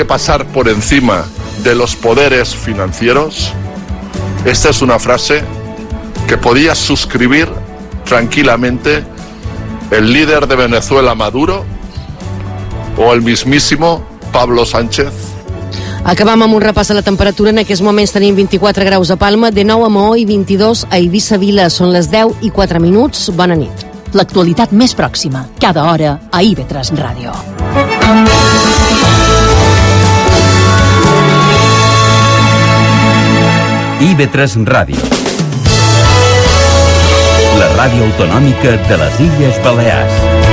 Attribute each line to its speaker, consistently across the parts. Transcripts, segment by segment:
Speaker 1: que pasar por encima de los poderes financieros. Esta es una frase que podía suscribir tranquilamente el líder de Venezuela, Maduro, o el mismísimo Pablo Sánchez.
Speaker 2: Acabam amb un repàs a la temperatura. En aquests moments tenim 24 graus a Palma, 19 a Maó i 22 a Eivissa Vila. Són les 10 i 4 minuts. Bona nit.
Speaker 3: L'actualitat més pròxima, cada hora, a IB3 Ràdio.
Speaker 4: IB3 Ràdio. La ràdio autonòmica de les Illes Balears.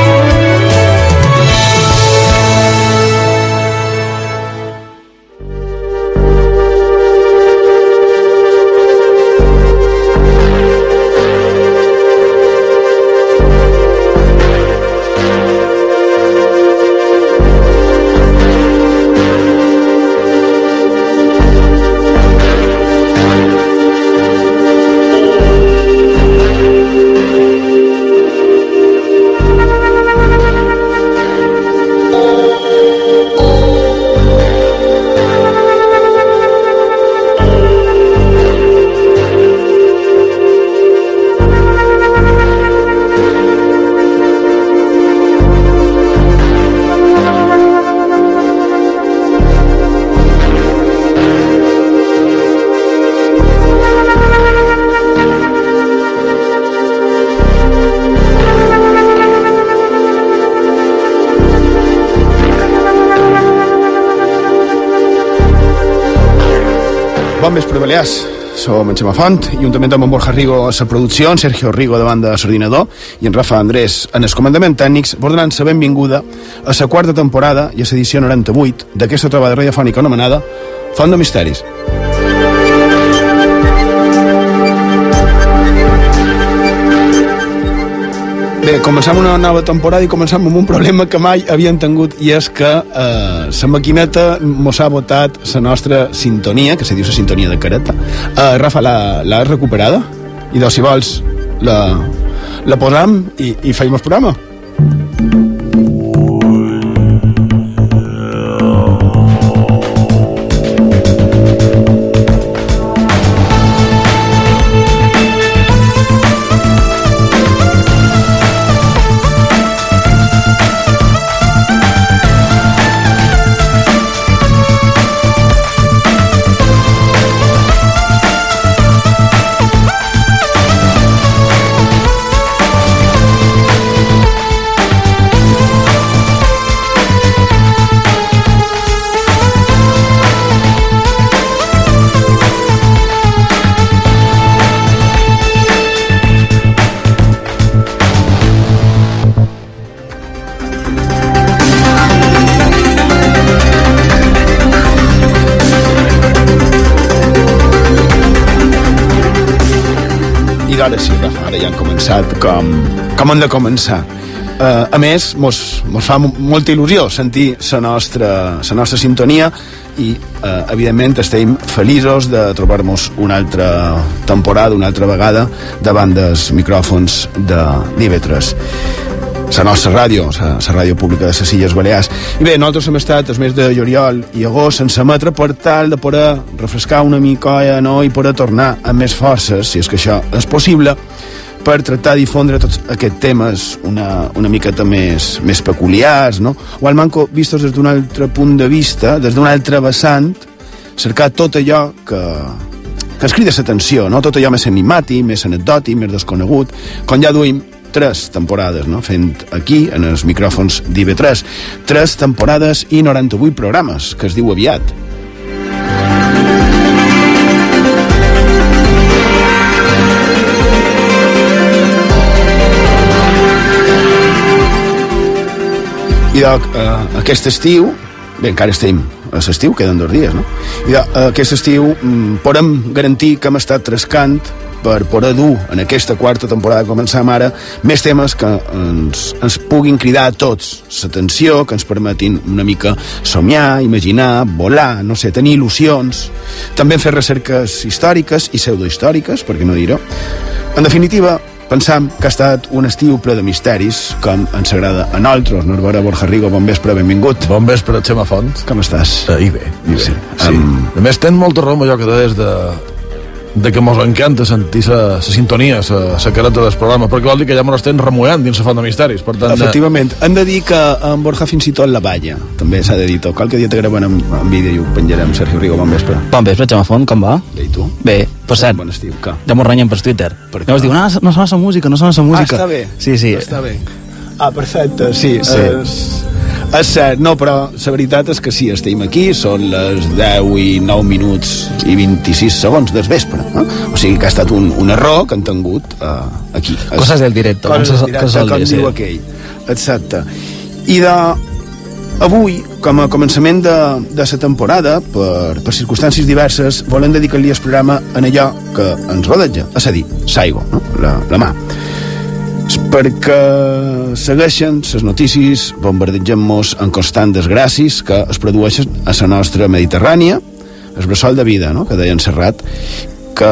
Speaker 5: Vespre, Balears. Som en Xema Font, i juntament amb en Borja Rigo a la producció, en Sergio Rigo davant de l'ordinador i en Rafa Andrés en el comandament tècnics, vos donant la benvinguda a la quarta temporada i a l'edició 98 d'aquesta trobada radiofònica anomenada Font de Misteris. Bé, començam una nova temporada i començam amb un problema que mai havien tingut i és que eh, la maquineta mos ha votat la nostra sintonia, que se diu la sintonia de careta. Eh, Rafa, l'ha recuperada? I doncs, si vols, la, la posam i, i feim el programa. Començat com, com han de començar. Uh, a més, mos, mos fa molta il·lusió sentir la nostra, la nostra sintonia i, uh, evidentment, estem feliços de trobar-nos una altra temporada, una altra vegada, davant dels micròfons de l'IV3 la nostra ràdio, la, ràdio pública de les Illes Balears. I bé, nosaltres hem estat els mesos de juliol i agost sense emetre per tal de poder refrescar una mica no? i poder tornar amb més forces, si és que això és possible, per tractar de difondre tots aquests temes una, una miqueta més, més peculiars, no? o al manco vistos des d'un altre punt de vista, des d'un altre vessant, cercar tot allò que, que ens crida l'atenció, no? tot allò més enigmàtic, més anecdòtic, més desconegut, com ja duim tres temporades, no? fent aquí, en els micròfons d'IV3. Tres temporades i 98 programes, que es diu aviat. I doncs, eh, aquest estiu, bé, encara estem a l'estiu, queden dos dies, no? I doncs, aquest estiu mm, podem garantir que hem estat trescant per poder dur en aquesta quarta temporada que començam ara més temes que ens, ens puguin cridar a tots l'atenció, que ens permetin una mica somiar, imaginar, volar, no sé, tenir il·lusions, també fer recerques històriques i pseudohistòriques, per què no dir-ho. En definitiva, pensam que ha estat un estiu ple de misteris, com ens agrada a nosaltres. Norbera Borjarrigo, bon vespre, benvingut.
Speaker 6: Bon vespre, Xema Font.
Speaker 5: Com estàs?
Speaker 6: Uh, I bé, i bé.
Speaker 5: Sí.
Speaker 6: Sí.
Speaker 5: Am-
Speaker 6: A més, ten molta raó allò que deies de, de que mos encanta sentir la sintonia, la careta del programa, perquè vol dir que ja mos estem remullant dins la font de misteris. Per tant, eh,
Speaker 5: Efectivament, hem de dir que en Borja fins i tot la balla, també s'ha de dir tot. Qualque dia te gravem en, en vídeo i ho penjarem. Sergio Rigo, bon vespre.
Speaker 7: Bon vespre, Xema Font, com va?
Speaker 5: Bé, i tu?
Speaker 7: Bé, per cert,
Speaker 5: Bon estiu, que?
Speaker 7: ja m'ho renyen per Twitter.
Speaker 5: Per?
Speaker 7: Llavors diu, no, no sona la música, no sona la música.
Speaker 5: Ah, està bé.
Speaker 7: Sí, sí.
Speaker 5: Està bé. Ah, perfecte, sí.
Speaker 7: Sí.
Speaker 5: És, és cert, no, però la veritat és que sí, estem aquí, són les 10 i 9 minuts i 26 segons del vespre. Eh? O sigui que ha estat un, un error que han tingut uh, aquí.
Speaker 7: Coses del directo, com
Speaker 5: Coses
Speaker 7: se-
Speaker 5: del directe,
Speaker 7: que
Speaker 5: com diu aquell. Exacte. I de, avui, com a començament de, de la temporada, per, per circumstàncies diverses, volem dedicar-li el programa en allò que ens rodeja, és a dir, l'aigua, no? la, la mà perquè segueixen les notícies bombardejant-nos en constant desgràcies que es produeixen a la nostra Mediterrània, el bressol de vida, no? que deia en Serrat, que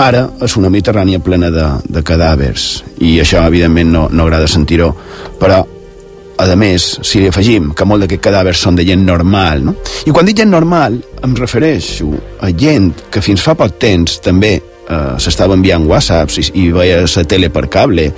Speaker 5: ara és una Mediterrània plena de, de cadàvers, i això, evidentment, no, no agrada sentir-ho, però a més, si li afegim que molt d'aquests cadàvers són de gent normal, no? I quan dic gent normal, em refereixo a gent que fins fa poc temps també eh, s'estava enviant whatsapps i, i veia la tele per cable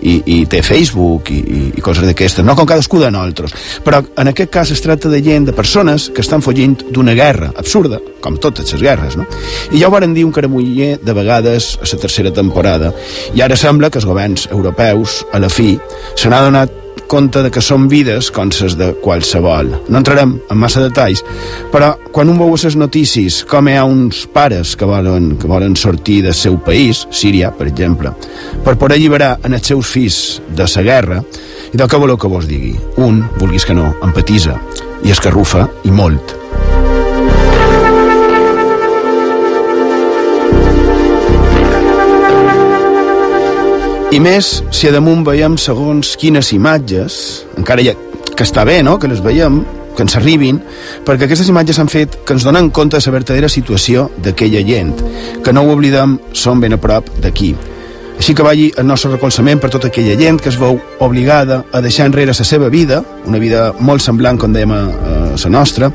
Speaker 5: i, i té Facebook i, i, i coses d'aquestes, no com cadascú de nosaltres però en aquest cas es tracta de gent de persones que estan fugint d'una guerra absurda, com totes les guerres no? i ja ho varen dir un caramuller de vegades a la tercera temporada i ara sembla que els governs europeus a la fi se n'ha donat compte de que són vides com les de qualsevol. No entrarem en massa detalls, però quan un veu les notícies com hi ha uns pares que volen, que volen sortir del seu país, Síria, per exemple, per poder alliberar en els seus fills de la guerra, i del que voleu que vos digui? Un, vulguis que no, empatisa, i escarrufa, i molt. I més, si a damunt veiem segons quines imatges, encara ja, que està bé, no?, que les veiem, que ens arribin, perquè aquestes imatges han fet que ens donen compte de la verdadera situació d'aquella gent, que no ho oblidem, són ben a prop d'aquí. Així que vagi el nostre recolzament per tota aquella gent que es veu obligada a deixar enrere la seva vida, una vida molt semblant, com dèiem, a, a la nostra,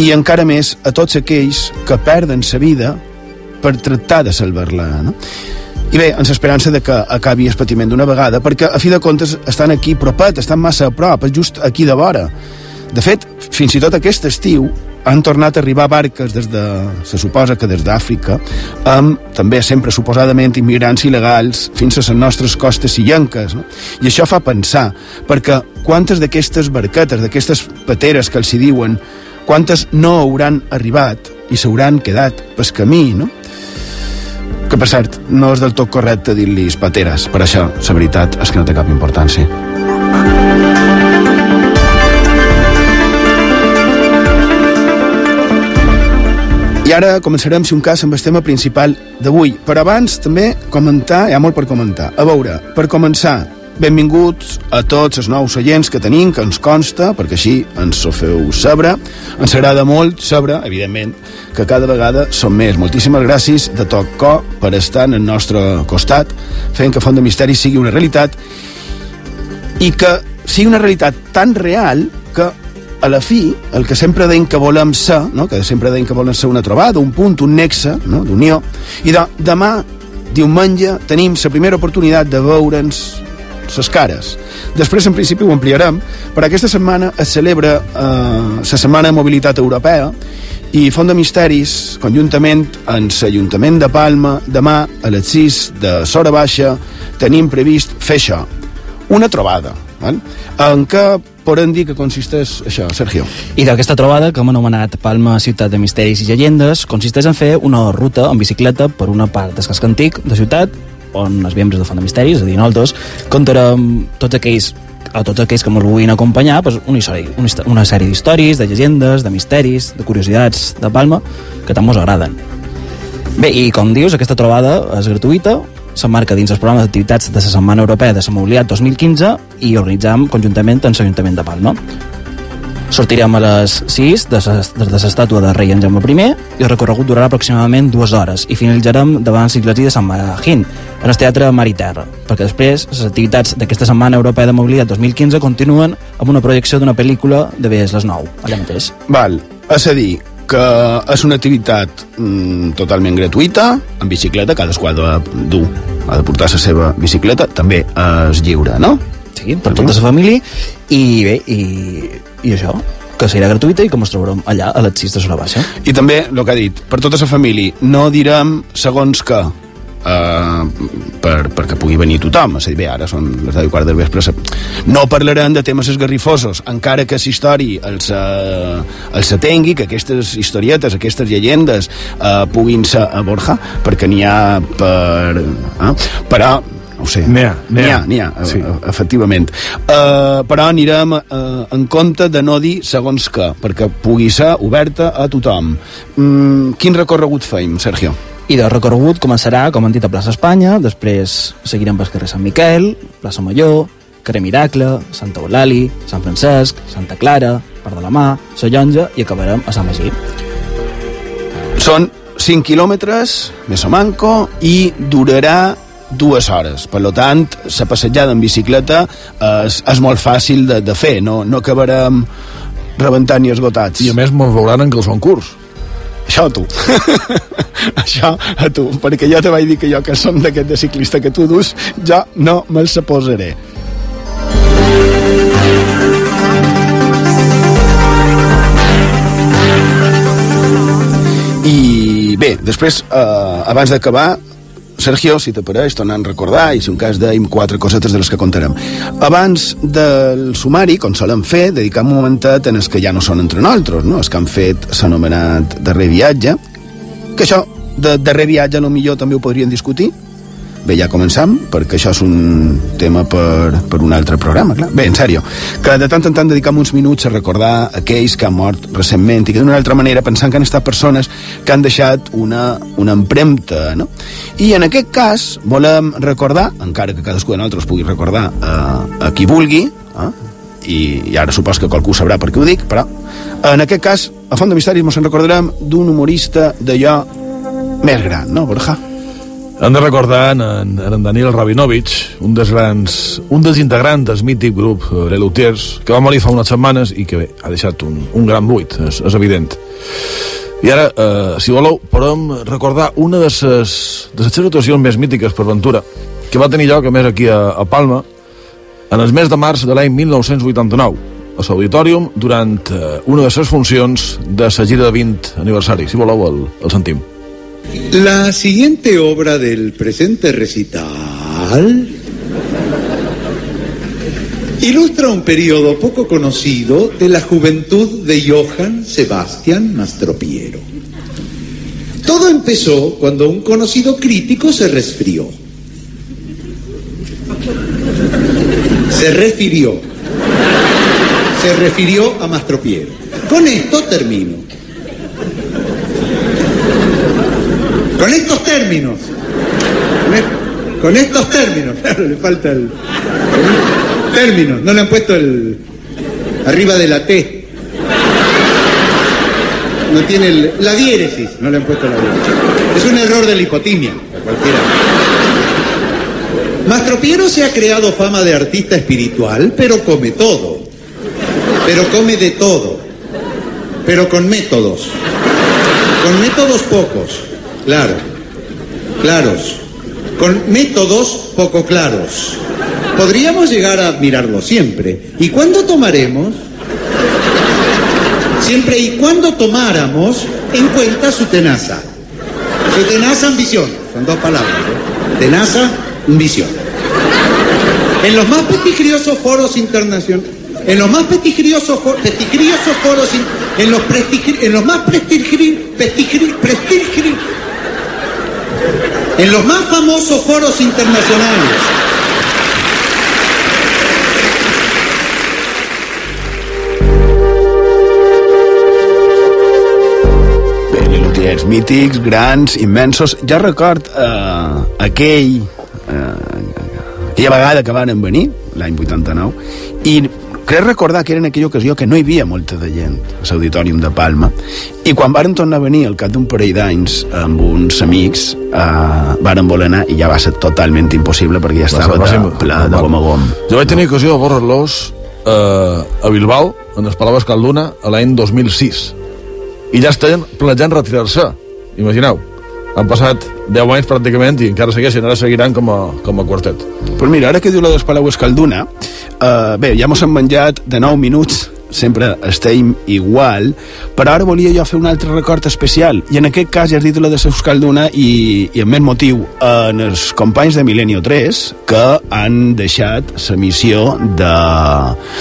Speaker 5: i encara més a tots aquells que perden la vida per tractar de salvar-la, no? I bé, amb l'esperança de que acabi el patiment d'una vegada, perquè a fi de comptes estan aquí propet, estan massa a prop, just aquí de vora. De fet, fins i tot aquest estiu han tornat a arribar barques des de, se suposa que des d'Àfrica, amb també sempre suposadament immigrants il·legals fins a les nostres costes illenques. No? I això fa pensar, perquè quantes d'aquestes barquetes, d'aquestes pateres que els hi diuen, quantes no hauran arribat i s'hauran quedat pel camí, no? Que per cert no és del tot correcte dir-li pateres per això la veritat és que no té cap importància i ara començarem, si un cas, amb el tema principal d'avui. Però abans, també, comentar, hi ha molt per comentar. A veure, per començar, benvinguts a tots els nous oients que tenim, que ens consta, perquè així ens ho feu saber. Ens agrada molt saber, evidentment, que cada vegada som més. Moltíssimes gràcies de tot cor per estar en el nostre costat, fent que Font de Misteri sigui una realitat i que sigui una realitat tan real que a la fi, el que sempre deim que volem ser, no? que sempre deim que volem ser una trobada, un punt, un nexe no? d'unió, i de, demà, diumenge, tenim la primera oportunitat de veure'ns les cares. Després, en principi, ho ampliarem, però aquesta setmana es celebra eh, la Setmana de Mobilitat Europea i Font de Misteris, conjuntament amb l'Ajuntament de Palma, demà a les 6 de Sora Baixa, tenim previst fer això, una trobada, val? en què podem dir que consisteix això, Sergio?
Speaker 7: I d'aquesta trobada, que hem anomenat Palma Ciutat de Misteris i Llegendes, consisteix en fer una ruta en bicicleta per una part del casc antic de ciutat, on els membres de Font de Misteris, és a dir, nosaltres, contarem tots aquells a tots aquells que ens vulguin acompanyar pues, una, història, una, una sèrie d'històries, de llegendes, de misteris, de curiositats de Palma, que tant mos agraden. Bé, i com dius, aquesta trobada és gratuïta, s'emmarca dins els programes d'activitats de la Setmana Europea de la Mobilitat 2015 i organitzam conjuntament amb l'Ajuntament de Palma. Sortirem a les 6 de l'estàtua de rei en Jaume I i el recorregut durarà aproximadament dues hores i finalitzarem davant l'església de Sant Maragín, en el Teatre Mar i Terra, perquè després les activitats d'aquesta Setmana Europea de Mobilitat 2015 continuen amb una projecció d'una pel·lícula de BS les 9, allà mateix.
Speaker 5: Val, és a dir, que és una activitat mm, totalment gratuïta, en bicicleta, cadascú ha de dur, ha de portar la seva bicicleta, també és lliure, no?
Speaker 7: Sí, per tota la família, i bé, i, i això, que serà gratuïta i que ens trobarem allà a les 6 de Sola Baixa.
Speaker 5: I també, el que ha dit, per tota la família, no direm segons que, Uh, per, perquè pugui venir tothom és a dir, bé, ara són les 10 i quart del vespre no parlarem de temes esgarrifosos encara que història els, uh, els atengui, que aquestes historietes aquestes llegendes uh, puguin ser a Borja perquè n'hi ha per... Uh, però no ho sé.
Speaker 6: N'hi ha, n'hi ha.
Speaker 5: ha, n'hi ha,
Speaker 6: Sí.
Speaker 5: sí. efectivament. Uh, però anirem uh, en compte de no dir segons què, perquè pugui ser oberta a tothom. Mm, quin recorregut feim, Sergio?
Speaker 7: I del recorregut començarà, com han dit, a plaça Espanya, després seguirem pel carrer Sant Miquel, plaça Major, carrer Miracle, Santa Eulali, Sant Francesc, Santa Clara, Part de la Mà, Sa Llonja i acabarem a Sant Magí.
Speaker 5: Són 5 quilòmetres, més o manco, i durarà dues hores. Per lo tant, la passejada en bicicleta és, és molt fàcil de, de fer, no, no acabarem rebentant i esgotats.
Speaker 6: I a més mos veuran en calçon curs.
Speaker 5: Això a tu. Això a tu, perquè jo te vaig dir que jo que som d'aquest de ciclista que tu dus, jo no me'l se posaré. I bé, després, eh, abans d'acabar, Sergio, si t'apareix, tornant a recordar, i si un cas dèiem quatre cosetes de les que contarem. Abans del sumari, com solem fer, dedicam un momentet en els que ja no són entre nosaltres, no? els que han fet s'anomenat darrer viatge, que això, de darrer viatge, no millor també ho podrien discutir, Bé, ja començam, perquè això és un tema per, per un altre programa, clar. Bé, en sèrio, que de tant en tant dedicam uns minuts a recordar aquells que han mort recentment i que d'una altra manera pensant que han estat persones que han deixat una, una empremta, no? I en aquest cas volem recordar, encara que cadascú de nosaltres pugui recordar a, a qui vulgui, eh? I, i ara supos que qualcú sabrà per què ho dic, però en aquest cas, a Font de Misteris ens en recordarem d'un humorista d'allò més gran, no, Borja?
Speaker 6: Hem de recordar en, en, en Daniel Rabinovich, un dels grans, un dels integrants del mític grup eh, Les Lutiers, que va morir fa unes setmanes i que bé, ha deixat un, un gran buit, és, és evident. I ara, eh, si voleu, podem recordar una de les de les actuacions més mítiques per Ventura, que va tenir lloc a més aquí a, a Palma, en el mes de març de l'any 1989, a l'Auditorium, durant eh, una de les funcions de la gira de 20 aniversari. Si voleu, el, el sentim.
Speaker 8: La siguiente obra del presente recital ilustra un periodo poco conocido de la juventud de Johann Sebastian Mastropiero. Todo empezó cuando un conocido crítico se resfrió. Se refirió. Se refirió a Mastropiero. Con esto termino. Con estos términos. Con, estos términos. Claro, le falta el. Términos. No le han puesto el. Arriba de la T. No tiene el- la diéresis. No le han puesto la diéresis. Es un error de la hipotimia. a Cualquiera. Mastropiero se ha creado fama de artista espiritual, pero come todo. Pero come de todo. Pero con métodos. Con métodos pocos. Claro, claros, con métodos poco claros. Podríamos llegar a admirarlo siempre. ¿Y cuándo tomaremos? Siempre y cuando tomáramos en cuenta su tenaza. Su tenaza ambición. Son dos palabras. Tenaza, ambición. En los más pestigriosos foros internacionales. En los más pestigriosos, fo- pestigriosos foros, en los, prestigri- en los más prestigri- en los más famosos foros internacionales.
Speaker 5: Bé, mítics, grans, immensos. Jo record eh, aquell, eh, aquella vegada que van venir, l'any 89, i crec recordar que era en aquella ocasió que no hi havia molta de gent a l'Auditorium de Palma i quan varen tornar a venir al cap d'un parell d'anys amb uns amics eh, varen voler anar i ja va ser totalment impossible perquè ja estava
Speaker 6: Va ser-
Speaker 5: de, ple de gom a gom
Speaker 6: Jo vaig tenir ocasió de veure-los eh, a Bilbao, en les Palaves Calduna, a l'any 2006. I ja estaven planejant retirar-se. Imagineu. Han passat 10 anys pràcticament i encara segueixen, ara seguiran com a, com a quartet.
Speaker 5: Però mira, ara que diu la dos Palau Escalduna, eh, bé, ja mos hem menjat de 9 minuts, sempre estem igual, però ara volia jo fer un altre record especial, i en aquest cas ja has dit la de Escalduna i, i amb més motiu en els companys de Milenio 3 que han deixat la missió de,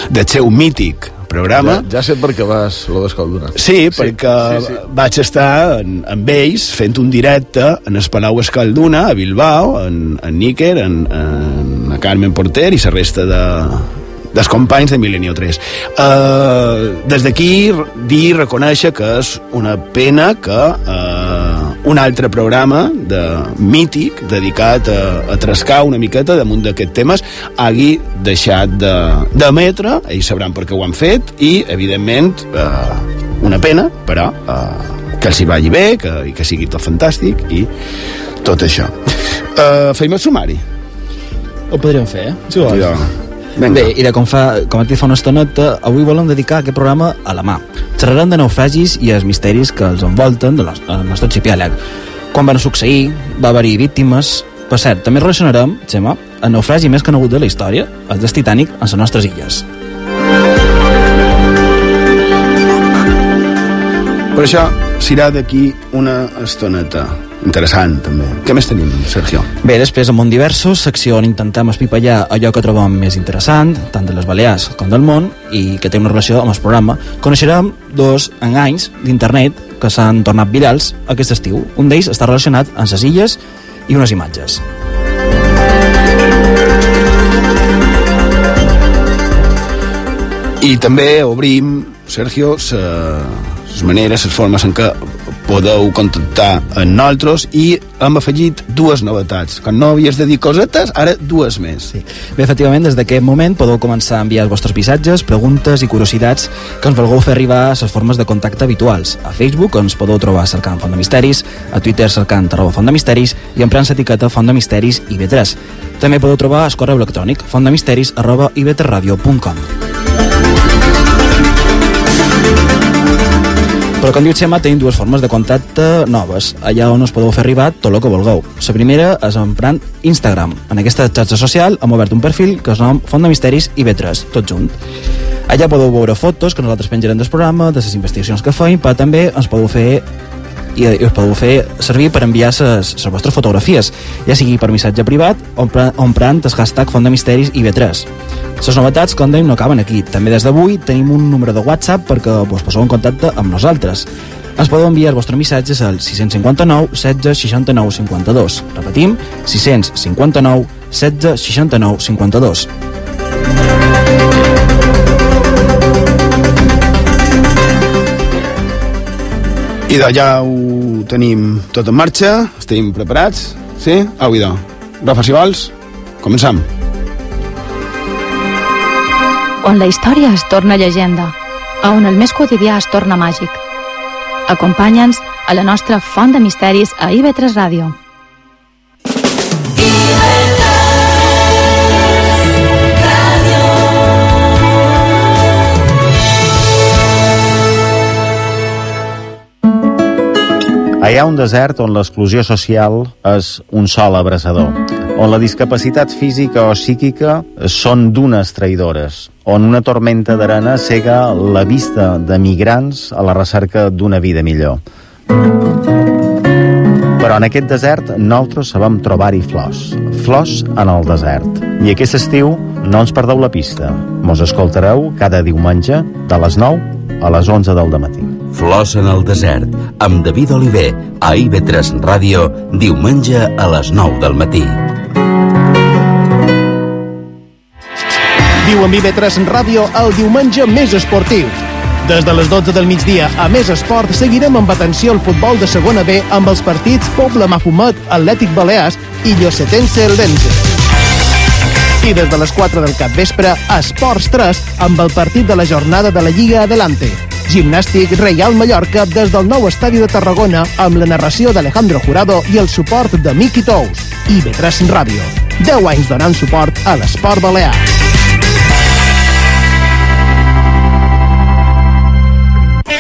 Speaker 5: del seu mític programa
Speaker 6: Ja, ja sé per què vas, lo d'Escalduna.
Speaker 5: Sí, sí perquè sí, sí. vaig estar en, amb ells fent un directe en el Palau Escalduna, a Bilbao, en, en Níker, en, en Carmen Porter i la resta de, dels companys de Milenio 3. Uh, des d'aquí, dir reconèixer que és una pena que uh, un altre programa de mític dedicat a, a trascar una miqueta damunt d'aquests temes hagi deixat d'emetre, de, ells sabran per què ho han fet i, evidentment, uh, una pena, però uh, que els hi vagi bé, que, i que sigui tot fantàstic i tot això. Uh, feim el sumari.
Speaker 7: Ho podríem fer, eh? Si vols.
Speaker 5: Vinga.
Speaker 7: Bé, i de com, fa, com et dit fa una estoneta, avui volem dedicar aquest programa a la mà. Xerrarem de naufragis i els misteris que els envolten del nostre, arxipiàleg. Quan van succeir, va haver-hi víctimes... Per cert, també relacionarem, Xema, el naufragi més conegut de la història, el del Titanic, en les nostres illes.
Speaker 5: Per això serà d'aquí una estoneta. Interessant, també. Què més tenim, Sergio?
Speaker 7: Bé, després, en Món Diversos, secció on intentem espipallar allò que trobem més interessant, tant de les Balears com del món, i que té una relació amb el programa. Coneixerem dos enganys d'internet que s'han tornat virals aquest estiu. Un d'ells està relacionat amb les illes i unes imatges.
Speaker 5: I també obrim, Sergio, les maneres, les formes en què podeu contactar amb nosaltres i hem afegit dues novetats. Quan no havies de dir cosetes, ara dues més.
Speaker 7: Sí. Bé, efectivament, des d'aquest moment podeu començar a enviar els vostres missatges, preguntes i curiositats que ens vulgueu fer arribar a les formes de contacte habituals. A Facebook ens podeu trobar cercant Font de Misteris, a Twitter cercant arroba Font de Misteris i emprant l'etiqueta Font de Misteris i 3 També podeu trobar el correu electrònic fontdemisteris arroba ib3radio.com. Però com diu Xema, tenim dues formes de contacte noves, allà on us podeu fer arribar tot el que vulgueu. La primera és emprant Instagram. En aquesta xarxa social hem obert un perfil que es nom Font de Misteris i B3, tot junt. Allà podeu veure fotos que nosaltres penjarem del programa, de les investigacions que feim, però també ens podeu fer i i us podeu fer servir per enviar les vostres fotografies, ja sigui per missatge privat o empra- o emprant el hashtag Font de Misteris i B3. Les novetats, com dèiem, no acaben aquí. També des d'avui tenim un número de WhatsApp perquè vos poseu en contacte amb nosaltres. Ens podeu enviar els vostres missatges al 659 16 69 52. Repetim, 659 16 69 52.
Speaker 5: I ja ho tenim tot en marxa, estem preparats, sí? Au, idò. Rafa, si vols, començam.
Speaker 9: on la història es torna llegenda, a on el més quotidià es torna màgic. Acompanya'ns a la nostra font de misteris a IB3 Ràdio.
Speaker 10: Ha un desert on l'exclusió social és un sol abraçador, on la discapacitat física o psíquica són dunes traïdores, on una tormenta d'arena cega la vista de migrants a la recerca d'una vida millor. Però en aquest desert nosaltres sabem trobar-hi flors, flors en el desert. I aquest estiu no ens perdeu la pista. Mos escoltareu cada diumenge de les 9 a les 11 del matí.
Speaker 4: Flors en el desert, amb David Oliver, a IB3 Ràdio, diumenge a les 9 del matí.
Speaker 11: Viu amb IB3 Ràdio el diumenge més esportiu. Des de les 12 del migdia a Més Esport seguirem amb atenció el futbol de segona B amb els partits Pobla Mafumet, Atlètic Balears i Llosetense Eldense. I des de les 4 del cap vespre, Esports 3, amb el partit de la jornada de la Lliga Adelante. Gimnàstic Reial Mallorca des del nou estadi de Tarragona amb la narració d'Alejandro Jurado i el suport de Miki Tous. IB3 Ràdio. 10 anys donant suport a l'esport balear.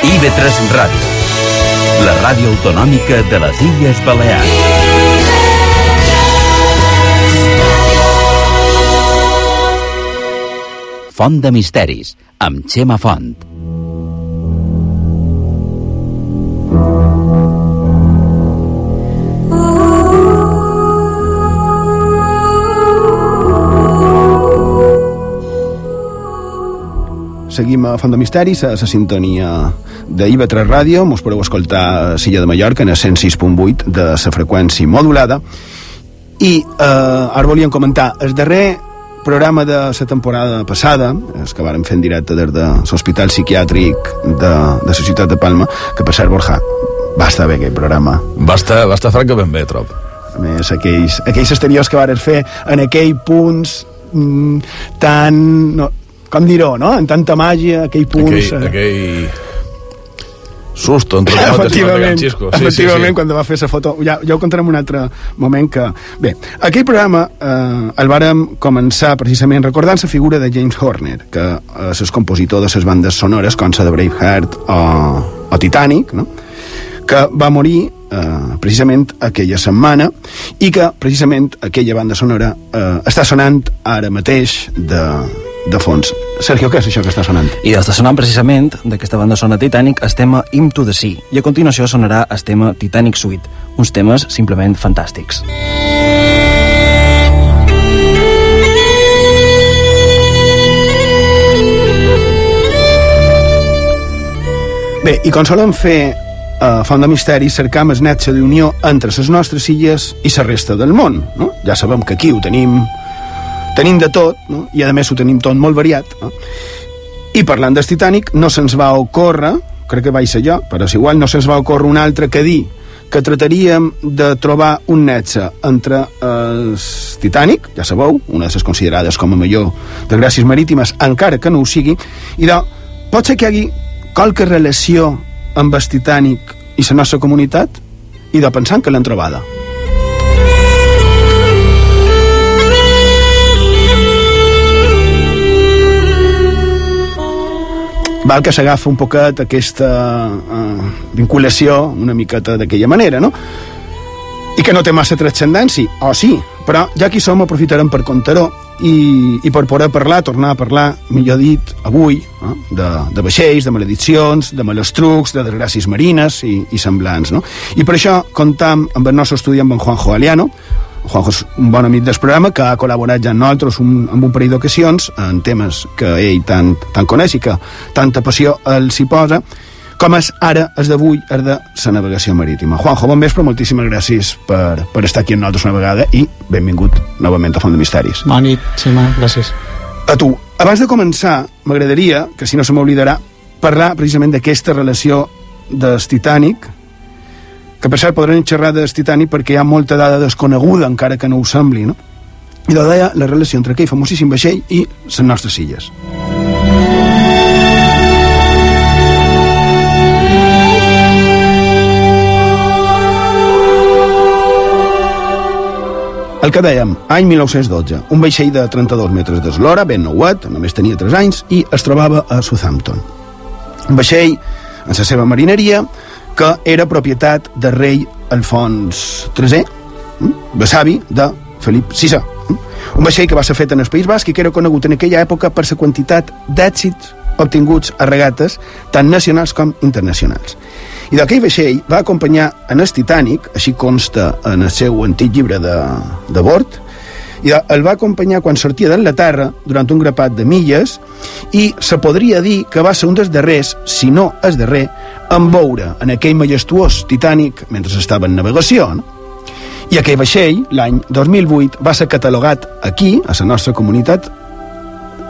Speaker 4: IB3 Ràdio. La ràdio autonòmica de les Illes Balears. Font de Misteris, amb Xema Font.
Speaker 5: Seguim a Font de Misteris, a la sintonia de IB3 Ràdio. Mos podeu escoltar a Silla de Mallorca en el 106.8 de la freqüència modulada. I eh, ara volíem comentar el darrer programa de la temporada passada, el que vàrem fer en directe des de l'Hospital Psiquiàtric de, de la ciutat de Palma, que per cert, Borja, va estar bé aquell programa.
Speaker 6: Va estar, va estar francament bé, trob.
Speaker 5: A més, aquells, aquells exteriors que varen fer en aquell punts mm, tan... No, com dir-ho, no? En tanta màgia, aquell punts...
Speaker 6: Aquell,
Speaker 5: eh,
Speaker 6: aquell susto entre
Speaker 5: efectivament,
Speaker 6: Xisco.
Speaker 5: sí, efectivament sí, sí. quan va fer la foto ja, ja ho contarem un altre moment que... bé, aquell programa eh, el vàrem començar precisament recordant la figura de James Horner que eh, és compositor de les bandes sonores com la de Braveheart o, o Titanic no? que va morir eh, precisament aquella setmana i que precisament aquella banda sonora eh, està sonant ara mateix de, de fons. Sergio, què és això que està sonant?
Speaker 7: I està sonant precisament d'aquesta banda sona Titanic el tema Into the Sea i a continuació sonarà el tema Titanic Suite, uns temes simplement fantàstics.
Speaker 5: Bé, i com solen fer a Font de Misteri, cercam el netge d'unió entre les nostres illes i la resta del món. No? Ja sabem que aquí ho tenim tenim de tot, no? i a més ho tenim tot molt variat. No? I parlant del Titanic, no se'ns va ocórrer, crec que vaig ser jo, però és igual, no se'ns va ocórrer un altre que dir que trataríem de trobar un netge entre els Titanic, ja sabeu, una de les considerades com a millor de gràcies marítimes, encara que no ho sigui, i de, pot ser que hi hagi qualque relació amb el Titanic i la nostra comunitat? I de pensant que l'han trobada. Val que s'agafa un poquet aquesta uh, vinculació una miqueta d'aquella manera, no? I que no té massa transcendència, o oh, sí, però ja aquí som aprofitarem per contar-ho i, i per poder parlar, tornar a parlar, millor dit, avui, no? de, de vaixells, de malediccions, de malestrucs, de desgràcies marines i, i semblants, no? I per això comptam amb el nostre estudi amb en Juanjo Aliano, Juanjo és un bon amic del programa que ha col·laborat ja amb nosaltres un, en un parell d'ocasions en temes que ell tant, tant coneix i que tanta passió el s'hi posa com és ara, és d'avui, és de la navegació marítima. Juanjo, bon vespre, moltíssimes gràcies per, per estar aquí amb nosaltres una vegada i benvingut novament a Font de Misteris.
Speaker 12: Bona nit, Xema, gràcies.
Speaker 5: A tu, abans de començar, m'agradaria, que si no se m'oblidarà, parlar precisament d'aquesta relació del Titanic que per cert podran xerrar del Titanic perquè hi ha molta dada desconeguda encara que no ho sembli no? i de deia la relació entre aquell famosíssim vaixell i les nostres illes El que dèiem, any 1912, un vaixell de 32 metres d'eslora, ben nouet, només tenia 3 anys, i es trobava a Southampton. Un vaixell, en la seva marineria, que era propietat de rei Alfons III, besavi hm? de Felip VI. Hm? Un vaixell que va ser fet en el País Basc i que era conegut en aquella època per la quantitat d'èxits obtinguts a regates tant nacionals com internacionals. I d'aquell vaixell va acompanyar en el Titanic, així consta en el seu antic llibre de, de bord, i el va acompanyar quan sortia d'Anglaterra durant un grapat de milles i se podria dir que va ser un dels darrers, si no el darrer, en veure en aquell majestuós Titanic mentre estava en navegació. No? I aquell vaixell, l'any 2008, va ser catalogat aquí, a la nostra comunitat,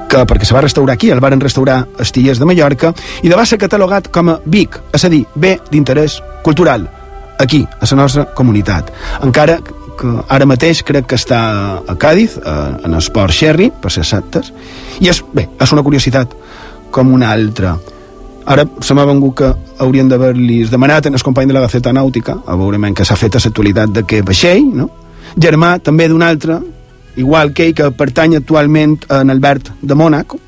Speaker 5: que perquè se va restaurar aquí, el varen restaurar a Estilles de Mallorca, i de va ser catalogat com a BIC, és a dir, bé d'interès cultural, aquí, a la nostra comunitat. Encara que ara mateix crec que està a Càdiz, a, en Esport Sherry, per ser exactes, i és, bé, és una curiositat com una altra. Ara se m'ha vengut que haurien d'haver-li demanat en el company de la Gaceta Nàutica, a veure que s'ha fet a l'actualitat d'aquest vaixell, no? Germà també d'un altre, igual que ell, que pertany actualment en Albert de Mònaco,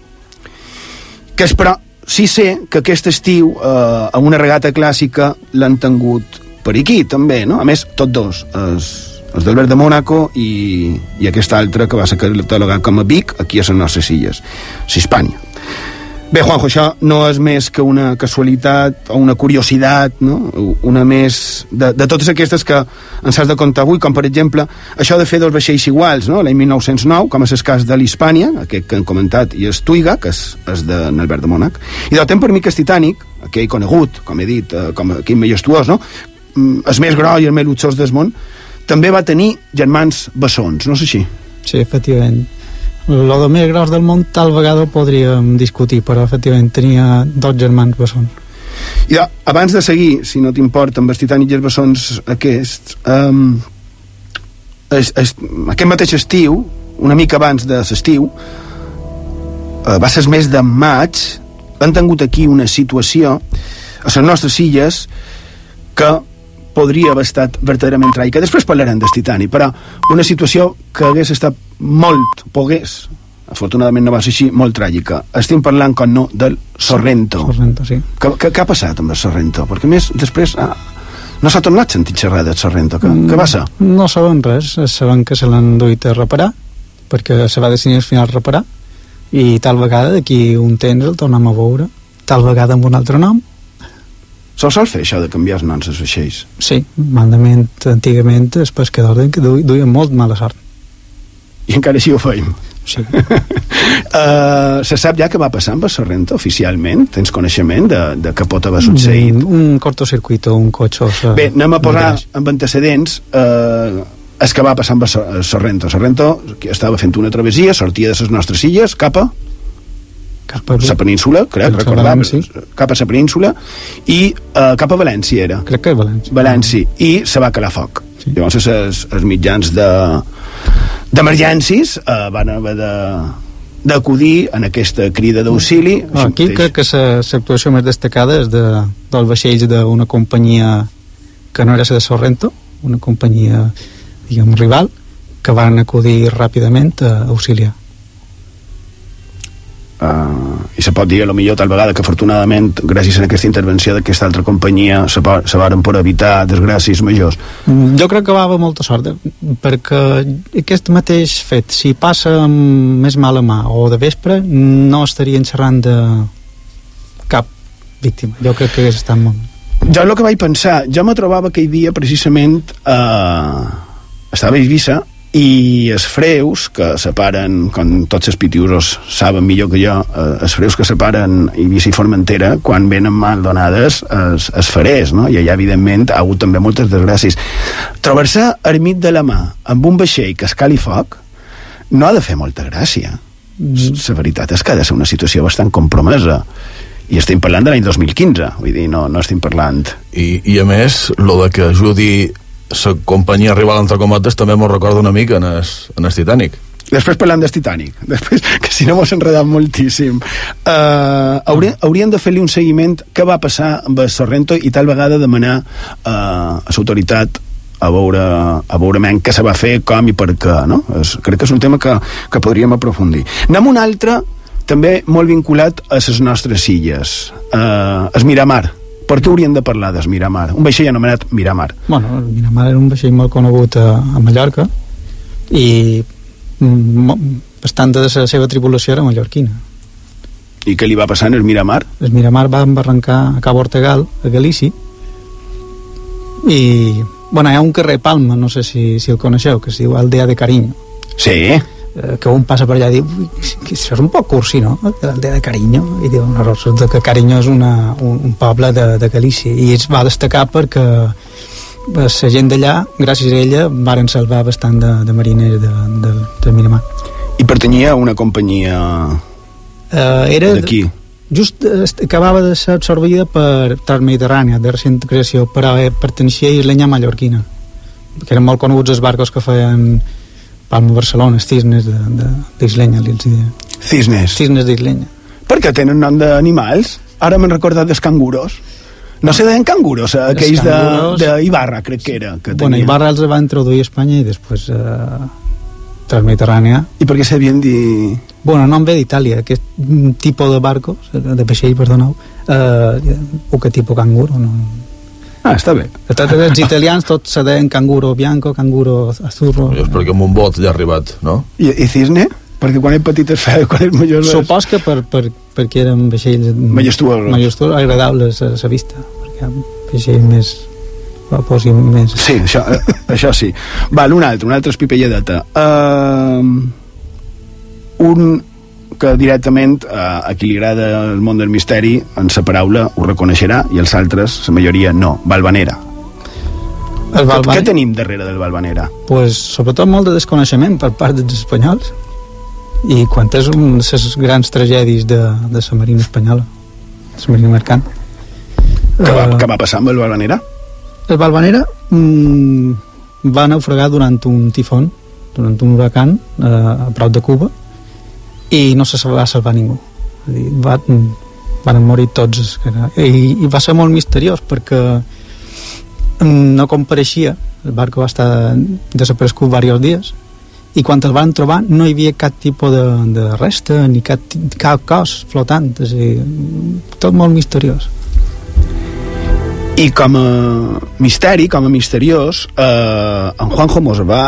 Speaker 5: que és però sí sé que aquest estiu eh, a una regata clàssica l'han tingut per aquí també, no? A més, tots dos, els, els d'Albert de Mónaco i, i aquest altre que va ser catalogat com a Vic, aquí a les nostres illes, Hispània. Bé, Juanjo, això no és més que una casualitat o una curiositat, no? una més de, de totes aquestes que ens has de contar avui, com per exemple això de fer dos vaixells iguals, no? l'any 1909, com és el cas de l'Hispània, aquest que hem comentat, i és Tuiga, que és, és de Albert de Mónac, i del temps per mi que és Titanic, aquell conegut, com he dit, eh, com aquell majestuós, no? Mm, el més gros i el més luxós del món, també va tenir germans bessons, no és així?
Speaker 12: Sí, efectivament. Lo de més gros del món tal vegada ho podríem discutir, però efectivament tenia dos germans bessons.
Speaker 5: I ja, abans de seguir, si no t'importa, amb els titànics i els bessons aquests, um, es, es, aquest mateix estiu, una mica abans de l'estiu, uh, va ser el mes de maig, han tingut aquí una situació a les nostres illes que podria haver estat verdaderament tràgica. Després parlarem del Titani, però una situació que hagués estat molt, pogués, afortunadament no va ser així, molt tràgica. Estem parlant, com no, del Sorrento.
Speaker 12: Sorrento, sí.
Speaker 5: Què, què, què ha passat amb el Sorrento? Perquè més, després, ah, no s'ha tornat a sentir xerrar del Sorrento. Què, mm, què ser?
Speaker 12: No saben res, saben que se l'han duit a reparar, perquè se va decidir al final reparar, i tal vegada d'aquí un temps el tornem a veure, tal vegada amb un altre nom,
Speaker 5: Sol sol fer això de canviar els noms als vaixells?
Speaker 12: Sí, malament, antigament els pescadors que duien molt mala sort.
Speaker 5: I encara així ho feim?
Speaker 12: Sí.
Speaker 5: uh, se sap ja què va passar amb el Sorrento oficialment? Tens coneixement de, de què pot haver succeït?
Speaker 12: Un, un cortocircuito, un cotxe...
Speaker 5: Bé, anem a posar amb antecedents uh, el que va passar amb el Sorrento. Sorrento estava fent una travessia, sortia de les nostres illes cap a cap a la península, crec, recordar, sí. cap a la península, i uh, cap a València era.
Speaker 12: Crec que València.
Speaker 5: València, i se va calar foc. Sí. Llavors els, els mitjans de d'emergències uh, van haver de d'acudir en aquesta crida d'auxili.
Speaker 12: Ah, aquí crec que l'actuació més destacada és de, del vaixell d'una companyia que no era la de Sorrento, una companyia, diguem, rival, que van acudir ràpidament a auxiliar
Speaker 5: uh, i se pot dir a lo millor tal vegada que afortunadament gràcies a aquesta intervenció d'aquesta altra companyia se, se varen per evitar desgràcies majors.
Speaker 12: Mm, jo crec que va haver molta sort eh, perquè aquest mateix fet si passa amb més mala mà o de vespre no estarien xerrant de cap víctima. Jo crec que hagués estat molt
Speaker 5: jo el que vaig pensar, jo me trobava aquell dia precisament eh, estava a Eivissa i els freus que separen, com tots els pitiusos saben millor que jo, eh, els freus que separen Eivissa i Formentera, quan venen mal donades es, es farés, no? i allà evidentment ha hagut també moltes desgràcies trobar-se ermit de la mà amb un vaixell que escali foc no ha de fer molta gràcia mm. la veritat és que ha de ser una situació bastant compromesa i estem parlant de l'any 2015 vull dir, no, no estem parlant
Speaker 6: i, i a més, lo de que ajudi la companyia rival entre cometes també m'ho recorda una mica en el, en el Titanic
Speaker 5: Després parlem del Titanic, després, que si no mos enredat moltíssim. Uh, haurien, haurien de fer-li un seguiment què va passar amb Sorrento i tal vegada demanar uh, a l'autoritat a veure, a veure men què se va fer, com i per què, no? És, crec que és un tema que, que podríem aprofundir. Anem un altre, també molt vinculat a les nostres illes, uh, es Miramar, per què haurien de parlar del Miramar? Un vaixell anomenat Miramar.
Speaker 12: Bueno, el Miramar era un vaixell molt conegut a, a Mallorca i bastant de la seva tripulació era mallorquina.
Speaker 5: I què li va passar en el Miramar?
Speaker 12: El Miramar va embarrancar a Cabo Ortegal, a Galícia, i bueno, hi ha un carrer Palma, no sé si, si el coneixeu, que es diu Aldea de Carinyo.
Speaker 5: Sí
Speaker 12: que un passa per allà i diu que això és un poc cursi, no? L'aldea de Carinyo i diu, no, resulta que Carinyo és una, un, un poble de, de Galícia i es va destacar perquè la gent d'allà, gràcies a ella varen salvar bastant de, de mariners de, de, de Miramar
Speaker 5: i pertanyia a una companyia
Speaker 12: uh, era d'aquí just acabava de ser absorbida per Transmediterrània de recent creació però eh, perteneixia a Islenya Mallorquina que eren molt coneguts els barcos que feien Palma Barcelona, cisnes d'Islenya, li els deia.
Speaker 5: Cisnes?
Speaker 12: Cisnes d'Islenya.
Speaker 5: Perquè tenen nom d'animals? Ara m'han recordat dels canguros. No se deien canguros, eh, aquells
Speaker 12: canguros-
Speaker 5: d'Ibarra, crec que era. Que
Speaker 12: Bueno,
Speaker 5: tenien.
Speaker 12: Ibarra els va introduir a Espanya i després eh, Transmediterrània.
Speaker 5: I per què sabien dir...
Speaker 12: Bueno, nom ve d'Itàlia, aquest tipus de barcos, de vaixell, perdoneu, eh, o que tipus canguro, no?
Speaker 5: Ah, està bé.
Speaker 12: De tots els italians tots se deien canguro bianco, canguro azurro.
Speaker 6: És perquè amb un bot ja ha arribat, no?
Speaker 5: I, i cisne? Perquè quan és petit es feia, quan és major...
Speaker 12: Supos que per, per, perquè eren vaixells
Speaker 5: Majestuosos.
Speaker 12: majestuosos agradables a la vista, perquè vaixells més guapos i més...
Speaker 5: Sí, això, eh, això sí. Val, un altre, un altre espipelladeta. Uh, un que directament uh, a qui li agrada el món del misteri, en sa paraula ho reconeixerà i els altres, la majoria, no. Balvanera.
Speaker 12: El Balvanera?
Speaker 5: Què tenim darrere del Balvanera?
Speaker 12: pues, sobretot molt de desconeixement per part dels espanyols i quan és un de les grans tragèdies de, de la marina espanyola la marina mercant
Speaker 5: Què va,
Speaker 12: Eh,
Speaker 5: què va passar amb el Balvanera?
Speaker 12: el Balvanera mm, va naufragar durant un tifón durant un huracan eh, a prop de Cuba i no se va salvar ningú. Va, van morir tots i, i va ser molt misteriós perquè no compareixia. El barco va estar desaparegut diversos dies. I quan el van trobar no hi havia cap tipus de, de resta ni cap, cap cos flotant. És a dir, tot molt misteriós.
Speaker 5: I com a misteri, com a misteriós, eh, en Juanjo mos va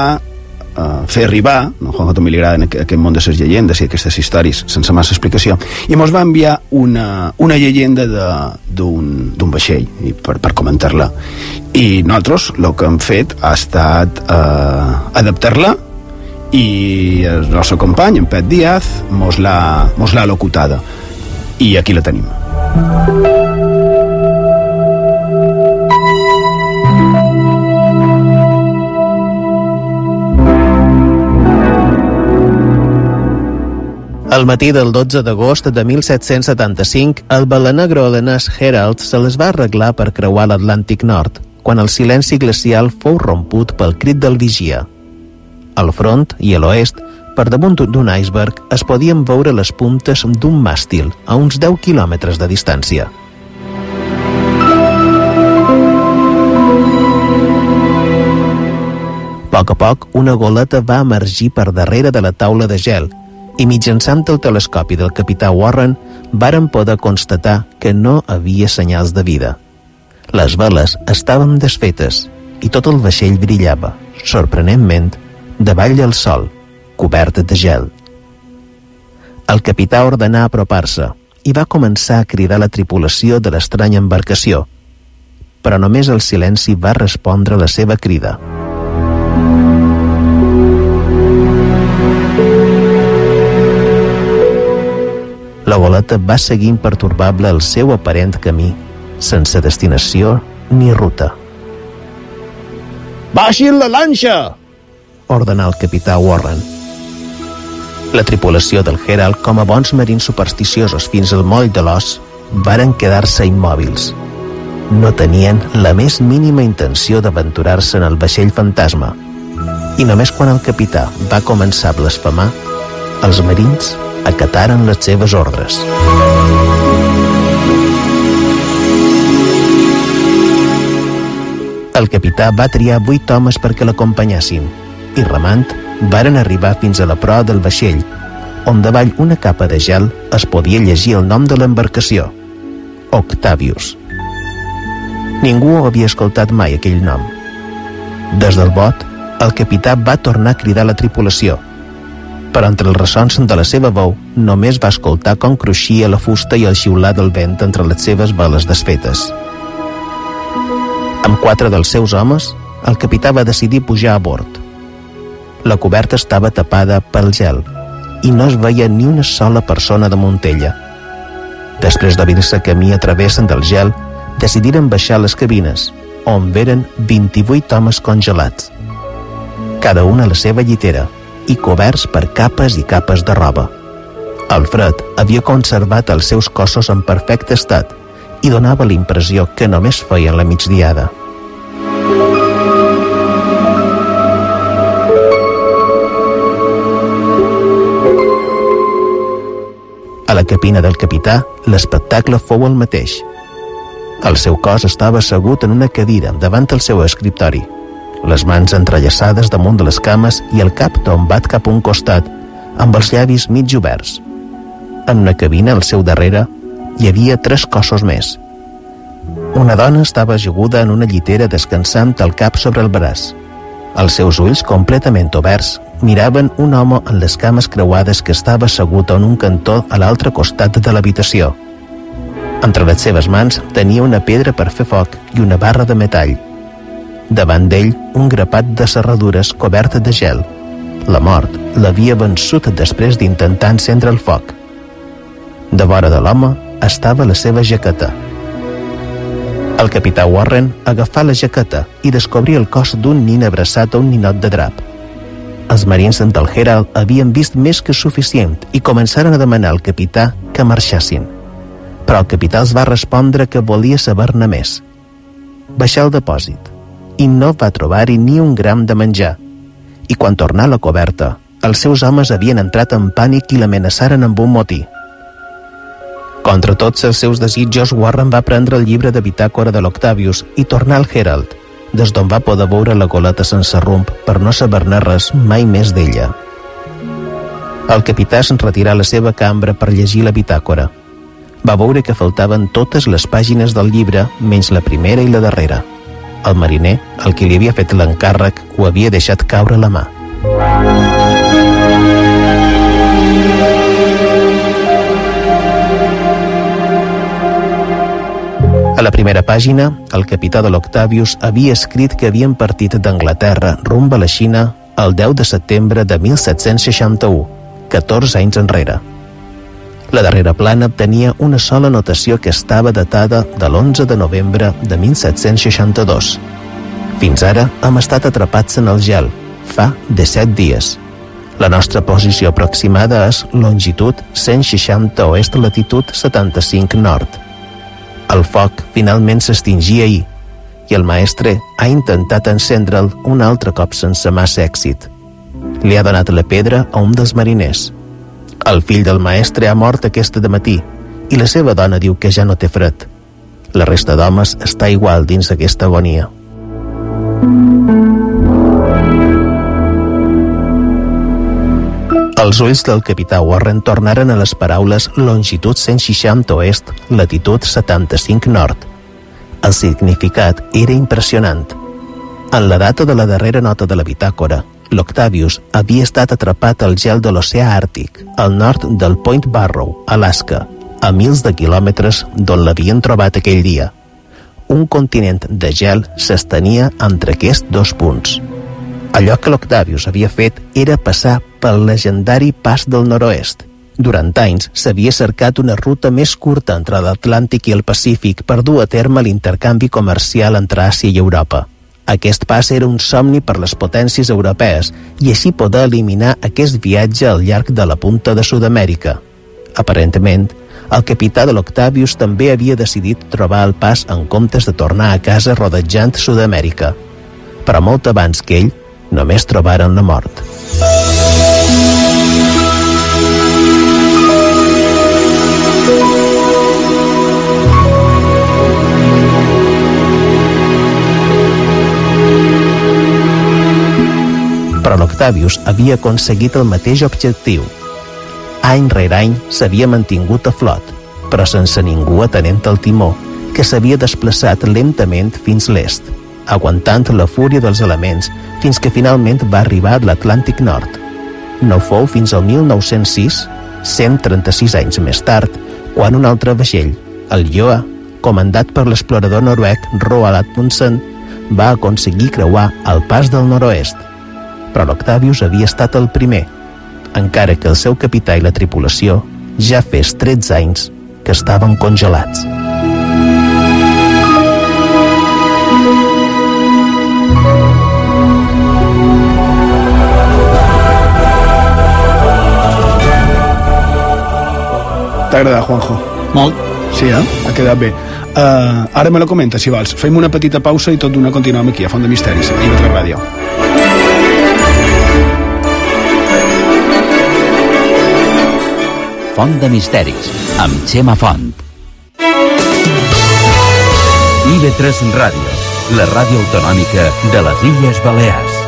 Speaker 5: eh, fer arribar, en Juanjo també li agrada aquest món de les llegendes i aquestes històries sense massa explicació, i mos va enviar una, una llegenda d'un vaixell i per, per comentar-la. I nosaltres el que hem fet ha estat eh, adaptar-la i el nostre company, en Pet Díaz, mos l'ha locutada. I aquí la tenim.
Speaker 13: Al matí del 12 d'agost de 1775, el balanegro holandès Herald se les va arreglar per creuar l'Atlàntic Nord, quan el silenci glacial fou romput pel crit del vigia. Al front i a l'oest, per damunt d'un iceberg, es podien veure les puntes d'un màstil a uns 10 quilòmetres de distància. A poc a poc, una goleta va emergir per darrere de la taula de gel i mitjançant el telescopi del capità Warren varen poder constatar que no havia senyals de vida. Les veles estaven desfetes i tot el vaixell brillava, sorprenentment, davall del sol, cobert de gel. El capità ordenà apropar-se i va començar a cridar la tripulació de l'estranya embarcació, però només el silenci va respondre a la seva crida. La goleta va seguir imperturbable el seu aparent camí, sense destinació ni ruta.
Speaker 5: Baixin la lanxa!
Speaker 13: ordenà el capità Warren. La tripulació del Herald, com a bons marins supersticiosos fins al moll de l'os, varen quedar-se immòbils. No tenien la més mínima intenció d'aventurar-se en el vaixell fantasma. I només quan el capità va començar a blasfemar, els marins acataren les seves ordres. El capità va triar vuit homes perquè l'acompanyessin i remant varen arribar fins a la proa del vaixell, on davall una capa de gel es podia llegir el nom de l'embarcació, Octavius. Ningú havia escoltat mai aquell nom. Des del bot, el capità va tornar a cridar la tripulació, però entre els ressons de la seva veu només va escoltar com cruixia la fusta i el xiular del vent entre les seves veles desfetes. Amb quatre dels seus homes, el capità va decidir pujar a bord. La coberta estava tapada pel gel i no es veia ni una sola persona de Montella. Després d'obrir-se camí a través del gel, decidiren baixar les cabines, on veren 28 homes congelats. Cada un a la seva llitera i coberts per capes i capes de roba. El fred havia conservat els seus cossos en perfecte estat i donava la impressió que només feien la migdiada. A la capina del capità, l'espectacle fou el mateix. El seu cos estava assegut en una cadira davant el seu escriptori, les mans entrellaçades damunt de les cames i el cap tombat cap a un costat, amb els llavis mig oberts. En una cabina al seu darrere hi havia tres cossos més. Una dona estava ajaguda en una llitera descansant el cap sobre el braç. Els seus ulls, completament oberts, miraven un home amb les cames creuades que estava assegut en un cantó a l'altre costat de l'habitació. Entre les seves mans tenia una pedra per fer foc i una barra de metall. Davant d'ell, un grapat de serradures cobert de gel. La mort l'havia vençut després d'intentar encendre el foc. De vora de l'home estava la seva jaqueta. El capità Warren agafà la jaqueta i descobrí el cos d'un nin abraçat a un ninot de drap. Els marins del Herald havien vist més que suficient i començaren a demanar al capità que marxassin. Però el capità els va respondre que volia saber-ne més. Baixà el depòsit i no va trobar-hi ni un gram de menjar. I quan tornà a la coberta, els seus homes havien entrat en pànic i l'amenaçaren amb un motí. Contra tots els seus desitjos, Warren va prendre el llibre de bitàcora de l'Octavius i tornar al Herald, des d'on va poder veure la goleta sense rumb per no saber-ne res mai més d'ella. El capità se'n retirà a la seva cambra per llegir la bitàcora. Va veure que faltaven totes les pàgines del llibre, menys la primera i la darrera. El mariner, el qui li havia fet l'encàrrec, ho havia deixat caure la mà. A la primera pàgina, el capità de l'Octavius havia escrit que havien partit d'Anglaterra rumb a la Xina el 10 de setembre de 1761, 14 anys enrere. La darrera plana tenia una sola notació que estava datada de l'11 de novembre de 1762. Fins ara hem estat atrapats en el gel, fa 17 dies. La nostra posició aproximada és longitud 160 oest, latitud 75 nord. El foc finalment s'extingia ahir i el maestre ha intentat encendre'l un altre cop sense massa èxit. Li ha donat la pedra a un dels mariners. El fill del maestre ha mort aquesta de matí i la seva dona diu que ja no té fred. La resta d'homes està igual dins d'aquesta agonia. Els ulls del capità Warren tornaren a les paraules longitud 160 oest, latitud 75 nord. El significat era impressionant. En la data de la darrera nota de la bitàcora, l'Octavius havia estat atrapat al gel de l'oceà Àrtic, al nord del Point Barrow, Alaska, a mils de quilòmetres d'on l'havien trobat aquell dia. Un continent de gel s'estenia entre aquests dos punts. Allò que l'Octavius havia fet era passar pel legendari Pas del Noroest. Durant anys s'havia cercat una ruta més curta entre l'Atlàntic i el Pacífic per dur a terme l'intercanvi comercial entre Àsia i Europa. Aquest pas era un somni per les potències europees i així poder eliminar aquest viatge al llarg de la punta de Sud-amèrica. Aparentment, el capità de l'Octavius també havia decidit trobar el pas en comptes de tornar a casa rodejant Sud-amèrica. Però molt abans que ell, només trobaren la mort. Però l'Octavius havia aconseguit el mateix objectiu. Any rere any s'havia mantingut a flot, però sense ningú atenent al timó, que s'havia desplaçat lentament fins l'est, aguantant la fúria dels elements fins que finalment va arribar a l'Atlàntic Nord. No fou fins al 1906, 136 anys més tard, quan un altre vaixell, el Joa, comandat per l'explorador noruec Roald Atmundsen, va aconseguir creuar el pas del nord-oest. Però l'Octavius havia estat el primer, encara que el seu capità i la tripulació ja fes 13 anys que estaven congelats.
Speaker 5: T'ha agradat, Juanjo?
Speaker 12: Molt.
Speaker 5: Sí, eh? Ha quedat bé. Uh, ara me la comenta, si vols. Fem una petita pausa i tot d'una continuem aquí, a Font de Misteris, a IB3 Ràdio.
Speaker 4: Font de Misteris, amb Xema Font. IB3 Ràdio, la ràdio autonòmica de les Illes Balears.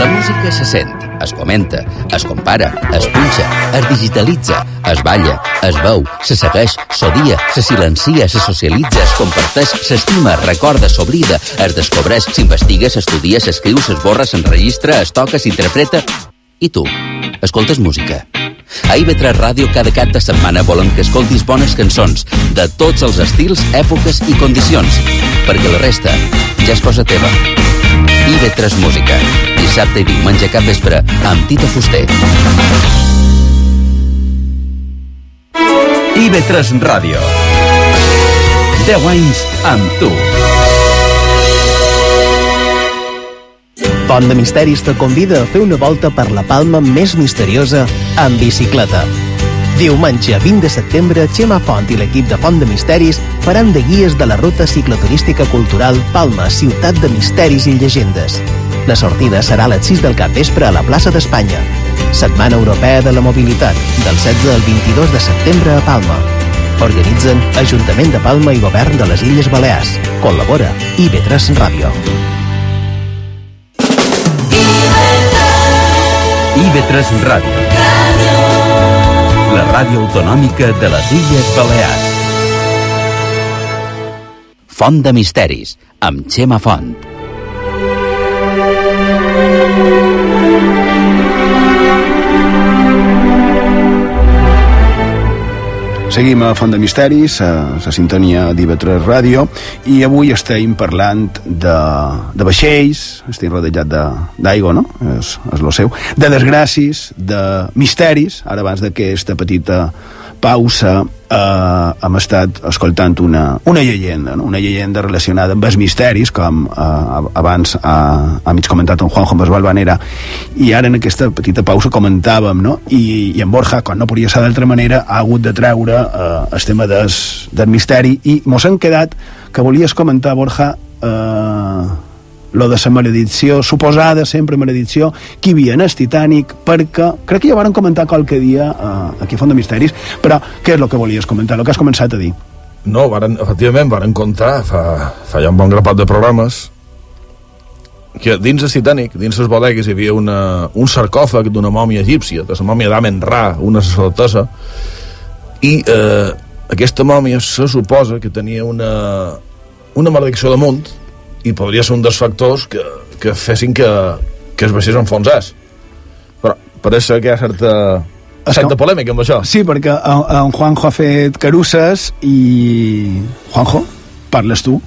Speaker 4: La música se sent, es comenta, es compara, es punxa, es digitalitza, es balla, es veu, se segueix, s'odia, se silencia, se socialitza, es comparteix, s'estima, es recorda, s'oblida, es descobreix, s'investiga, s'estudia, s'escriu, s'esborra, s'enregistra, es toca, s'interpreta... I tu, escoltes música? A IB3 Ràdio cada cap de setmana volen que escoltis bones cançons de tots els estils, èpoques i condicions, perquè la resta ja és cosa teva. IB3 Música, dissabte i diumenge cap vespre amb Tito Fuster. IB3 Ràdio. 10 anys amb tu.
Speaker 13: Font de Misteris te convida a fer una volta per la Palma més misteriosa en bicicleta. Diumenge 20 de setembre, Xema Font i l'equip de Font de Misteris faran de guies de la ruta cicloturística cultural Palma, ciutat de misteris i llegendes. La sortida serà a les 6 del capvespre a la plaça d'Espanya. Setmana Europea de la Mobilitat, del 16 al 22 de setembre a Palma. Organitzen Ajuntament de Palma i Govern de les Illes Balears. Col·labora IB3 Ràdio.
Speaker 4: IB3 Ràdio. La ràdio autonòmica de les Illes Balears. Font de Misteris, amb Xema Font.
Speaker 5: Seguim a Font de Misteris, a la sintonia d'IV3 Ràdio, i avui estem parlant de, de vaixells, estem rodejat d'aigua, no? És, és lo seu. De desgràcies, de misteris, ara abans d'aquesta petita pausa eh, hem estat escoltant una, una llegenda, no? una llegenda relacionada amb els misteris, com eh, abans ha, ha mig comentat en Juanjo amb Balvanera, i ara en aquesta petita pausa comentàvem, no? I, i en Borja, quan no podia ser d'altra manera, ha hagut de treure eh, el tema des, del misteri, i mos han quedat que volies comentar, Borja, eh, lo de la maledicció, suposada sempre maledicció, que hi havia en el Titanic, perquè crec que ja varen comentar qualque dia eh, aquí a Font de Misteris, però què és el que volies comentar, el que has començat a dir?
Speaker 6: No, varen, efectivament, varen contar fa, fa ja un bon grapat de programes que dins el Titanic, dins les bodegues, hi havia una, un sarcòfag d'una mòmia egípcia, de la mòmia d'Amen Ra, una sacerdotessa, i eh, aquesta mòmia se suposa que tenia una, una maledicció damunt, i podria ser un dels factors que, que fessin que, que es baixés enfonsés. Però pareix que hi ha certa, certa polèmica amb això.
Speaker 5: Sí, perquè en, en Juanjo ha fet carusses i... Juanjo, parles tu?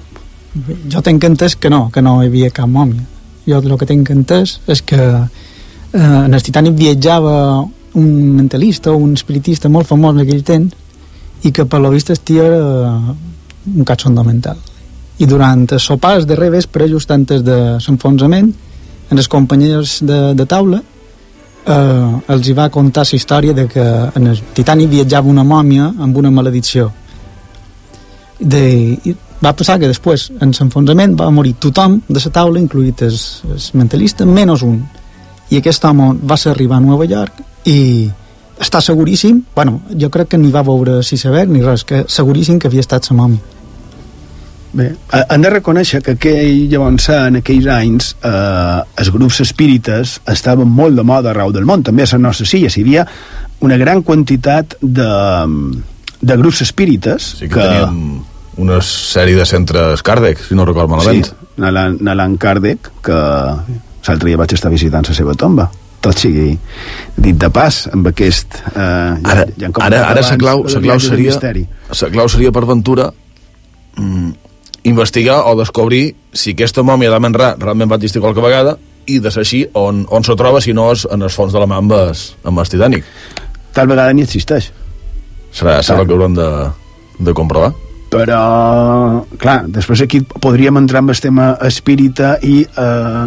Speaker 12: Jo tenc entès que no, que no hi havia cap mòmia. Jo el que tenc entès és que eh, en el Titanic viatjava un mentalista o un espiritista molt famós en aquell temps i que per lo vist estia eh, un catxondo mental i durant els sopars de revespre, just antes de l'enfonsament, en els companys de, de taula, eh, els hi va contar la història de que en el Titanic viatjava una mòmia amb una maledicció. De, i va passar que després, en l'enfonsament, va morir tothom de la taula, incluït el, el mentalista, menys un. I aquest home va ser arribar a Nova York i està seguríssim, bueno, jo crec que ni va veure si saber ni res, que seguríssim que havia estat la mòmia.
Speaker 5: Bé, hem de reconèixer que aquell, llavors, en aquells anys eh, els grups espírites estaven molt de moda arreu del món, també a les nostres illes hi havia una gran quantitat de, de grups espírites
Speaker 6: sí que, que teníem una sèrie de centres Kardec, si no record malament.
Speaker 5: Sí, Nalan Kardec que l'altre dia vaig estar visitant la seva tomba. Tot sigui dit de pas amb aquest eh,
Speaker 6: ara, ja, ja ara, ara la clau, la clau seria la clau seria per ventura mm, investigar o descobrir si aquesta mòmia d'Amen Ra realment va existir qualque vegada i de ser així on, on se troba si no és en els fons de la mamba amb el Titanic
Speaker 5: tal vegada ni existeix.
Speaker 6: Serà, serà el que haurem de, de comprovar.
Speaker 5: Però, clar, després aquí podríem entrar en el tema espírita i eh,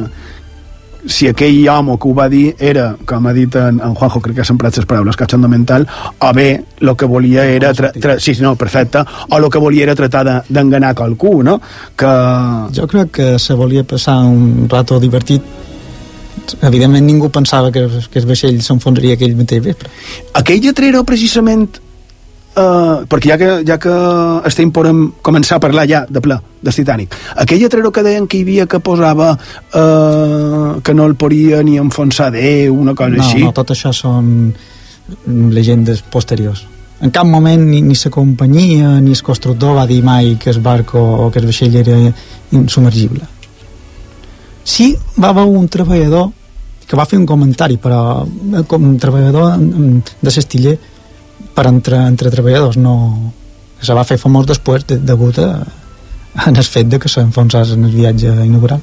Speaker 5: si aquell home que ho va dir era, com ha dit en, en Juanjo, crec que s'han emprat les paraules cachondo mental, o bé el que volia era... Tra, tra, sí, no, perfecte, o el que volia era tratar d'enganar de, qualcú, no? Que...
Speaker 12: Jo crec que se volia passar un rato divertit evidentment ningú pensava que, que el vaixell s'enfonsaria aquell mateix vespre.
Speaker 5: Aquell lletrero, precisament, eh, perquè ja que, ja que estem podem començar a parlar ja de ple del Titanic, aquell lletrero que deien que hi havia que posava eh, que no el podia ni enfonsar Déu, una cosa
Speaker 12: no,
Speaker 5: així.
Speaker 12: No, tot això són llegendes posteriors. En cap moment ni, ni la companyia ni el constructor va dir mai que el barco o que el vaixell era insubmergible. Sí, va haver un treballador que va fer un comentari, però eh, com un treballador de l'estiller per entre, entre treballadors, no... que se va fer famós després de, degut a, en el fet de que s'enfonsés en el viatge inaugural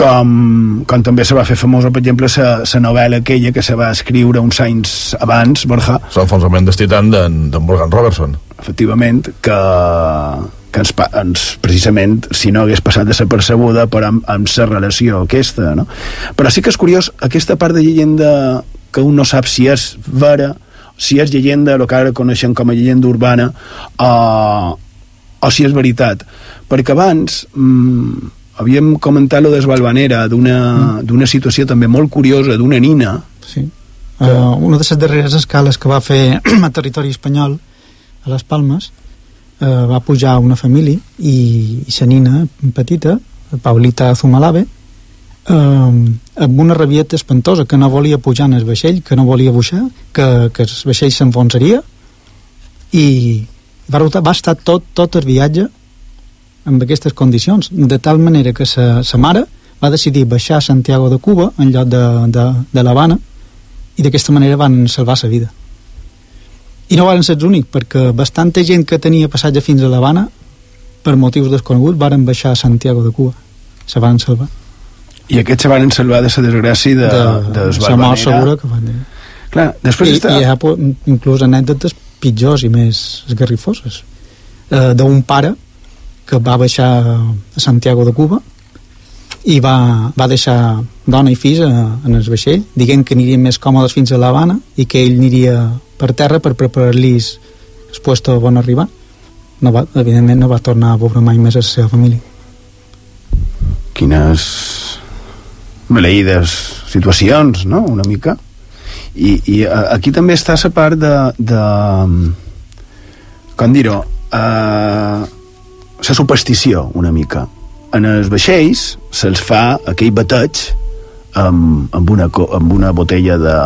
Speaker 5: com, com també se va fer famosa, per exemple, la novel·la aquella que se va escriure uns anys abans, Borja.
Speaker 6: L'enfonsament del Titan d'en Morgan Robertson.
Speaker 5: Efectivament, que, que ens, ens, precisament, si no hagués passat de ser percebuda, però amb, amb la relació aquesta, no? Però sí que és curiós, aquesta part de llegenda que un no sap si és vera, si és llegenda, el que ara coneixem com a llegenda urbana, o, o si és veritat. Perquè abans... Mmm, havíem comentat lo d'Esbalvanera, d'una mm. situació també molt curiosa, d'una nina.
Speaker 12: Sí. Que... Uh, una de les darreres escales que va fer a territori espanyol, a les Palmes, uh, va pujar una família i, i sa nina petita, Paulita Zumalave, uh, amb una rabieta espantosa, que no volia pujar en el vaixell, que no volia baixar, que, que el vaixell s'enfonsaria, i va, va estar tot, tot el viatge amb aquestes condicions, de tal manera que sa, sa mare va decidir baixar a Santiago de Cuba en lloc de, de, de l'Havana i d'aquesta manera van salvar sa vida. I no van ser els únics perquè bastanta gent que tenia passatge fins a l'Havana per motius desconeguts varen baixar a Santiago de Cuba. Se van salvar
Speaker 5: i aquests se van salvar de la desgràcia de, de, de
Speaker 12: la mort segura que van dir
Speaker 5: Clar, després
Speaker 12: I, està... i hi ha inclús anècdotes pitjors i més esgarrifoses. Eh, d'un pare que va baixar a Santiago de Cuba i va, va deixar dona i fills en el vaixell dient que anirien més còmodes fins a l'Havana i que ell aniria per terra per preparar-los el puesto on arribar. No va, evidentment no va tornar a veure mai més a la seva família.
Speaker 5: Quines maleïdes situacions, no?, una mica. I, i aquí també està la part de, de com dir-ho uh, la superstició una mica. En els vaixells se'ls fa aquell bateig amb, amb, una, amb una botella de,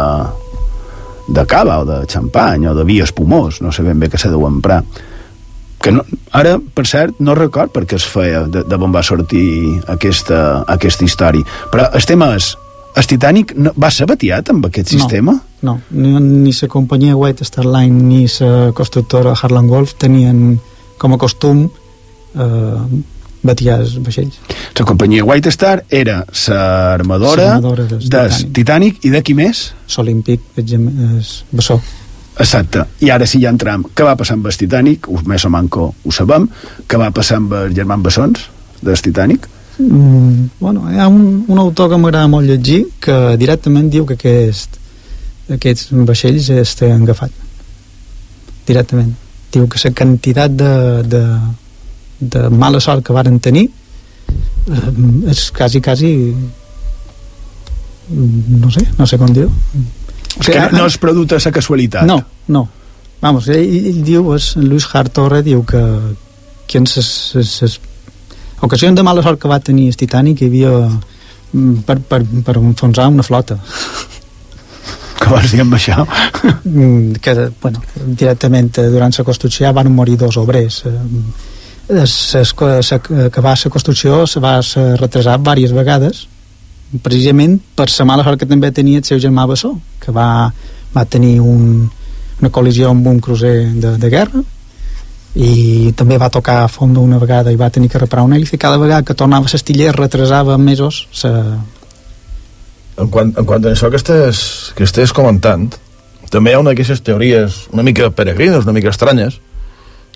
Speaker 5: de cava o de xampany o de vi espumós, no sé ben bé què s'ha deu emprar que no, ara, per cert, no record perquè es feia de, de on va sortir aquesta, aquesta història però el tema és el Titanic no, va ser batiat amb aquest
Speaker 12: no,
Speaker 5: sistema?
Speaker 12: No, ni, ni la companyia White Star Line ni la constructora Harlan Wolf tenien com a costum eh, batiar els vaixells.
Speaker 5: La companyia White Star era l'armadora del Titanic. Titanic i de qui més?
Speaker 12: L'Olímpic, és Bessó.
Speaker 5: Exacte. I ara sí ja entram. Què va passar amb el Titanic? Més o manco ho sabem. Què va passar amb el Germán Bessons, del Titanic?
Speaker 12: Mm, bueno, hi ha un, un autor que m'agrada molt llegir que directament diu que aquest, aquests vaixells estan agafat directament diu que la quantitat de, de, de mala sort que varen tenir eh, és quasi, quasi no sé, no sé com dir
Speaker 5: o sigui, no, no és producte de la casualitat.
Speaker 12: No, no. Vamos, ell, ell diu, és, Luis Hartorre diu que, que en ses, ses, ses ocasions de mala sort que va tenir el Titanic hi havia mm, per, per, per enfonsar una flota.
Speaker 5: Que vols dir amb això?
Speaker 12: Mm, que, bueno, directament eh, durant la construcció van morir dos obrers. Eh, acabar la construcció se va retrasar diverses vegades precisament per la mala sort que també tenia el seu germà Bessó que va, va tenir un, una col·lisió amb un crucer de, de guerra i també va tocar a fons una vegada i va tenir que reparar un hèlice cada vegada que tornava a l'estiller retrasava mesos sa...
Speaker 6: en, quant, en quant a això que estàs, que estàs comentant també hi ha una d'aquestes teories una mica peregrines, una mica estranyes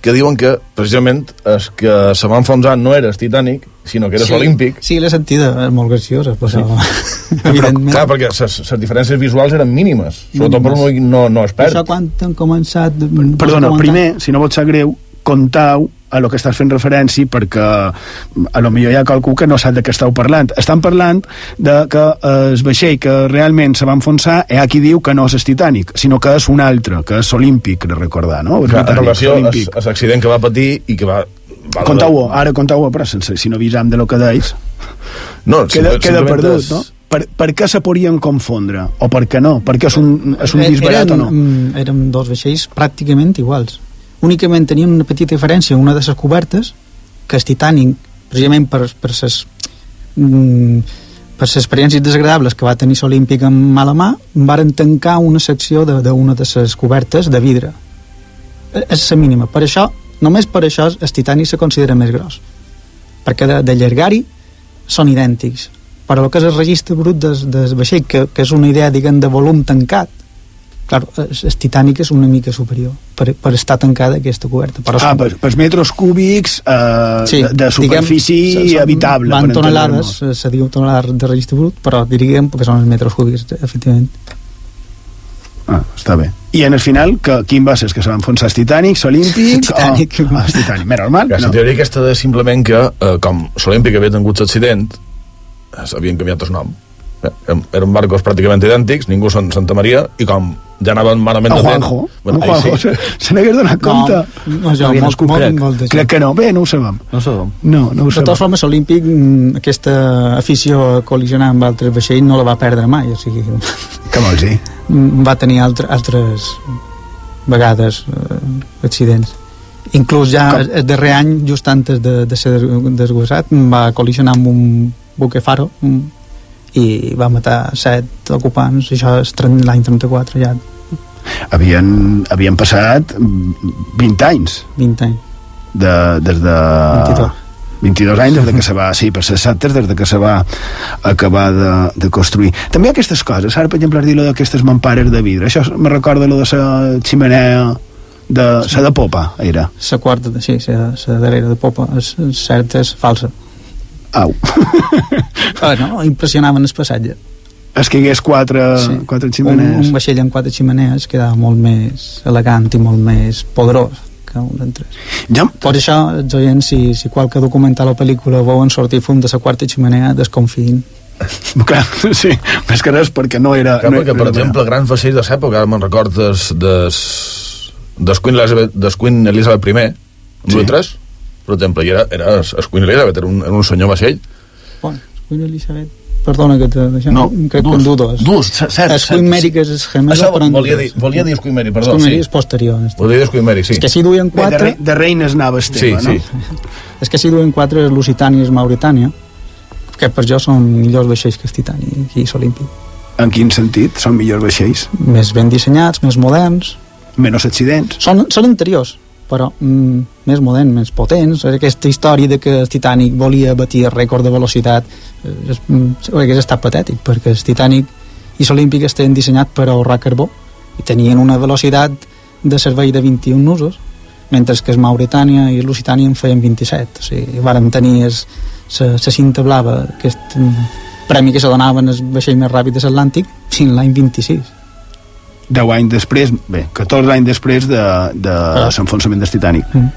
Speaker 6: que diuen que precisament el que se va enfonsar no era el Titanic, sinó que era
Speaker 12: sí,
Speaker 6: l'Olímpic.
Speaker 12: Sí, l'he sentida, és molt graciosa, però,
Speaker 6: sí. evidentment... Però, clar, perquè les diferències visuals eren mínimes, sobretot per un no, no expert.
Speaker 12: Això quan han començat...
Speaker 5: Perdona, primer, si no vols ser greu, contau a lo que estàs fent referència perquè a lo millor hi ha qualcú que no sap de què esteu parlant. Estan parlant de que el vaixell que realment se va enfonsar hi ha qui diu que no és el Titanic, sinó que és un altre, que és Olímpic, de recordar, no?
Speaker 6: Clar, en relació
Speaker 5: Olímpic.
Speaker 6: a l'accident que va patir i que va... va
Speaker 5: Contau-ho, ara contau-ho, però sense, si no avisam de lo que deis,
Speaker 6: No,
Speaker 5: queda, queda perdut,
Speaker 6: és-
Speaker 5: no? Per, per què se podrien confondre? O per què no? Perquè és un, és un
Speaker 12: Eh,
Speaker 5: disbarat o
Speaker 12: eren,
Speaker 5: no?
Speaker 12: mm, Eren dos vaixells pràcticament iguals. Únicament tenien una petita diferència, una de les cobertes, que el Titanic, precisament per, per ses, mm, per les experiències desagradables que va tenir l'Olímpic amb mala mà, varen tancar una secció d'una de, les cobertes de vidre. Eh, És la mínima. Per això, només per això, el Titanic se considera més gros. Perquè de, de llargari són idèntics. Però el que és el registre brut del, del vaixell, que, que és una idea, diguem, de volum tancat, Claro, el, Titanic és una mica superior per, per estar tancada aquesta coberta. Però
Speaker 5: Ah, per, per metres cúbics eh,
Speaker 12: Sí,
Speaker 5: de, de superfície
Speaker 12: diguem, són-
Speaker 5: habitable.
Speaker 12: Van
Speaker 5: per
Speaker 12: tonelades,
Speaker 5: entendre'ns.
Speaker 12: se diu tonelades de registre brut, però diríem que són els metres cúbics, efectivament.
Speaker 5: Ah, està bé. I en el final, que, quin va ser? És que se va enfonsar el Titanic, l'Olímpic?
Speaker 12: Titanic.
Speaker 5: O... Ah, el Titanic, més normal.
Speaker 6: La
Speaker 5: No.
Speaker 6: teoria aquesta de simplement que, eh, com l'Olímpic havia tingut l'accident, eh, s'havien canviat el nom. Eh, eren barcos pràcticament idèntics, ningú són Santa Maria, i com ja anaven malament...
Speaker 5: En
Speaker 6: de temps-
Speaker 5: Juanjo,
Speaker 6: Bueno,
Speaker 5: en
Speaker 6: ahí
Speaker 5: Juanjo,
Speaker 6: sí.
Speaker 5: se, n'hagués donat compte.
Speaker 12: no, jo,
Speaker 5: Havia
Speaker 12: molt- molt-
Speaker 5: crec.
Speaker 12: molt
Speaker 5: crec que no, bé, no ho sabem.
Speaker 6: No ho sabem.
Speaker 5: No, no ho
Speaker 12: De totes formes, l'Olímpic, mm, aquesta afició a col·lisionar amb altres vaixells no la va perdre mai, o sigui,
Speaker 5: Que vols dir?
Speaker 12: mm, va tenir altre, altres vegades eh, accidents. Inclús ja
Speaker 5: Com?
Speaker 12: el darrer any, just antes de, de ser desguassat, va col·lisionar amb un buque faro i va matar set ocupants, això és l'any 34 ja,
Speaker 5: Havien, havien passat 20 anys
Speaker 12: 20 anys.
Speaker 5: de, des de...
Speaker 12: 22.
Speaker 5: 22 anys des de que se va, sí, per ser exactes, des de que se va acabar de, de construir. També aquestes coses, ara, per exemple, has dit d'aquestes mampares de vidre, això me recorda lo de la ximenea de la de popa, era.
Speaker 12: La quarta, sí, la, la darrera de popa, és, és certa, és falsa.
Speaker 5: Au.
Speaker 12: Ah, no, impressionaven el passatge.
Speaker 5: És que hi hagués quatre, sí. quatre
Speaker 12: Un,
Speaker 5: ximenees.
Speaker 12: un vaixell amb quatre ximenees quedava molt més elegant i molt més poderós que un d'entre
Speaker 5: Ja,
Speaker 12: Per això, els oients, si, si qualque documental o pel·lícula veuen sortir fum de la quarta ximenea, desconfiïn.
Speaker 5: clar, sí, més que res perquè no era...
Speaker 6: Clar,
Speaker 5: no,
Speaker 6: perquè,
Speaker 5: no
Speaker 6: per
Speaker 5: era-
Speaker 6: exemple, grans vaixells de l'època, ara me'n record des, des, des Queen Elizabeth, des Queen Elizabeth I, amb
Speaker 5: Sí.
Speaker 6: sí. 3, per exemple, i era, era el Queen Elizabeth, era un, era un senyor vaixell.
Speaker 12: Bueno, Queen Elizabeth, perdona que te deixem,
Speaker 6: No,
Speaker 12: crec que en dudos.
Speaker 6: Dus, cert, cert.
Speaker 12: El Queen Mary que és el gemelo,
Speaker 6: Això
Speaker 12: però en
Speaker 6: volia dir, volia dir Queen Mary, perdó,
Speaker 12: Queen Mary
Speaker 6: sí.
Speaker 12: és posterior.
Speaker 6: Volia dir el Queen Mary, sí.
Speaker 12: És que si duien
Speaker 5: Bé, de,
Speaker 12: quatre...
Speaker 5: re, de reines anava
Speaker 6: Sí,
Speaker 5: Esteve,
Speaker 6: sí.
Speaker 5: no?
Speaker 12: És que si duen quatre és Lusitània i és Mauritània, que per jo són millors vaixells que el Titanic i l'Olímpic.
Speaker 5: En quin sentit? Són millors vaixells?
Speaker 12: Més ben dissenyats, més moderns.
Speaker 5: Menys accidents?
Speaker 12: Són, són anteriors, però mm, més moderns, més potents. Aquesta història de que el Titanic volia batir el rècord de velocitat eh, és, mm, hauria estat patètic, perquè el Titanic i l'Olímpic estaven dissenyats per ahorrar carbó i tenien una velocitat de servei de 21 nusos, mentre que el Mauritània i el Lusitània en feien 27. O sigui, varen tenir la cinta blava, aquest mm, premi que se donaven el vaixell més ràpid de l'Atlàntic, fins l'any 26.
Speaker 5: 10 anys després, bé, 14 anys després de, de
Speaker 12: Ah.
Speaker 5: l'enfonsament del Titanic.
Speaker 12: Mm.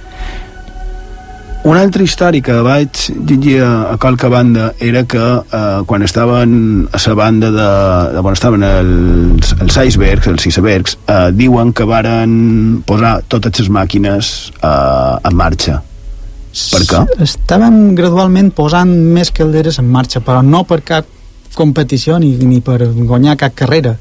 Speaker 5: Una altra història que vaig llegir a, a qualque banda era que eh, quan estaven a la banda de, de quan estaven els, els icebergs, els icebergs, eh, diuen que varen posar totes les màquines eh, en marxa. Per què?
Speaker 12: Estàvem gradualment posant més calderes en marxa, però no per cap competició ni, ni per guanyar cap carrera.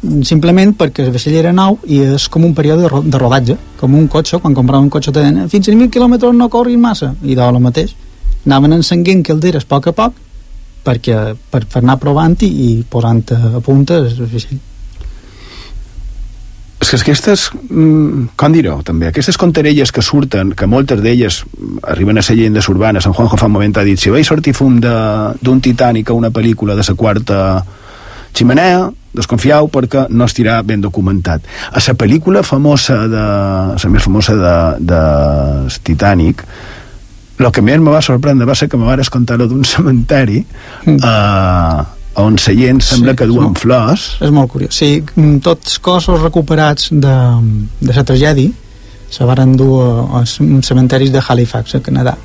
Speaker 12: Simplement perquè el vaixell era nou i és com un període de, ro de rodatge, com un cotxe, quan comprava un cotxe te deien fins a 1.000 quilòmetres no corris massa, i de lo mateix. Anaven encenguent calderes a poc a poc perquè, per, per anar provant i, i posant a punta el vaixell.
Speaker 5: És que aquestes, mm, com dir-ho, també, aquestes contarelles que surten, que moltes d'elles arriben a ser llegendes urbanes, en Juanjo fa un moment ha dit, si vaig sortir fum d'un Titanic a una pel·lícula de la quarta ximenea, desconfiau perquè no estirà ben documentat. A la pel·lícula famosa de, la més famosa de, de Titanic, el que més me va sorprendre va ser que me vares contar d'un cementeri eh, on la gent sembla
Speaker 12: Sí,
Speaker 5: que duen
Speaker 12: no.
Speaker 5: flors
Speaker 12: És molt curiós. Sí, mm, tots cossos recuperats de, de la tragèdia se varen dur a- als cementaris de Halifax, a Canadà.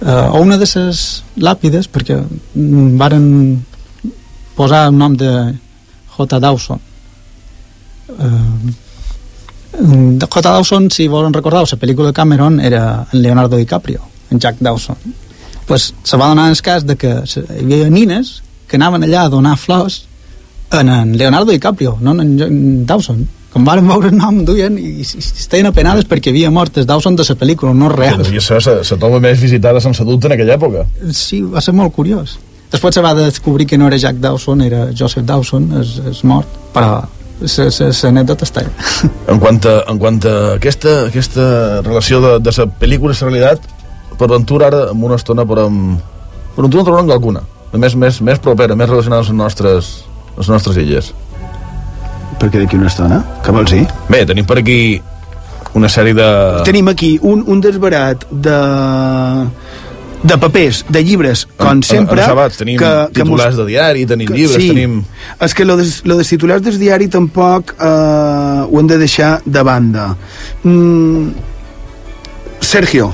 Speaker 12: Uh, a una de les làpides, perquè mm, varen posar el nom de J. Dawson. De J. Dawson, si volen recordar, la pel·lícula de Cameron era en Leonardo DiCaprio, en Jack Dawson. pues, se va donar el cas de que se- hi havia nines que anaven allà a donar flors en, en Leonardo DiCaprio, no en, en Dawson. Com van veure el nom, duien i, i, estaven apenades perquè havia mort el Dawson de la pel·lícula, no real.
Speaker 6: Devia ser la, la tomba més visitada sense dubte en aquella època.
Speaker 12: Sí, va ser molt curiós. Després se va descobrir que no era Jack Dawson, era Joseph Dawson, és, és mort, però l'anècdota està allà.
Speaker 6: En quant a, en quant a aquesta, aquesta relació de, de la pel·lícula i la realitat, per ventura ara, en una estona, per, amb, per ventura trobem alguna, més, més, més propera, més relacionada amb les nostres, les nostres illes.
Speaker 5: Perquè d'aquí una estona? Què vols dir?
Speaker 6: Bé, tenim per aquí una sèrie de...
Speaker 5: Tenim aquí un, un desbarat de de papers, de llibres, com
Speaker 6: En-
Speaker 5: sempre...
Speaker 6: En sabats tenim que, titulars
Speaker 5: mos-
Speaker 6: de diari, tenim
Speaker 5: que-
Speaker 6: llibres,
Speaker 5: sí.
Speaker 6: tenim...
Speaker 5: És que lo de, lo de titulars del diari tampoc eh, ho hem de deixar de banda. Mm, Sergio.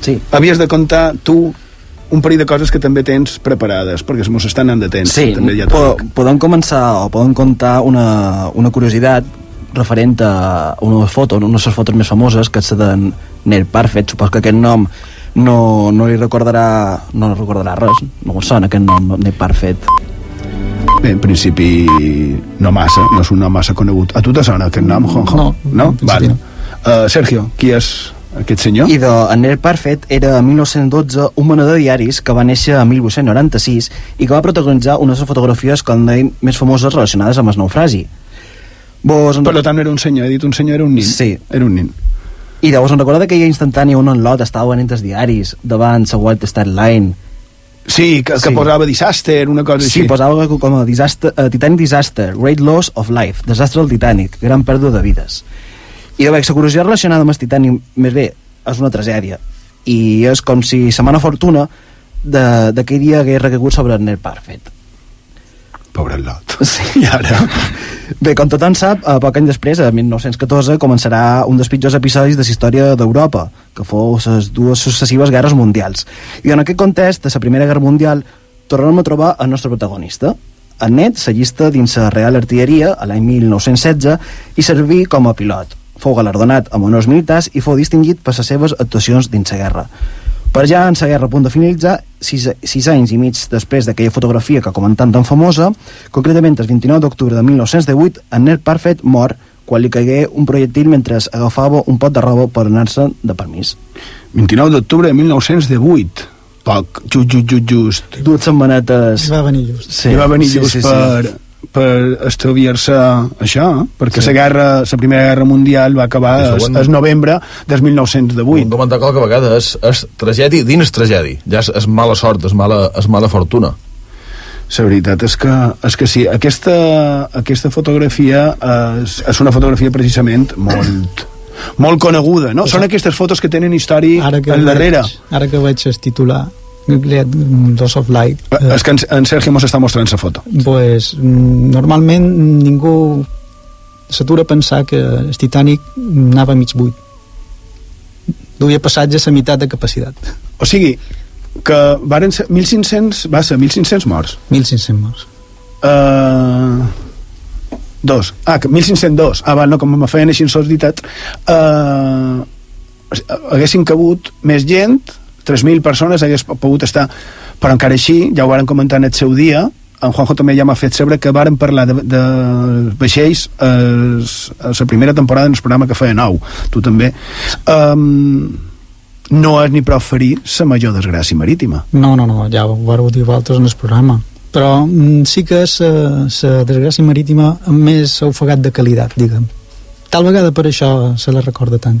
Speaker 7: Sí.
Speaker 5: Havies de contar tu un parell de coses que també tens preparades, perquè mos estan anant de temps.
Speaker 7: Sí,
Speaker 5: també ja
Speaker 7: po podem començar o podem contar una, una curiositat referent a una foto, una de les fotos més famoses, que és la de Neil Parfait. Supos que aquest nom no, no li recordarà no li recordarà res, no sona aquest nom, Neil Parfait.
Speaker 5: Bé, en principi no massa, no és un nom massa conegut. A tu te sona aquest nom, Juanjo?
Speaker 12: No,
Speaker 5: no?
Speaker 12: en
Speaker 5: Vale.
Speaker 12: no.
Speaker 5: Uh, Sergio, qui és aquest senyor?
Speaker 7: I de en Neil Parfait era a 1912 un venedor de diaris que va néixer a 1896 i que va protagonitzar unes fotografies com deim, més famoses relacionades amb el naufragi. Vos en
Speaker 5: Per tant, era un senyor, he dit un senyor, era un nin.
Speaker 7: Sí.
Speaker 5: Era un nin.
Speaker 7: I llavors en recorda aquella instantània on en Lot estava venent els diaris davant la White Star Line
Speaker 5: Sí, que, que
Speaker 7: Sí.
Speaker 5: posava disaster, una cosa
Speaker 7: Sí,
Speaker 5: així.
Speaker 7: posava com a disaster, uh, Titanic Disaster, Great Loss of Life, desastre del Titanic, gran pèrdua de vides. I la curiositat relacionada amb el Titanic, més bé, és una tragèdia. I és com si la mala fortuna de- d'aquell dia hagués recaigut sobre el Neil Parfait.
Speaker 5: Pobre Lot.
Speaker 7: Sí.
Speaker 5: Ara?
Speaker 7: Bé, com tothom sap, a poc any després, a 1914, començarà un dels pitjors episodis de la història d'Europa, que fou les dues successives guerres mundials. I en aquest context, de la Primera Guerra Mundial, tornem a trobar el nostre protagonista. En Ned s'allista dins la Real Artilleria a l'any 1916 i serví com a pilot. Fou galardonat amb honors militars i fou distingit per les seves actuacions dins la guerra. Per ja en la guerra a punt de finalitzar, sis, sis anys i mig després d'aquella fotografia que comentant tan famosa, concretament el 29 d'octubre de 1918, en Ned Parfait mor quan li caigué un projectil mentre agafava un pot de roba per anar-se de permís.
Speaker 5: 29 d'octubre de 1918. Poc, just, just, just, just.
Speaker 7: Dues setmanetes...
Speaker 12: I va venir just.
Speaker 7: Sí,
Speaker 5: I va venir
Speaker 7: sí,
Speaker 5: just
Speaker 7: sí, sí.
Speaker 5: per, per estalviar-se això, eh? perquè la guerra, la primera guerra mundial va acabar el, el novembre del
Speaker 6: Hem
Speaker 5: 1918.
Speaker 6: comentat qualque vegada, és, és tragèdia dins tragèdia. Ja és, és mala sort, és mala, és mala fortuna.
Speaker 5: La veritat és que, és que sí, aquesta, aquesta fotografia és, és una fotografia precisament molt, molt coneguda, no? Són aquestes fotos que tenen història al darrere.
Speaker 12: veig, ara que veig el titular, Loss of Light,
Speaker 5: Eh, És que en, en Sergio mos està mostrant la foto.
Speaker 12: pues, mm, normalment ningú s'atura a pensar que el Titanic anava mig buit. Duia passatge a meitat de capacitat.
Speaker 5: O sigui, que varen ser 1.500, va ser 1.500 morts.
Speaker 12: 1.500 morts.
Speaker 5: Uh, dos. Ah, que 1.502. Ah, va, no, com me feien així insòlitat. Uh, haguessin cabut més gent, 3.000 persones hagués pogut estar, però encara així, ja ho varen comentar en el seu dia, en Juanjo també ja m'ha fet saber que varen parlar de, de vaixells eh, a la primera temporada en el programa que feia nou, tu també um, no és ni prou ferir la major desgràcia marítima
Speaker 12: No, no, no, ja ho vareu dir vosaltres en el programa. Però mm, sí que és la desgràcia marítima més ofegat de qualitat, diguem. Tal vegada per això se la recorda tant.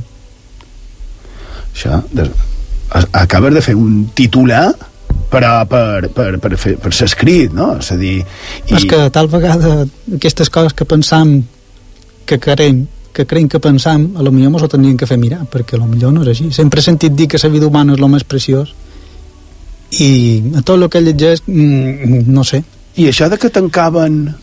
Speaker 5: això de, a- acabes de fer un titular però per, per, per, fer, per ser escrit no? és a dir
Speaker 12: I... És que tal vegada aquestes coses que pensam que creiem que creiem que pensam, a lo millor mos ho tindrien que fer mirar, perquè a lo millor no és així. Sempre he sentit dir que la vida humana és el més preciós i a tot el que llegeix, mm, no sé.
Speaker 5: i això de que tancaven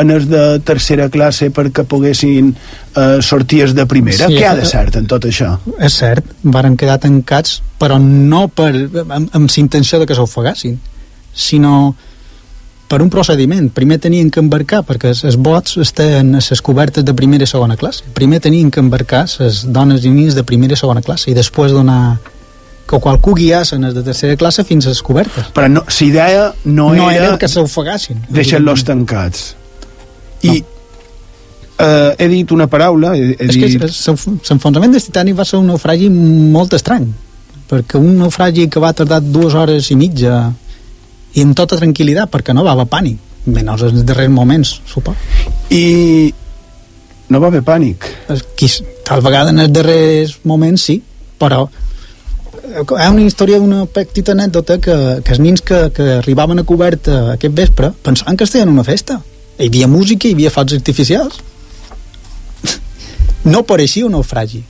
Speaker 5: en els de tercera classe perquè poguessin eh, sortir els de primera?
Speaker 12: Sí,
Speaker 5: Què ha
Speaker 12: eh,
Speaker 5: de cert en tot això?
Speaker 12: És cert, varen quedar tancats, però no per, amb, amb intenció de que s'ofegassin, sinó per un procediment. Primer tenien que embarcar, perquè els, bots estan a les cobertes de primera i segona classe. Primer tenien que embarcar les dones i nens de primera i segona classe i després donar que qualcú guiassen els de tercera classe fins a les cobertes.
Speaker 5: Però no, la idea no,
Speaker 12: no
Speaker 5: era,
Speaker 12: era que s'ofegassin.
Speaker 5: deixar-los tancats. I eh, he dit una paraula, he, he
Speaker 12: És que
Speaker 5: dit...
Speaker 12: l'enfonsament del Titanic va ser un naufragi molt estrany, perquè un naufragi que va tardar dues hores i mitja i amb tota tranquil·litat, perquè no va haver pànic, menys els darrers moments, suposo.
Speaker 5: I no va haver pànic.
Speaker 12: Qui, tal vegada en els darrers moments sí, però hi ha una història d'una petita anècdota que, que els nins que, que arribaven a coberta aquest vespre pensaven que estaven en una festa hi havia música, hi havia focs artificials. No pareixia un naufragi.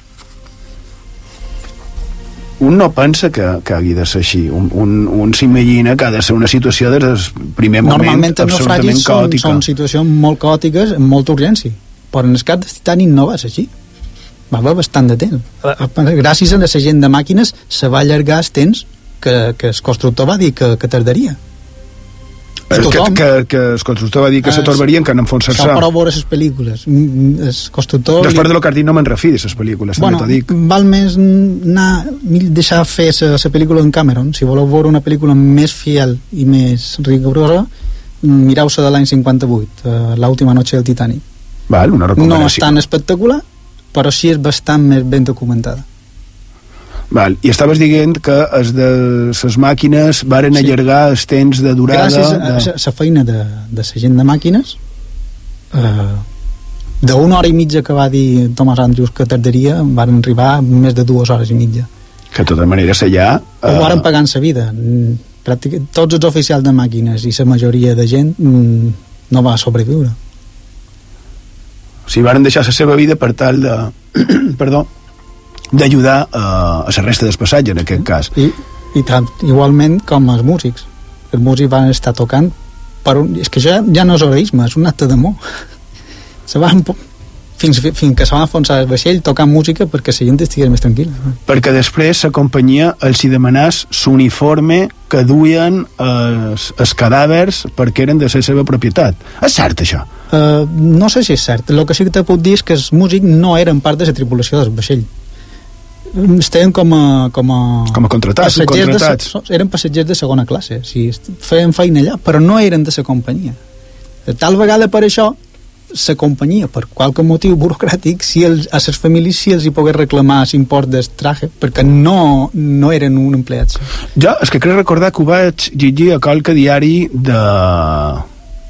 Speaker 5: Un no pensa que, que hagi de ser així. Un, un, un s'imagina que ha de ser una situació des del primer moment
Speaker 12: normalment els naufragis són,
Speaker 5: caòtica.
Speaker 12: són situacions molt caòtiques amb molta urgència. Però en el cas de Titanic no va ser així. Va haver bastant de temps. Eh, eh, gràcies a la gent de màquines se va allargar el temps que, que el constructor va dir que, que tardaria
Speaker 5: que, que, que el constructor va dir que
Speaker 12: Ah,
Speaker 5: s'atorbarien que en enfonsar-se
Speaker 12: Això prou veure les pel·lícules. Mm, mm, El constructor...
Speaker 5: després de lo que has dit no me'n refi de les pel·lícules
Speaker 12: bueno,
Speaker 5: també t'ho dic
Speaker 12: val més anar, deixar fer la pel·lícula en Cameron. Si voleu veure una pel·lícula més fiel i més rigorosa, mireu-se de l'any 58, eh, l'última noche del Titanic.
Speaker 5: Val, una
Speaker 12: No és
Speaker 5: recomanació
Speaker 12: tan espectacular, però sí és bastant més ben documentada.
Speaker 5: Val. I estaves dient que els de les màquines varen
Speaker 12: Sí.
Speaker 5: allargar els temps de durada
Speaker 12: Gràcies a
Speaker 5: de...
Speaker 12: la feina de, de la gent de màquines, eh, d'una hora i mitja que va dir Thomas Andrews que tardaria, van arribar més de dues hores i mitja.
Speaker 5: que de totes maneres allà
Speaker 12: ho
Speaker 5: eh,
Speaker 12: varen pagant sa vida Mm, pràctic, tots els oficials de màquines i la majoria de gent mm, no va sobreviure
Speaker 5: o sigui, varen deixar la seva vida per tal de perdó d'ajudar eh, a la resta del passatge en aquest cas
Speaker 12: i, i tant, igualment com els músics els músics van estar tocant per un, és que ja, ja no és heroisme, és un acte d'amor se van fins, fins que se va enfonsar el vaixell tocant música perquè la gent estigués més tranquil·la
Speaker 5: perquè després la companyia els hi demanàs l'uniforme que duien els, els cadàvers perquè eren de la seva propietat és cert això?
Speaker 12: Uh, no sé si és cert. El que sí que te puc dir és que els músics no eren part de la tripulació del vaixell. Estaven com a... Com a,
Speaker 5: Com a contratats,
Speaker 12: passatgers de, eren passatgers de segona classe. O sigui, feien feina allà, però no eren de la companyia. Tal vegada per això la companyia, per qualque motiu burocràtic, si els, a les famílies si els hi pogués reclamar l'import del traje, perquè no, no eren un empleat.
Speaker 5: Jo és que crec recordar que ho vaig llegir a qualque diari de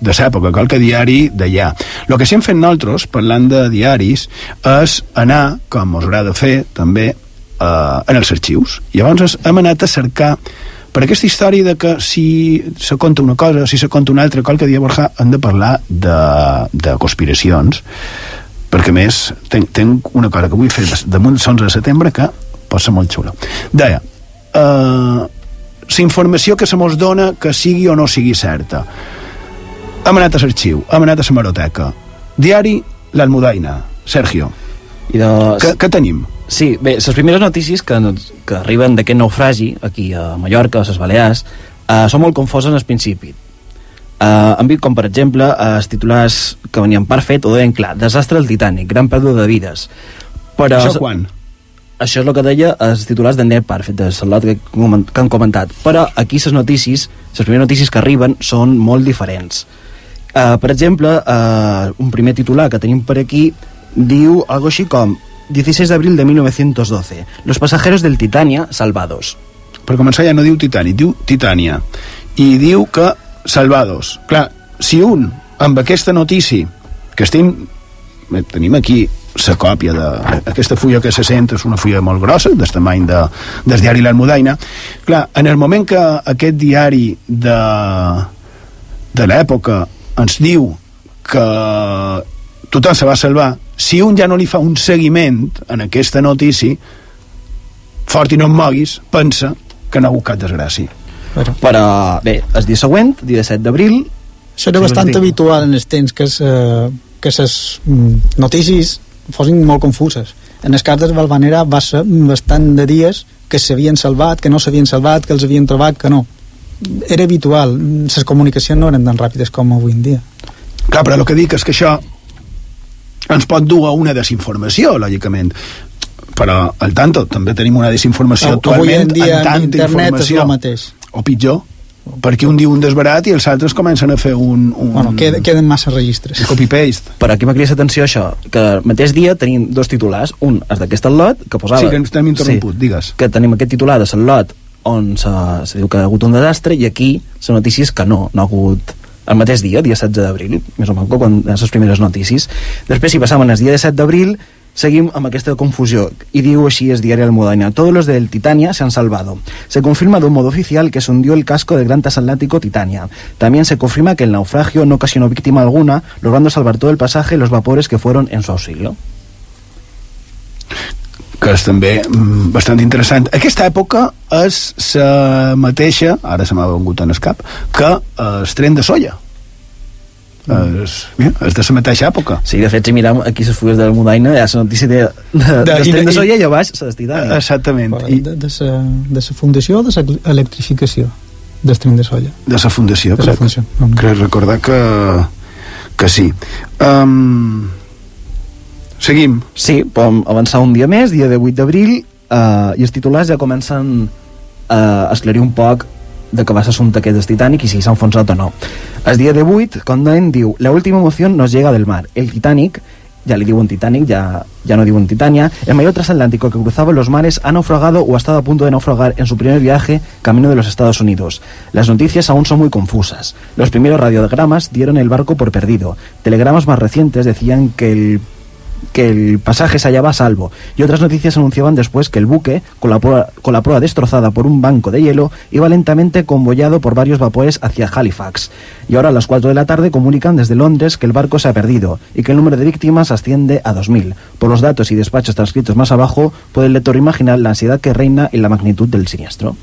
Speaker 5: de l'època, qualque diari d'allà. El que sí hem fet nosaltres, parlant de diaris, és anar, com us haurà de fer també, eh, en els arxius. Llavors hem anat a cercar per aquesta història de que si se conta una cosa, si se conta una altra, qualque dia, Borja, hem de parlar de, de conspiracions, perquè a més tenc, tenc una cosa que vull fer damunt l'11 de setembre que pot ser molt xula. Deia, eh, informació que se mos dona que sigui o no sigui certa. Hem anat a l'arxiu, hem anat a la maroteca. Diari L'Almudaina. Sergio,
Speaker 7: I de...
Speaker 5: què, què tenim?
Speaker 7: Sí, bé, les primeres notícies que, que arriben d'aquest naufragi, aquí a Mallorca, a les Balears, eh, són molt confoses al principi. Eh, han vist com, per exemple, eh, els titulars que venien per fet ho deien clar, desastre del Titanic, gran pèrdua de vides. Però,
Speaker 5: Això quan?
Speaker 7: Això és el que deia els titulars de Net Parfet, de Salot, que, que han comentat. Però aquí les notícies, les primeres notícies que arriben, són molt diferents. Uh, per exemple, uh, un primer titular que tenim per aquí diu algo així com 16 de abril de 1912. Los pasajeros del Titania salvados.
Speaker 5: Per començar ja no diu Titanic, diu Titània. I diu que salvados. Clar, si un, amb aquesta notícia, que estem... eh, Tenim aquí la còpia de... Aquesta fulla que se sent és una fulla molt grossa, del tamany de, del diari L'Almudaina. Clar, en el moment que aquest diari de, de l'època ens diu que tothom se va salvar, si un ja no li fa un seguiment en aquesta notícia, fort i no et moguis, pensa que no ha cap desgràcia.
Speaker 7: Però, bé, el dia següent, dia 7 d'abril,
Speaker 12: Això era
Speaker 14: Sí,
Speaker 12: bastant
Speaker 14: dic.
Speaker 12: habitual en els temps que les que ses mm, notícies fossin molt confuses. En el cas de Valvanera va ser bastant de dies que s'havien salvat, que no s'havien salvat, que els havien trobat, que no. Era habitual. Les comunicacions no eren tan ràpides com avui en dia.
Speaker 5: Clar, però el que dic és que això ens pot dur a una desinformació, lògicament. Però, al tanto, també tenim una desinformació
Speaker 12: Avui
Speaker 5: actualment
Speaker 12: en dia
Speaker 5: amb tanta
Speaker 12: en internet és
Speaker 5: informació.
Speaker 12: el mateix.
Speaker 5: O pitjor, perquè un diu un desbarat i els altres comencen a fer un... un
Speaker 12: Bueno, queden, queden massa registres.
Speaker 5: un copy-paste.
Speaker 7: Però aquí m'ha cridat l'atenció això, que el mateix dia tenim dos titulars, un és d'aquest lot, que posava...
Speaker 5: Sí, que ens t'hem interromput, digues.
Speaker 7: Que tenim aquest titular de lot on se, se diu que ha hagut un desastre, i aquí la notícia és que no, no ha hagut el mateix dia, dia 16 d'abril, més o menys, quan les primeres notícies. Després, si passàvem el dia 17 d'abril, seguim amb aquesta confusió. Y digo así es diario Almudaina. Todos los del Titania se han salvado. Se confirma de un modo oficial que se el casco del gran transatlántico Titania. También se confirma que el naufragio no ocasionó víctima alguna, logrando salvar todo el pasaje y los vapores que fueron en su auxilio.
Speaker 5: Que és també mm, bastant interessant. Aquesta època és la mateixa, ara se m'ha vengut en el cap, que el tren de soia. Mm. És, mira, és de la mateixa època.
Speaker 7: Sí, de fet, si miram aquí les fulles de l'Almudaina, hi ha la notícia de, de, de,
Speaker 5: De-
Speaker 7: de,
Speaker 5: i-
Speaker 7: de, soia i a baix la Titania.
Speaker 5: Exactament.
Speaker 12: I... De, de, sa, de sa fundació o de sa electrificació del tren de solla?
Speaker 5: De la fundació,
Speaker 12: De la
Speaker 5: crec,
Speaker 12: fundació.
Speaker 5: crec recordar que, que sí. Um, seguim.
Speaker 7: Sí, podem avançar un dia més, dia de 8 d'abril, eh, i els titulars ja comencen a esclarir un poc de què va ser assumpte aquest del Titanic i si s'ha enfonsat o no. El dia de 8, Condon diu La última emoción nos llega del mar. El Titanic, ya le diuen Titanic, ya, ya no diuen Titania, el mayor transatlántico que cruzaba los mares ha naufragado o ha estado a punto de naufragar en su primer viaje camino de los Estados Unidos. Las noticias aún son muy confusas. Los primeros radiogramas dieron el barco por perdido. Telegramas más recientes decían que el que el pasaje se hallaba a salvo y otras noticias anunciaban después que el buque, con la, proa, con la proa destrozada por un banco de hielo, iba lentamente convoyado por varios vapores hacia Halifax. Y ahora a las 4 de la tarde comunican desde Londres que el barco se ha perdido y que el número de víctimas asciende a 2.000. Por los datos y despachos transcritos más abajo, puede el lector imaginar la ansiedad que reina y la magnitud del siniestro.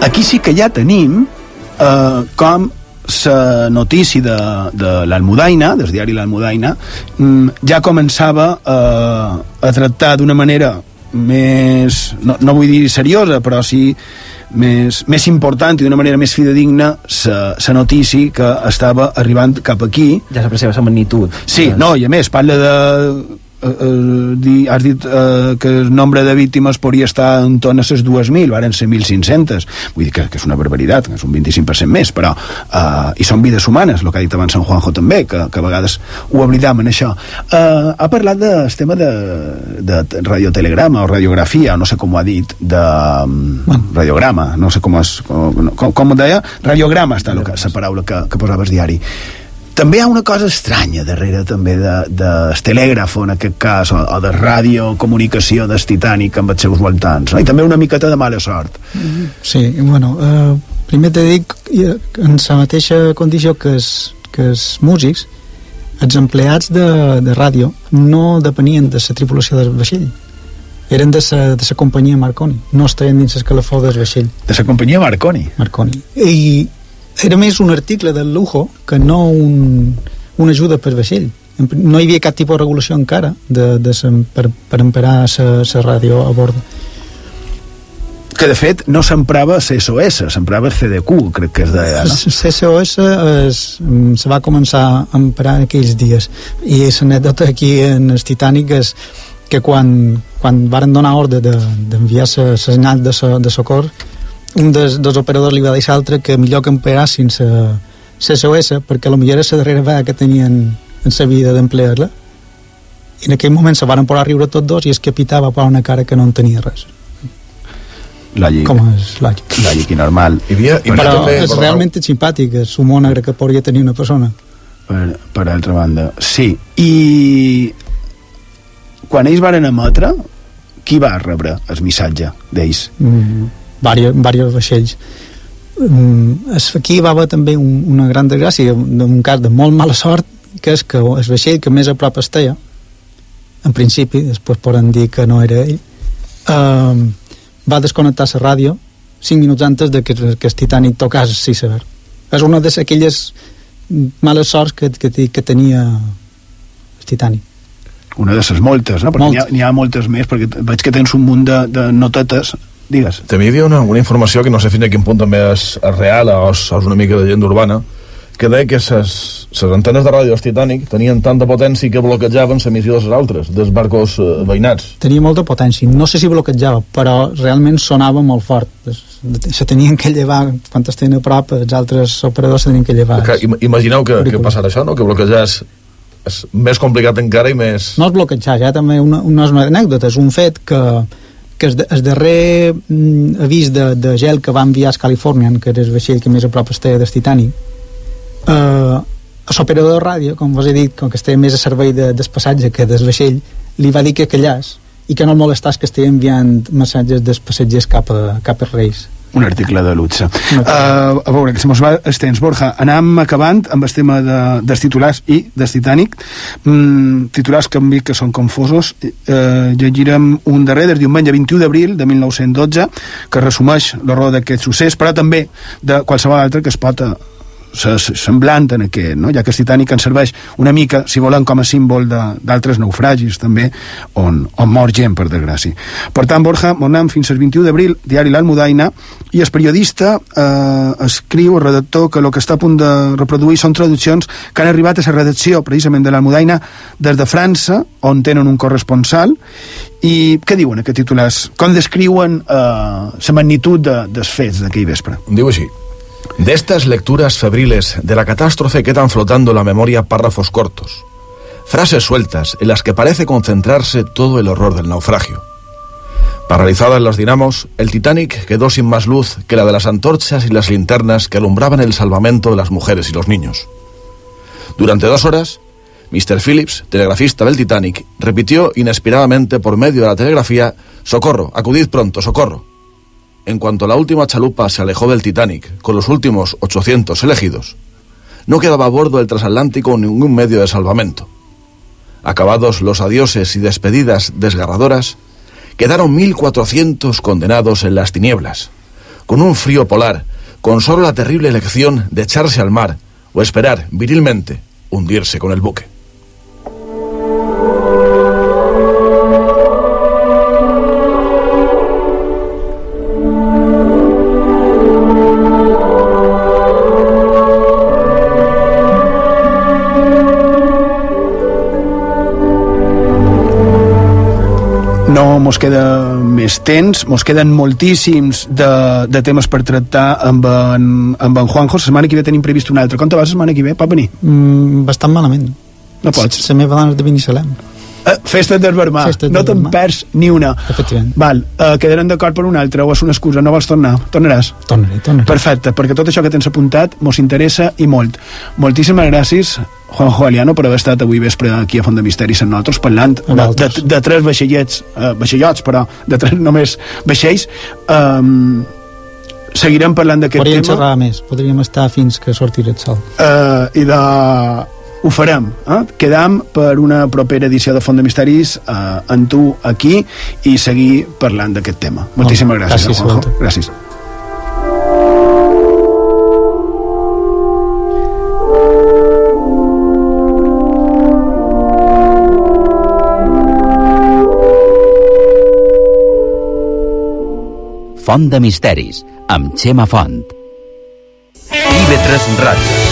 Speaker 5: Aquí sí que ja tenim eh, com la notícia de, de l'Almudaina, del diari l'Almudaina, mm, ja començava eh, a tractar d'una manera més, no, no vull dir seriosa, però sí més, més important i d'una manera més fidedigna la notícia que estava arribant cap aquí.
Speaker 7: Ja s'aprecia la magnitud.
Speaker 5: Sí, no, i a més parla de... Eh, eh, di, has dit eh, que el nombre de víctimes podria estar en torn a les 2.000, varen ser 1.500 vull dir que, que és una barbaritat que és un 25% més, però eh, i són vides humanes, el que ha dit abans en Juanjo també que, que a vegades ho oblidam en això. Eh, ha parlat del tema de, de radiotelegrama o radiografia no sé com ho ha dit de bueno. radiograma, no sé com, es, com, com, com ho deia, radiograma està la paraula que, que posava el diari també hi ha una cosa estranya darrere també de, de telègraf en aquest cas o, o de radiocomunicació del Titanic amb els seus voltants no? i també una miqueta de mala sort.
Speaker 12: Sí, bueno, eh, primer te dic eh, en la mateixa condició que els, que els músics els empleats de, de ràdio no depenien de la tripulació del vaixell. Eren de la, de la companyia Marconi. No estaven dins l'escalafó del vaixell.
Speaker 5: De la companyia Marconi?
Speaker 12: Marconi. I era més un article del lujo que no un, una ajuda per vaixell. No hi havia cap tipus de regulació encara de, de sa, per, per emperar la ràdio a bord.
Speaker 5: Que de fet no s'emprava CSOS, s'emprava CDQ, crec que es deia, no?
Speaker 12: CSOS es, mm, se va començar a emprar aquells dies. I l'anècdota aquí en el Titanic és que quan, quan varen donar ordre d'enviar de, la senyal de, so, de socor un dels, dels operadors li va dir l'altre que millor que emperassin la CSOS perquè potser era la darrera vegada que tenien en la vida d'emplear-la. I en aquell moment se van posar a riure tots dos i el capità va posar una cara que no en tenia res.
Speaker 5: Lògic.
Speaker 12: com és lògic
Speaker 5: lògic i normal.
Speaker 6: Hi havia, hi havia
Speaker 12: però
Speaker 6: també,
Speaker 12: és realment simpàtic és humor negre que podria tenir una persona.
Speaker 5: Per, per altra banda sí, i quan ells varen emetre qui va rebre el missatge d'ells?
Speaker 12: mm, diversos, diversos vaixells. Mm, es, aquí va haver també un, una gran desgràcia d'un cas de molt mala sort que és que el vaixell que més a prop esteia en principi, després poden dir que no era ell eh, va desconnectar la ràdio 5 minuts antes de que, que el Titanic tocàs l'iceberg és una d'aquelles males sorts que, que, que tenia el Titanic.
Speaker 5: Una de les moltes, no? perquè n'hi ha, ha moltes més perquè veig que tens un munt de, de notetes digues.
Speaker 6: També hi havia una, una informació que no sé fins a quin punt també és, és real o és, és una mica de llegenda urbana que deia que les antenes de ràdio del Titanic tenien tanta potència que bloquejaven l'emissió dels altres, dels barcos eh, veïnats.
Speaker 12: Tenia molta potència, no sé si bloquejava, però realment sonava molt fort. Se tenien que llevar, quan estén a prop, els altres operadors se tenien que llevar.
Speaker 6: Que, imagineu que, que passarà això, no? que bloquejàs és més complicat encara i més...
Speaker 12: No és bloquejar, ja també una, una, una anècdota, és un fet que que el, el darrer mm, avís de, de gel que va enviar a Californian, que era el vaixell que més a prop estava del Titanic, eh, l'operador de ràdio, com vos he dit, com que estava més a servei de, del passatge que del vaixell, li va dir que callàs i que no molestàs que estava enviant missatges dels passatgers cap a, cap a Reis
Speaker 5: un article de luxe. Uh, a veure, que se mos va el temps. Borja, anam acabant amb el tema de, dels titulars i del Titanic. Mm, titulars que hem dit que són confosos. Uh, llegirem un darrer del diumenge 21 d'abril de 1912 que resumeix l'horror d'aquest succés, però també de qualsevol altre que es pot semblant en aquest, no? ja que el Titanic ens serveix una mica, si volen, com a símbol d'altres naufragis també, on, on mor gent, per desgràcia. Per tant, Borja, Monam, fins al 21 d'abril, diari L'Almudaina, i el periodista eh, escriu, el redactor, que el que està a punt de reproduir són traduccions que han arribat a la redacció, precisament, de l'Almudaina, des de França, on tenen un corresponsal, i què diuen aquests titulars? Com descriuen eh, la magnitud de, dels fets d'aquell vespre?
Speaker 6: Diu així. De estas lecturas febriles de la catástrofe quedan flotando en la memoria párrafos cortos, frases sueltas en las que parece concentrarse todo el horror del naufragio. Paralizada en los dinamos, el Titanic quedó sin más luz que la de las antorchas y las linternas que alumbraban el salvamento de las mujeres y los niños. Durante dos horas, Mr. Phillips, telegrafista del Titanic, repitió inesperadamente por medio de la telegrafía Socorro, acudid pronto, socorro en cuanto la última chalupa se alejó del Titanic con los últimos 800 elegidos, no quedaba a bordo del transatlántico ningún medio de salvamento. Acabados los adioses y despedidas desgarradoras, quedaron 1.400 condenados en las tinieblas, con un frío polar, con solo la terrible elección de echarse al mar o esperar virilmente hundirse con el buque.
Speaker 5: No mos queda més temps, mos queden moltíssims de, de temes per tractar amb en, amb en Juanjo. La setmana que ve tenim previst un altre. Com te vas la setmana que ve? Pot venir?
Speaker 12: Mm, bastant malament.
Speaker 5: No pots?
Speaker 12: La meva dona és de Binissalem.
Speaker 5: Uh, festa del Barmà, no te'n perds ni una.
Speaker 12: Efectivament.
Speaker 5: Val, uh, quedarem d'acord per una altra o és una excusa, no vols tornar? Tornaràs?
Speaker 12: Tornaré, tornaré.
Speaker 5: Perfecte, perquè tot això que tens apuntat mos interessa i molt. Moltíssimes gràcies, Juanjo Aliano, per haver estat avui vespre aquí a Font de Misteris amb nosaltres, parlant de, de, de tres vaixellets, uh, vaixellots, però de tres només vaixells. Um, seguirem parlant d'aquest tema.
Speaker 12: Podríem xerrar més, podríem estar fins que sortirà el sol.
Speaker 5: Uh, I de ho farem. Eh? Quedam per una propera edició de Font de Misteris eh, amb tu aquí i seguir parlant d'aquest tema. Moltíssimes gràcies, gràcies Juanjo. Gràcies.
Speaker 4: Font de Misteris, amb Xema Font. IB3 Ràdio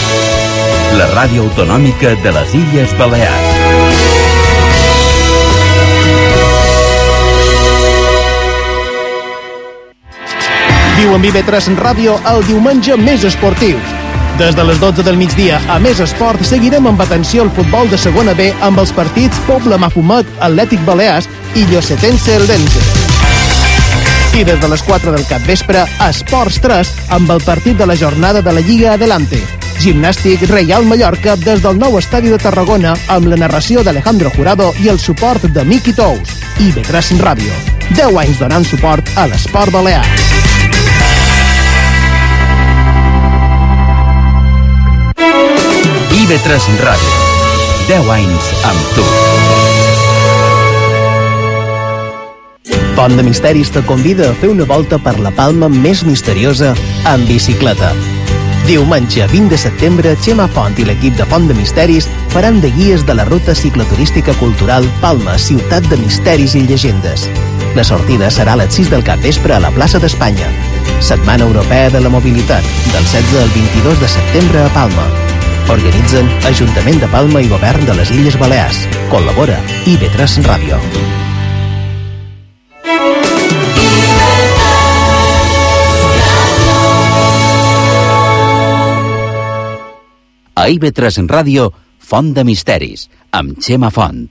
Speaker 4: la ràdio autonòmica de les Illes Balears.
Speaker 11: Viu amb IB3 Ràdio el diumenge més esportiu. Des de les 12 del migdia a Més Esport seguirem amb atenció el futbol de segona B amb els partits Poble Mafumet, Atlètic Balears i Llosetense Eldense. I des de les 4 del cap vespre, Esports 3 amb el partit de la jornada de la Lliga Adelante. Gimnàstic Reial Mallorca des del nou estadi de Tarragona amb la narració d'Alejandro Jurado i el suport de Miki Tous. I Betràs Ràdio, 10 anys donant suport a l'esport balear.
Speaker 4: IB3 Ràdio, 10 anys amb tu.
Speaker 13: Pont de Misteris te convida a fer una volta per la Palma més misteriosa en bicicleta Diumenge 20 de setembre, Xema Font i l'equip de Font de Misteris faran de guies de la ruta cicloturística cultural Palma, ciutat de misteris i llegendes. La sortida serà a les 6 del capvespre a la plaça d'Espanya. Setmana Europea de la Mobilitat, del 16 al 22 de setembre a Palma. Organitzen Ajuntament de Palma i Govern de les Illes Balears. Col·labora IB3 Ràdio.
Speaker 4: A IB3 Ràdio, Font de Misteris, amb Xema Font.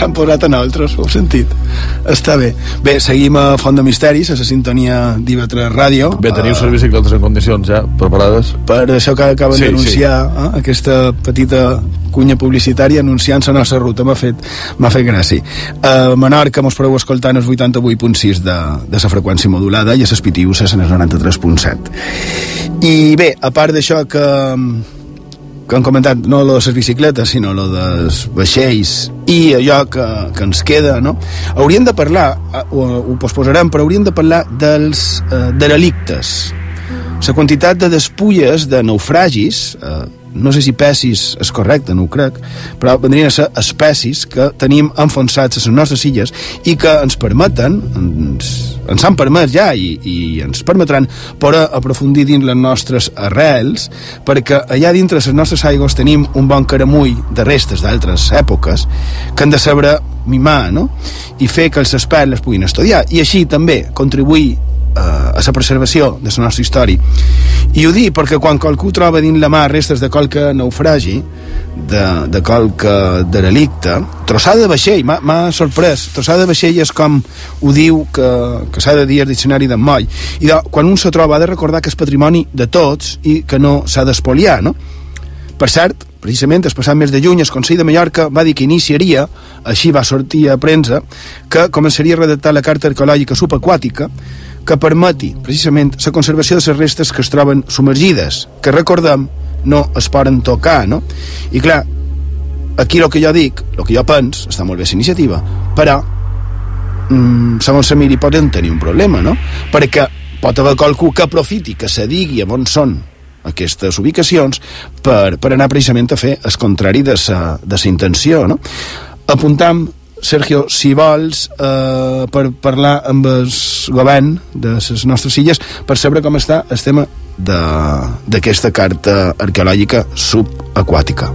Speaker 5: s'han posat en altres, ho heu sentit? Està bé. Bé, seguim a Font de Misteris, a la sintonia d'IV3 Ràdio.
Speaker 6: Bé, teniu uh, bicicletes en condicions ja, preparades?
Speaker 5: Per això que acaben
Speaker 6: Sí,
Speaker 5: d'anunciar, eh, aquesta petita cunya publicitària anunciant la nostra ruta. M'ha fet, fet gràcia. A Menorca mos podeu escoltar en el 88.6 de, de la freqüència modulada i a les Pitiuses en el 93.7 i bé, a part d'això que que han comentat no lo de les bicicletes sinó lo dels vaixells i allò que, que ens queda no? hauríem de parlar eh, ho, ho posposarem però hauríem de parlar dels eh, derelictes la quantitat de despulles de naufragis eh, no sé si pessis és correcte, no ho crec però vendrien a ser espècies que tenim enfonsats a les nostres illes i que ens permeten ens, ens han permès ja i, i ens permetran poder aprofundir dins les nostres arrels perquè allà dintre les nostres aigües tenim un bon caramull de restes d'altres èpoques que han de saber mimar no? i fer que els experts les puguin estudiar i així també contribuir eh, a la preservació de la nostra història i ho dic perquè quan qualcú troba dins la mà restes de qualque naufragi de, de qualque derelicte trossada de vaixell, m'ha sorprès. Trossada de vaixell és com ho diu que, que s'ha de dir el diccionari d'en Moll. I de, quan un se troba ha de recordar que és patrimoni de tots i que no s'ha d'espoliar no? per cert, precisament el passat mes de juny el Consell de Mallorca va dir que iniciaria així va sortir a premsa que començaria a redactar la carta arqueològica subaquàtica que permeti precisament la conservació de les restes que es troben submergides que recordem no es poden tocar no? i clar aquí el que jo dic, el que jo pens està molt bé la iniciativa però mm, segons se miri poden tenir un problema no? perquè pot haver qualcú que aprofiti que se digui on són aquestes ubicacions per, per anar precisament a fer el contrari de sa, de sa intenció no? apuntam Sergio, si vols eh, per parlar amb el govern de les nostres illes per saber com està el tema d'aquesta carta arqueològica subaquàtica.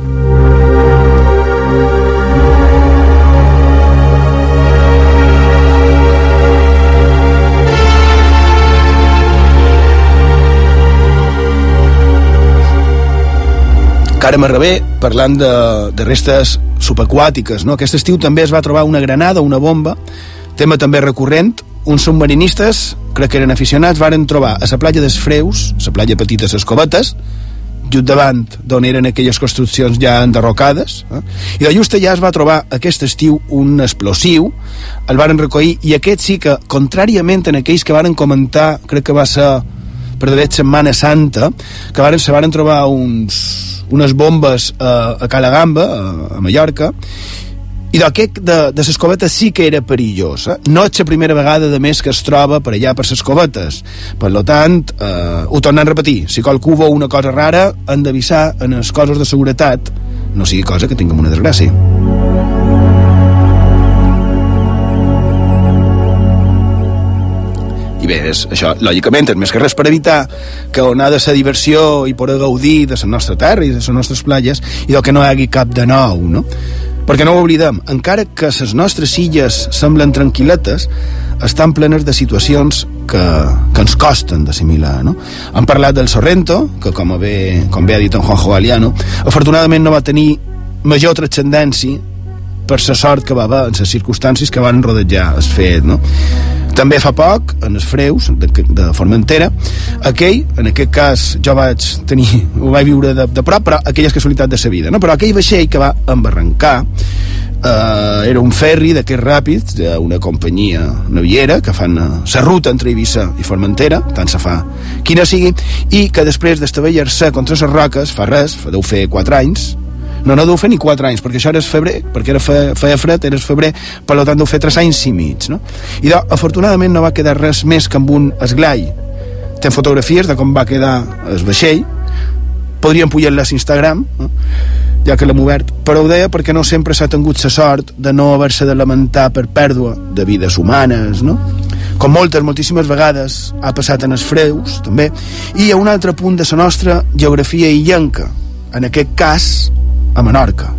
Speaker 5: Carme Rebé, parlant de, de restes subaquàtiques. No? Aquest estiu també es va trobar una granada, una bomba, tema també recurrent. Uns submarinistes, crec que eren aficionats, varen trobar a la platja dels Freus, la platja petita les Covetes, just davant d'on eren aquelles construccions ja enderrocades eh? i de just allà es va trobar aquest estiu un explosiu el varen recollir i aquest sí que, contràriament en aquells que varen comentar crec que va ser per d'haver Setmana Santa que varen, se varen trobar uns, unes bombes a, a Calagamba a, a Mallorca i d'aquest de, de les covetes sí que era perillós eh? no és la primera vegada de més que es troba per allà per les covetes per lo tant, eh, ho tornem a repetir. Si qualcú veu una cosa rara han d'avisar en els coses de seguretat. No sigui cosa que tinguem una desgràcia i bé, és, això, lògicament, és més que res per evitar que on ha de ser diversió i poder gaudir de la nostra terra i de les nostres platges i del que no hi hagi cap de nou, no? Perquè no ho oblidem, encara que les nostres illes semblen tranquil·letes, estan plenes de situacions que, que ens costen d'assimilar, no? Han parlat del Sorrento, que com bé, com bé ha dit en Juanjo Galiano, afortunadament no va tenir major transcendència per la sort que va haver en les circumstàncies que van rodejar el fet, no? També fa poc, en els freus de, de Formentera, aquell, en aquest cas jo vaig tenir, ho vaig viure de, de prop, però aquella és casualitat de sa vida, no? però aquell vaixell que va embarrancar eh, era un ferri d'aquests ràpids d'una companyia naviera que fan la eh, ruta entre Eivissa i Formentera, tant se fa quina sigui, i que després d'estavellar-se contra les roques, fa res, deu fer 4 anys, no, no deu fer ni 4 anys, perquè això era febrer, perquè era fe, feia fred, era febrer, per tant deu fer 3 anys i mig, no? I de, afortunadament no va quedar res més que amb un esglai. Té fotografies de com va quedar el vaixell, podríem pujar-les a Instagram, no? ja que l'hem obert, però ho deia perquè no sempre s'ha tingut la sort de no haver-se de lamentar per pèrdua de vides humanes, no? com moltes, moltíssimes vegades ha passat en els freus, també, i hi ha un altre punt de la nostra geografia illenca, en aquest cas a Menorca.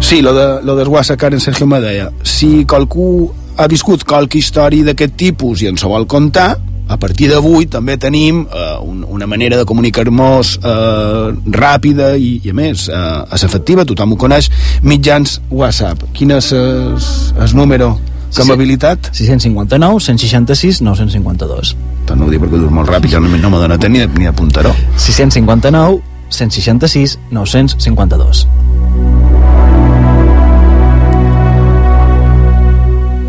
Speaker 5: Sí, lo, de, lo desguassa Karen Sergio me deia si qualcú ha viscut qualque història d'aquest tipus i ens ho vol contar a partir d'avui també tenim eh, un, una manera de comunicar-nos eh, ràpida i, i a més eh, és efectiva, tothom ho coneix mitjans WhatsApp. Quin és el número que amabilitat?
Speaker 7: 659 166 952.
Speaker 5: Tant no ho dic perquè dur molt ràpid, ja no, no me dona ni, ni apuntaró.
Speaker 7: 659 166 952.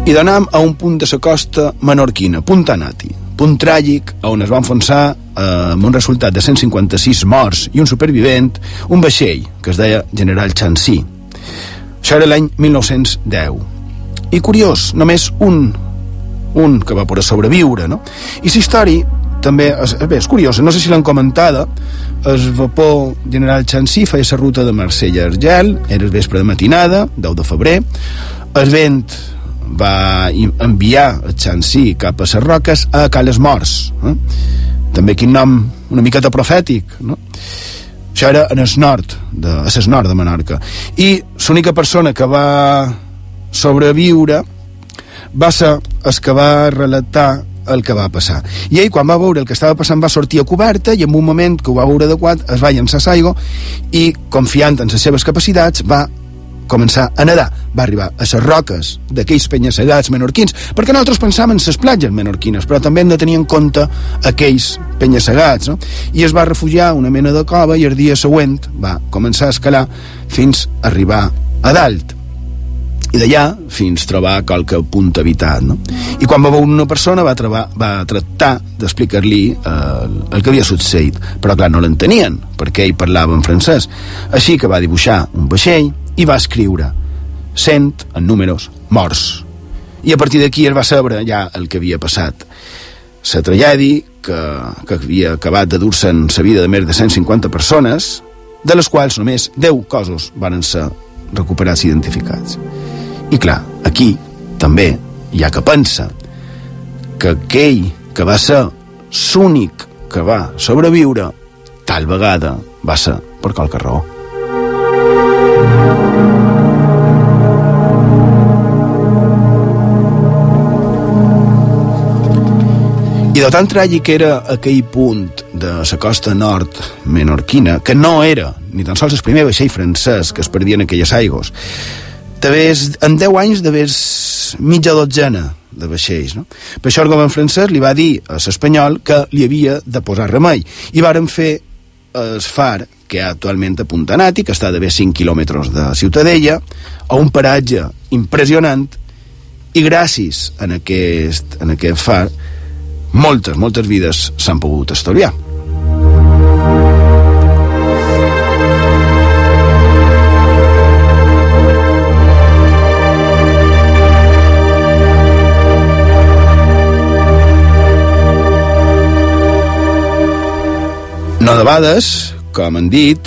Speaker 5: I d'anem a un punt de la costa menorquina, Punta Nati, punt tràgic on es va enfonsar eh, amb un resultat de 156 morts i un supervivent, un vaixell que es deia General Chancy. Això era l'any 1910 i curiós, només un un que va poder sobreviure no? i la història també és, bé, és curiosa, no sé si l'han comentada el vapor general Chancy feia la ruta de Marsella a Argel era el vespre de matinada, 10 de febrer el vent va enviar el Chancy cap a les roques a Cales Morts eh? també quin nom una miqueta profètic no? això era en el nord de, a el nord de Menorca i l'única persona que va sobreviure va ser el que va relatar el que va passar. I ell, quan va veure el que estava passant, va sortir a coberta i en un moment que ho va veure adequat es va llançar a i, confiant en les seves capacitats, va començar a nedar. Va arribar a les roques d'aquells penya-segats menorquins, perquè nosaltres pensàvem en les platges menorquines, però també hem de tenir en compte aquells penya-segats, no? I es va refugiar una mena de cova i el dia següent va començar a escalar fins a arribar a dalt i d'allà fins trobar qualque punt habitat no? i quan va veure una persona va, trobar, va tractar d'explicar-li eh, el que havia succeït. Però clar no l'entenien perquè ell parlava en francès. Així que va dibuixar un vaixell i va escriure cent en números morts i a partir d'aquí es va saber ja el que havia passat. La tragèdia que, que havia acabat de dur-se en la vida de més de 150 persones de les quals només 10 cossos van ser recuperats i identificats i clar, aquí també hi ha que pensa que aquell que va ser l'únic que va sobreviure tal vegada va ser per qualque raó. I de tan tràgic era aquell punt de la costa nord menorquina, que no era ni tan sols el primer vaixell francès que es perdia en aquelles aigües, d'haver, en 10 anys d'haver mitja dotzena de vaixells. No? Per això el govern francès li va dir a l'espanyol que li havia de posar remei. I varen fer el far que actualment a Puntanati, que està d'haver 5 quilòmetres de Ciutadella, a un paratge impressionant, i gràcies en aquest, en aquest far, moltes, moltes vides s'han pogut estalviar. No debades, com han dit,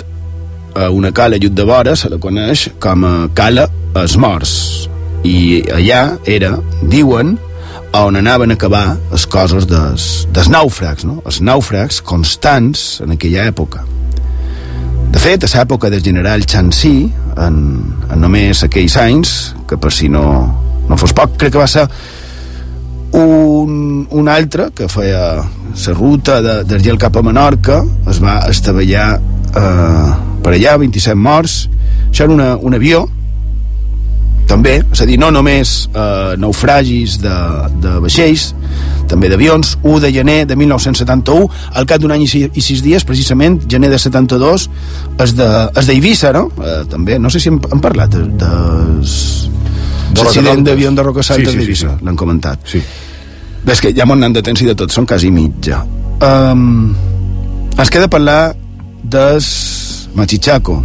Speaker 5: a una cala llut de vora se la coneix com a Cala Els Morts. I allà era, diuen, on anaven a acabar les coses des, des nàufrags, no? els nàufrags constants en aquella època. De fet, a l'època del general Chancy, en, en només aquells anys, que per si no, no fos poc, crec que va ser un, un altre que feia la ruta de, d'Argel cap a Menorca es va estavellar eh, per allà, 27 morts. Això era una, un avió, també, és a dir, no només eh, naufragis de, de vaixells, també d'avions, 1 de gener de 1971, al cap d'un any i, si, i sis dies, precisament, gener de 72, és d'Eivissa, de, no? Eh, també, no sé si hem, hem parlat de, de,
Speaker 6: De
Speaker 5: l'accident d'avió de Roca Saltes
Speaker 6: Sí, sí, sí, sí.
Speaker 5: l'han comentat.
Speaker 6: Sí.
Speaker 5: És que ja m'ho anant de temps i de tot, són quasi mitja. Um, ens queda parlar des Machichaco,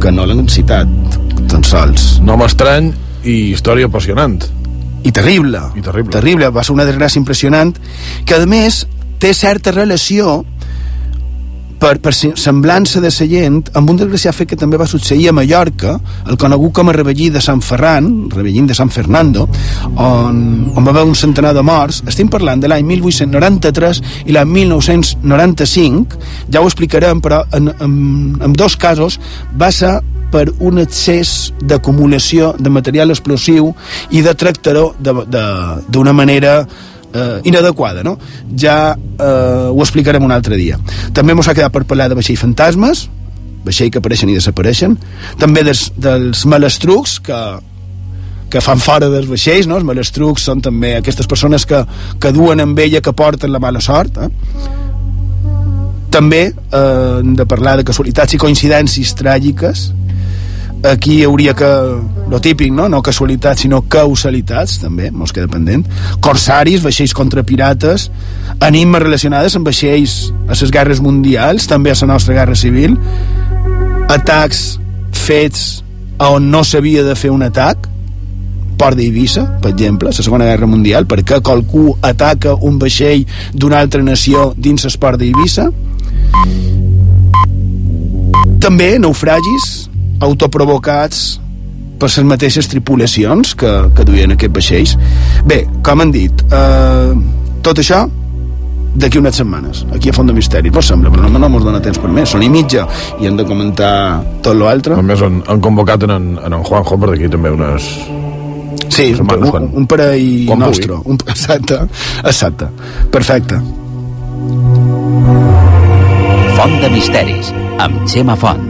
Speaker 5: que no l'hem citat tan sols.
Speaker 6: Nom estrany i història apassionant.
Speaker 5: I terrible.
Speaker 6: I terrible.
Speaker 5: Terrible, va ser una desgràcia impressionant, que a més té certa relació per, per se- semblança de Sallent amb un desgraciat fet que també va succeir a Mallorca, el conegut com a Rebellí de Sant Ferran, Rebellín de Sant Fernando, on, on va haver un centenar de morts. Estem parlant de l'any 1893 i l'any 1995, ja ho explicarem, però en, en, en dos casos va ser per un excés d'acumulació de material explosiu i de tractaró d'una manera eh, inadequada, no? Ja eh, ho explicarem un altre dia. També mos ha quedat per parlar de vaixell fantasmes, vaixell que apareixen i desapareixen, també dels, dels malastrucs que, que fan fora dels vaixells, no? Els malastrucs són també aquestes persones que, que duen amb ella, que porten la mala sort, eh? També eh, hem de parlar de casualitats i coincidències tràgiques. Aquí hi hauria que... Lo típic, no? No casualitats, sinó causalitats, també, mos queda pendent. Corsaris, vaixells contra pirates, animes relacionades amb vaixells a les guerres mundials, també a la nostra guerra civil, atacs fets on no s'havia de fer un atac, port d'Eivissa, per exemple, la Segona Guerra Mundial, perquè qualcú ataca un vaixell d'una altra nació dins l'esport d'Eivissa. També naufragis autoprovocats per les mateixes tripulacions que, que duien aquests vaixells. Bé, com han dit, eh, tot això d'aquí unes setmanes, aquí a Font de Misteri. Vos sembla, però no, no mos dona temps per més. Són i mitja i hem de comentar tot l'altre.
Speaker 6: A més, han, han convocat en, en, en Juanjo per d'aquí també unes...
Speaker 5: Sí, un,
Speaker 6: setmanes,
Speaker 5: un,
Speaker 6: quan-
Speaker 5: un parell
Speaker 6: quan
Speaker 5: nostre. Un, exacte, exacte. Perfecte.
Speaker 4: Font de misteris, amb Xema Font.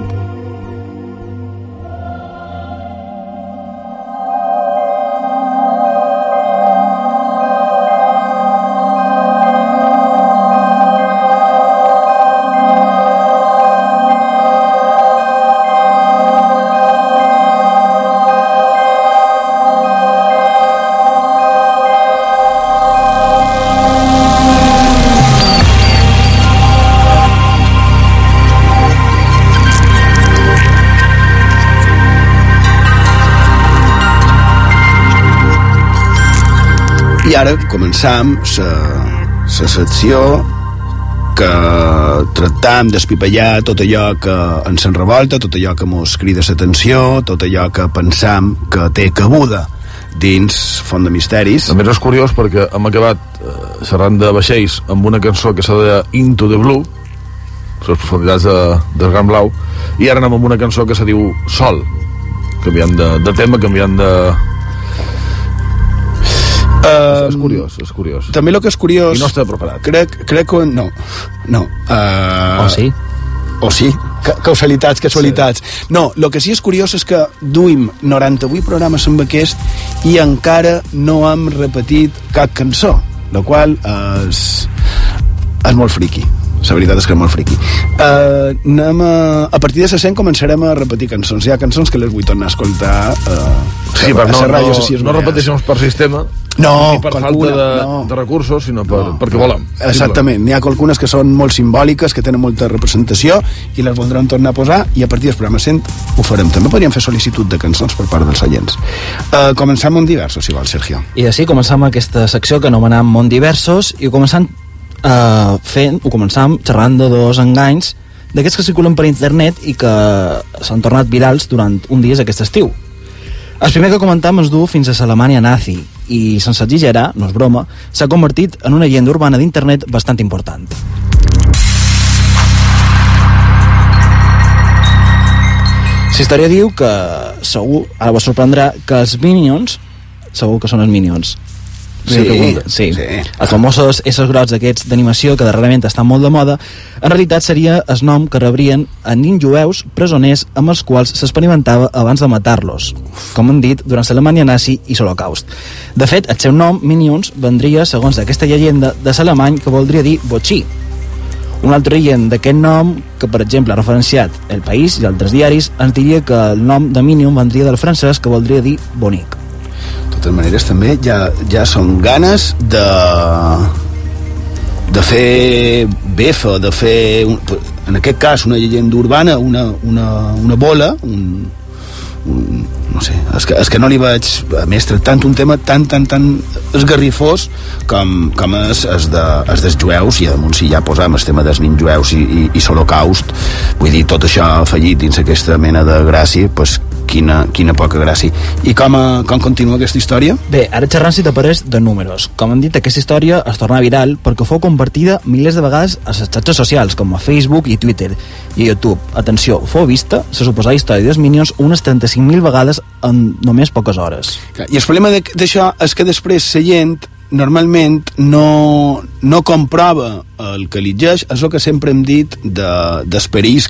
Speaker 5: Començam la secció que tractam d'espipallar tot allò que ens en revolta, tot allò que mos crida l'atenció, tot allò que pensam que té cabuda dins Font de Misteris.
Speaker 6: Més és curiós perquè hem acabat eh, xerrant de vaixells amb una cançó que s'ha de Into the Blue, les profunditats de, del Gran Blau, i ara anem amb una cançó que se diu Sol, canviant de, de tema, canviant de... És curiós, és curiós.
Speaker 5: També el que és curiós...
Speaker 6: I no està preparat.
Speaker 5: Crec, crec que... No, no. Uh,
Speaker 7: O sí?
Speaker 5: O sí, ca causalitats, casualitats. Sí. No, el que sí és curiós és que duim 98 programes amb aquest i encara no hem repetit cap cançó, la qual és, és molt friqui. La veritat és que és molt friqui. Uh, anem a, a partir de la 100 començarem a repetir cançons. Hi ha cançons que les vull tornar a escoltar uh,
Speaker 6: Sí,
Speaker 5: a
Speaker 6: però no, no,
Speaker 5: a les
Speaker 6: no repeteixem per sistema,
Speaker 5: No,
Speaker 6: ni per falta de,
Speaker 5: no.
Speaker 6: de recursos, sinó per, perquè volem.
Speaker 5: Exactament, n'hi ha algunes que són molt simbòliques, que tenen molta representació i les voldrem tornar a posar i a partir del programa 100 ho farem. També podríem fer sol·licitud de cançons per part dels oients. Uh, començam amb diversos, si vol, Sergio.
Speaker 7: I així començam aquesta secció que anomenem Mont Diversos i ho començam eh, fent, ho començam xerrant de dos enganys d'aquests que circulen per internet i que s'han tornat virals durant un dia aquest estiu. El primer que comentam es du fins a l'Alemanya nazi i, sense exagerar, no és broma, s'ha convertit en una llegenda urbana d'internet bastant important. La història diu que, segur, ara vos sorprendrà, que els Minions, segur que són els Minions, Pregunta. Sí. sí. Els famosos éssers grocs aquests d'animació que darrerament estan molt de moda, en realitat seria el nom que rebrien a nins jueus presoners amb els quals s'experimentava abans de matar-los, com han dit, durant l'Alemanya nazi i l'Holocaust. De fet, el seu nom, Minions, vendria, segons aquesta llegenda, de l'alemany que voldria dir botxí, un altre oient d'aquest nom, que per exemple ha referenciat El País i altres diaris, ens diria que el nom de Minion vendria del francès que voldria dir bonic.
Speaker 5: De totes maneres, també ja, ja són ganes de de fer befa, de fer, un, en aquest cas, una llegenda urbana, una, una, una bola, un, un, no sé, és que, és que no li vaig a més tractant un tema tan tan tan esgarrifós com, com és, és, de, és dels jueus i damunt si ja posam el tema dels nins jueus i, i, i l'holocaust vull dir, tot això fallit dins aquesta mena de gràcia pues, quina, quina poca gràcia. I com, a, com continua aquesta història?
Speaker 7: Bé, ara xerrant si t'apareix de números. Com han dit, aquesta història es torna viral perquè fou compartida milers de vegades a les xarxes socials, com a Facebook i Twitter i YouTube. Atenció, fou vista, la suposada història dels Minions, unes 35.000 vegades en només poques hores.
Speaker 5: I el problema d'això és que després la gent normalment no, no comprova el que llegeix, és el que sempre hem dit de,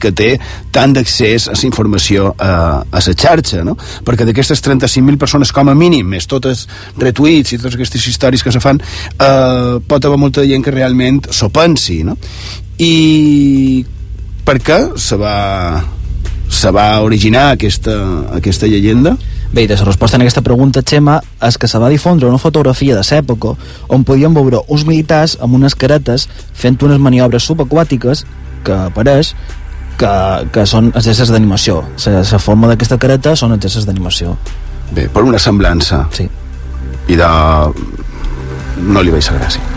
Speaker 5: que té tant d'accés a la informació a, a la xarxa, no? perquè d'aquestes 35.000 persones com a mínim, més totes retuits i totes aquestes històries que se fan, eh, pot haver molta gent que realment s'ho pensi, no? I per què se va, se va originar aquesta, aquesta llegenda?
Speaker 7: Bé, la resposta en aquesta pregunta, Xema, és que se va difondre una fotografia de l'època on podien veure uns militars amb unes caretes fent unes maniobres subaquàtiques que apareix que, que són exercicis d'animació. La forma d'aquesta careta són exercicis d'animació.
Speaker 5: Bé, per una semblança.
Speaker 7: Sí.
Speaker 5: I de... no li veig la gràcia.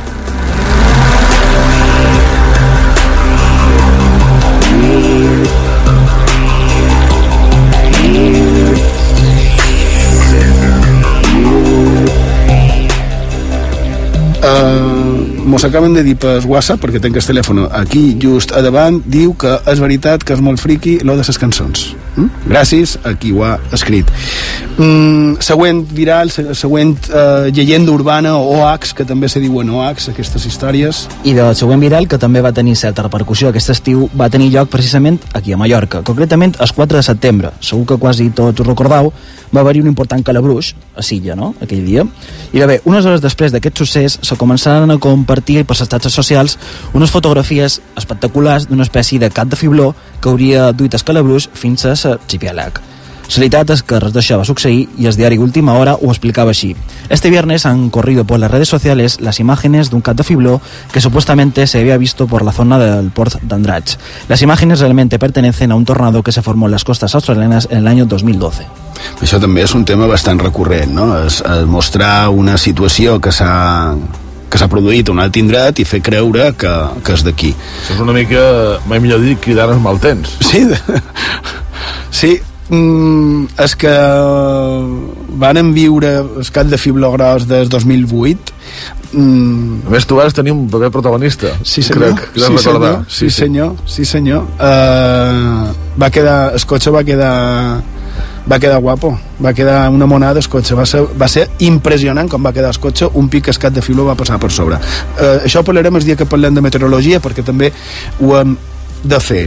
Speaker 5: Mos acaben de dir per WhatsApp, perquè tenc el telèfon aquí just a davant, diu que és veritat que és molt friqui lo de les cançons. Mm? Gràcies a qui ho ha escrit. Mm, següent viral, següent uh, llegenda urbana o OAX, que també se diuen OAX, aquestes històries.
Speaker 7: I del següent viral, que també va tenir certa repercussió aquest estiu, va tenir lloc precisament aquí a Mallorca, concretament el 4 de setembre. Segur que quasi tots ho recordeu, va haver-hi un important calabruix a Silla, no?, aquell dia. I bé, unes hores després d'aquest succés se començaran a compartir per les xarxes socials unes fotografies espectaculars d'una espècie de cap de fibló que hauria duit el calabruix fins a l'arxipèlag. La veritat es que res d'això va succeir y el diario Última Hora ho explicaba así. Este viernes han corrido por las redes sociales las imágenes de un cat de fibló que supuestamente se había visto por la zona del port d'Andratx. Las imágenes realmente pertenecen a un tornado que se formó en las costas australianas en el año 2012.
Speaker 5: Això també és un tema bastant recurrent, no? Es, es mostrar una situació que s'ha que s'ha produït a un altre indret i fer creure que, que és d'aquí.
Speaker 6: És una mica, mai millor dir, cridar els mal temps.
Speaker 5: Sí, sí, Mm, és que van viure el cap de Fiblo Gros des 2008
Speaker 6: mm. a més tu vas tenir un paper protagonista
Speaker 5: sí senyor,
Speaker 6: crec,
Speaker 5: sí, senyor. Sí, sí, senyor, sí senyor. Uh, va quedar, el cotxe va quedar va quedar guapo, va quedar una monada el cotxe, va ser, va ser impressionant com va quedar el cotxe, un pic escat de fiblo va passar per sobre. Uh, això ho parlarem el dia que parlem de meteorologia perquè també ho hem de fer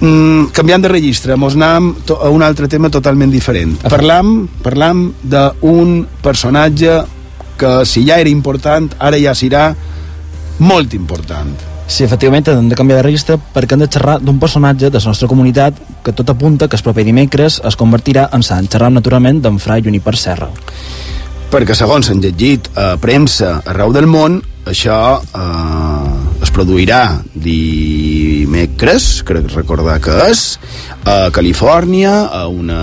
Speaker 5: mm, canviant de registre, mos anam a un altre tema totalment diferent. Parlam, parlam d'un personatge que si ja era important, ara ja serà molt important.
Speaker 7: Sí, efectivament, hem de canviar de registre perquè hem de xerrar d'un personatge de la nostra comunitat que tot apunta que el proper dimecres es convertirà en sant. Xerram naturalment d'en Fra Juniper Serra.
Speaker 5: Perquè segons s'han llegit a premsa arreu del món, això eh, es produirà dimecres, crec recordar que és, a Califòrnia, a una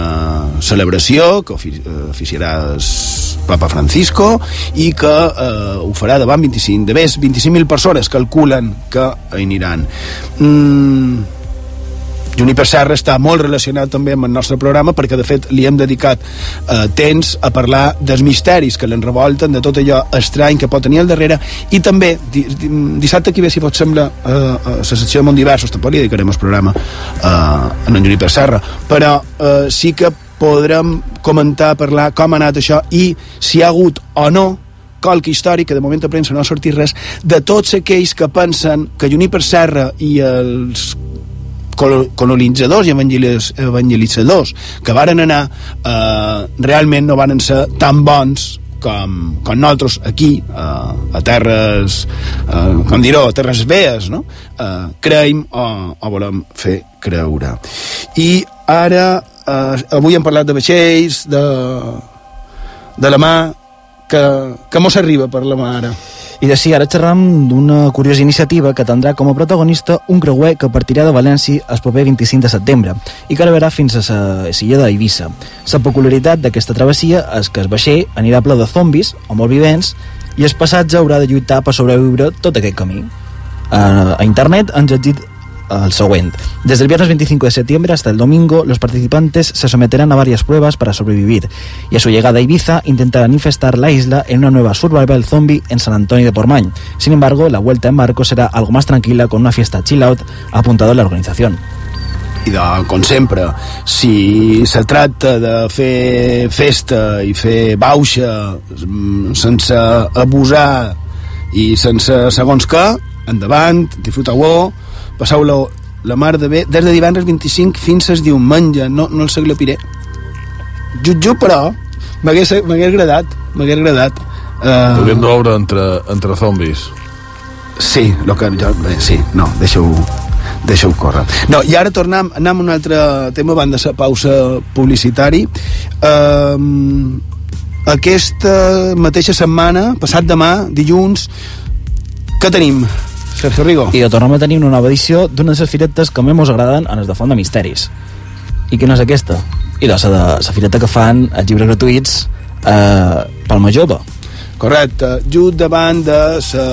Speaker 5: celebració que oficiarà el Papa Francisco i que eh, ho farà davant 25, de més 25.000 persones calculen que aniran. Mm, Juniper Serra està molt relacionat també amb el nostre programa perquè de fet li hem dedicat eh, temps a parlar dels misteris que l'enrevolten, de tot allò estrany que pot tenir al darrere i també di, di, dissabte que ve si pot sembla eh, a la secció de Mont Diversos tampoc li dedicarem el programa eh, en Juniper Serra però eh, sí que podrem comentar, parlar com ha anat això i si hi ha hagut o no colc històric, que de moment a premsa no ha sortit res, de tots aquells que pensen que Juniper Serra i els colonitzadors i evangelitzadors que varen anar eh, realment no van ser tan bons com, com nosaltres aquí a, a terres eh, com dir-ho, a terres vees no? eh, creiem o, o volem fer creure i ara eh, avui hem parlat de vaixells de, de la mà que, que mos arriba per la mà ara
Speaker 7: i de sí, ara xerram d'una curiosa iniciativa que tindrà com a protagonista un creuer que partirà de València el proper 25 de setembre i que arribarà fins a la silla d'Eivissa. La peculiaritat d'aquesta travessia és que el vaixell anirà ple de zombis o molt vivents i el passatge haurà de lluitar per sobreviure tot aquest camí. A internet han llegit el siguiente. Desde el viernes 25 de septiembre hasta el domingo, los participantes se someterán a varias pruebas para sobrevivir y a su llegada a Ibiza intentarán infestar la isla en una nueva survival zombie en San Antonio de Portmany. Sin embargo, la vuelta en barco será algo más tranquila con una fiesta chill out, apuntado la organización.
Speaker 5: i de, com sempre, si se tracta de fer festa i fer bauxa mm, sense abusar i sense segons què, endavant, disfruteu-ho, passeu la, la mar de bé des de divendres 25 fins al diumenge no, no el s'aglapiré jutjo però m'hagués agradat m'hagués agradat
Speaker 6: uh... hauríem de veure entre, entre zombis
Speaker 5: sí, lo que jo, bé, sí, no, deixa-ho deixa-ho córrer. No, i ara tornem, anem a un altre tema abans de la pausa publicitari. Um, aquesta mateixa setmana, passat demà, dilluns, què tenim? Sergio Rigo.
Speaker 7: I de tornem a tenir una nova edició d'una de les firetes que més mos agraden en el de Font de Misteris. I quina és aquesta? I la de la fireta que fan els llibres gratuïts eh, Palma Jove.
Speaker 5: Correcte, just davant de la,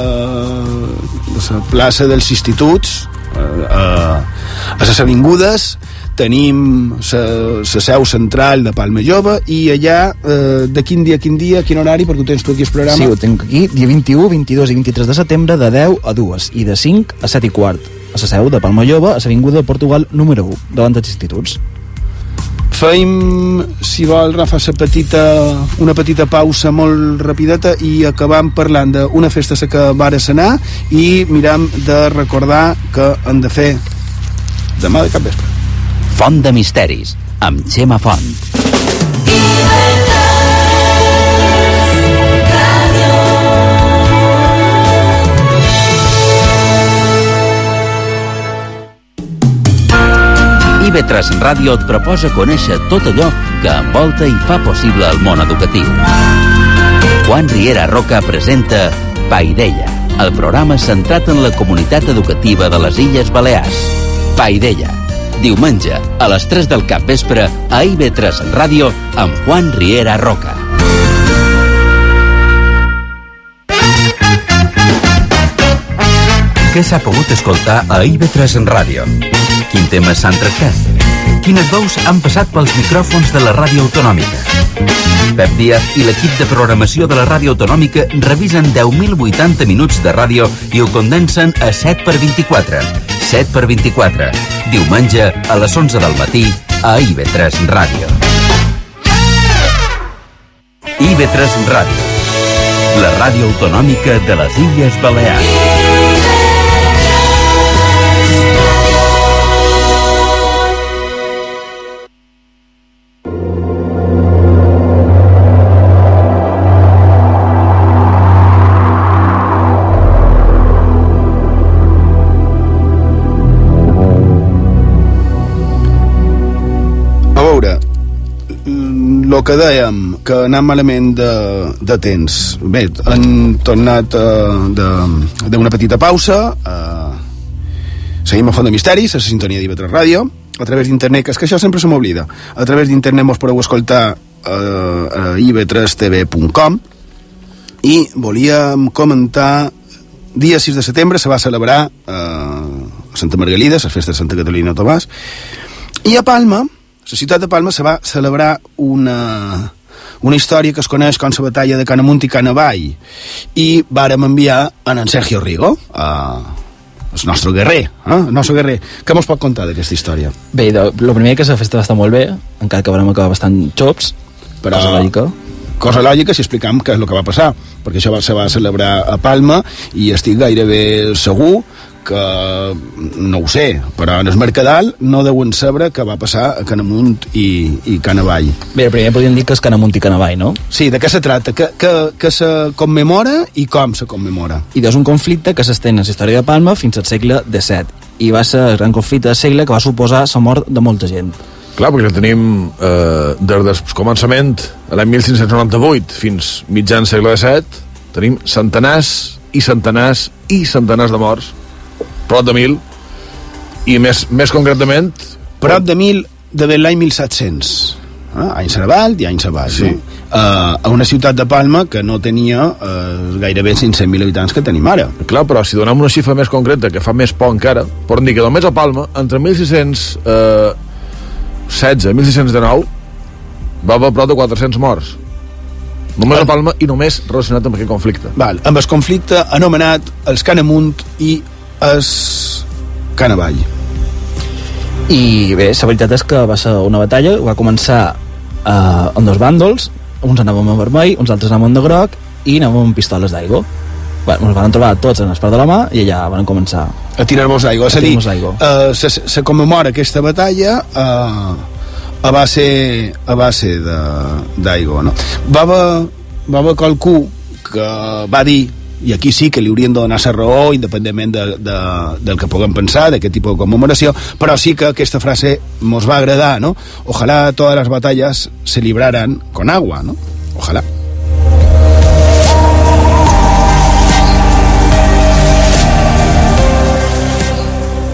Speaker 5: de la plaça dels instituts, eh, a les avingudes, tenim la seu central de Palma Jove i allà, eh, de quin dia a quin dia, quin horari, perquè ho tens tu aquí al programa?
Speaker 7: Sí, ho tinc aquí, dia 21, 22 i 23 de setembre de 10 a 2 i de 5 a 7 i quart a la seu de Palma Jove, a l'Avinguda de Portugal número 1, davant dels instituts.
Speaker 5: Feim, si vol, Rafa, petita, una petita pausa molt rapideta i acabam parlant d'una festa que vara anar i miram de recordar que han de fer demà de cap vespre.
Speaker 4: Font de Misteris, amb Xema Font. IB3 Ràdio et proposa conèixer tot allò que envolta i fa possible el món educatiu. Juan Riera Roca presenta Paideia, el programa centrat en la comunitat educativa de les Illes Balears. Paideia, diumenge a les 3 del cap vespre a IB3 Ràdio amb Juan Riera Roca. Què s'ha pogut escoltar a IB3 Ràdio? Quin tema s'han tractat? Quines veus han passat pels micròfons de la ràdio autonòmica? Pep Díaz i l'equip de programació de la ràdio autonòmica revisen 10.080 minuts de ràdio i ho condensen a 7 per 24. 7 per 24. Diumenge a les 11 del matí a IB3 Ràdio. IB3 Ràdio. La ràdio autonòmica de les Illes Balears.
Speaker 5: Que dèiem, que anem malament de, de temps. Bé, han tornat uh, d'una petita pausa. Uh, seguim a Font de Misteris, a la sintonia d'IV3 Ràdio, a través d'internet, que és que això sempre se m'oblida. A través d'internet mos podeu escoltar uh, a iv3tv.com i volíem comentar dia 6 de setembre se va celebrar uh, a Santa Margalida, les festes de Santa Catalina Tomàs, i a Palma, la ciutat de Palma se va celebrar una, una història que es coneix com la batalla de Canamunt i Canavall i vàrem enviar en, en Sergio Rigo a, el nostre guerrer, eh? el nostre guerrer. Què mos pot contar d'aquesta història?
Speaker 7: Bé, el primer que la festa va estar molt bé, encara que vam acabar bastant xops,
Speaker 5: però, cosa lògica si explicam què és el que va passar perquè això va, se va celebrar a Palma i estic gairebé segur que no ho sé, però en el Mercadal no deuen saber què va passar a Canamunt i, i Canavall.
Speaker 7: Bé, primer podríem dir que és Canamunt i Canavall, no?
Speaker 5: Sí, de què se tracta? Que, que, que se commemora i com se commemora?
Speaker 7: I és un conflicte que s'estén en la història de Palma fins al segle XVII i va ser el gran conflicte del segle que va suposar la mort de molta gent.
Speaker 6: Clar, perquè tenim eh, des del començament, l'any 1598, fins mitjan segle XVII, tenim centenars i centenars i centenars de morts, prop de mil, i més, més concretament...
Speaker 5: Prop de mil de l'any 1700. Eh? Any Servalt i any Servalt, sí. no? Uh, a una ciutat de Palma que no tenia uh, gairebé 500.000 habitants que tenim ara.
Speaker 6: Clar, però si donem una xifra més concreta, que fa més por encara, podem dir que només a Palma, entre 1616 eh, i 1619, va haver prop de 400 morts. Només a Palma i només relacionat amb aquest conflicte.
Speaker 5: Val, amb el conflicte anomenat els Canamunt i els Canavall.
Speaker 7: I bé, la veritat és que va ser una batalla, va començar eh, amb dos bàndols, uns anàvem amb vermell, uns altres anàvem de groc i anàvem amb pistoles d'aigua. Bueno, ens van trobar tots en espart de la mà i allà van començar
Speaker 5: a tirar-vos aigua. És a dir, uh, se, se commemora aquesta batalla uh, a base, a base d'aigua. No? Va haver, va haver qualcú que va dir i aquí sí que li haurien de donar la raó independentment de, de, del que puguem pensar d'aquest tipus de commemoració però sí que aquesta frase nos va agradar no? ojalá todas las batallas se libraran con agua no? ojalá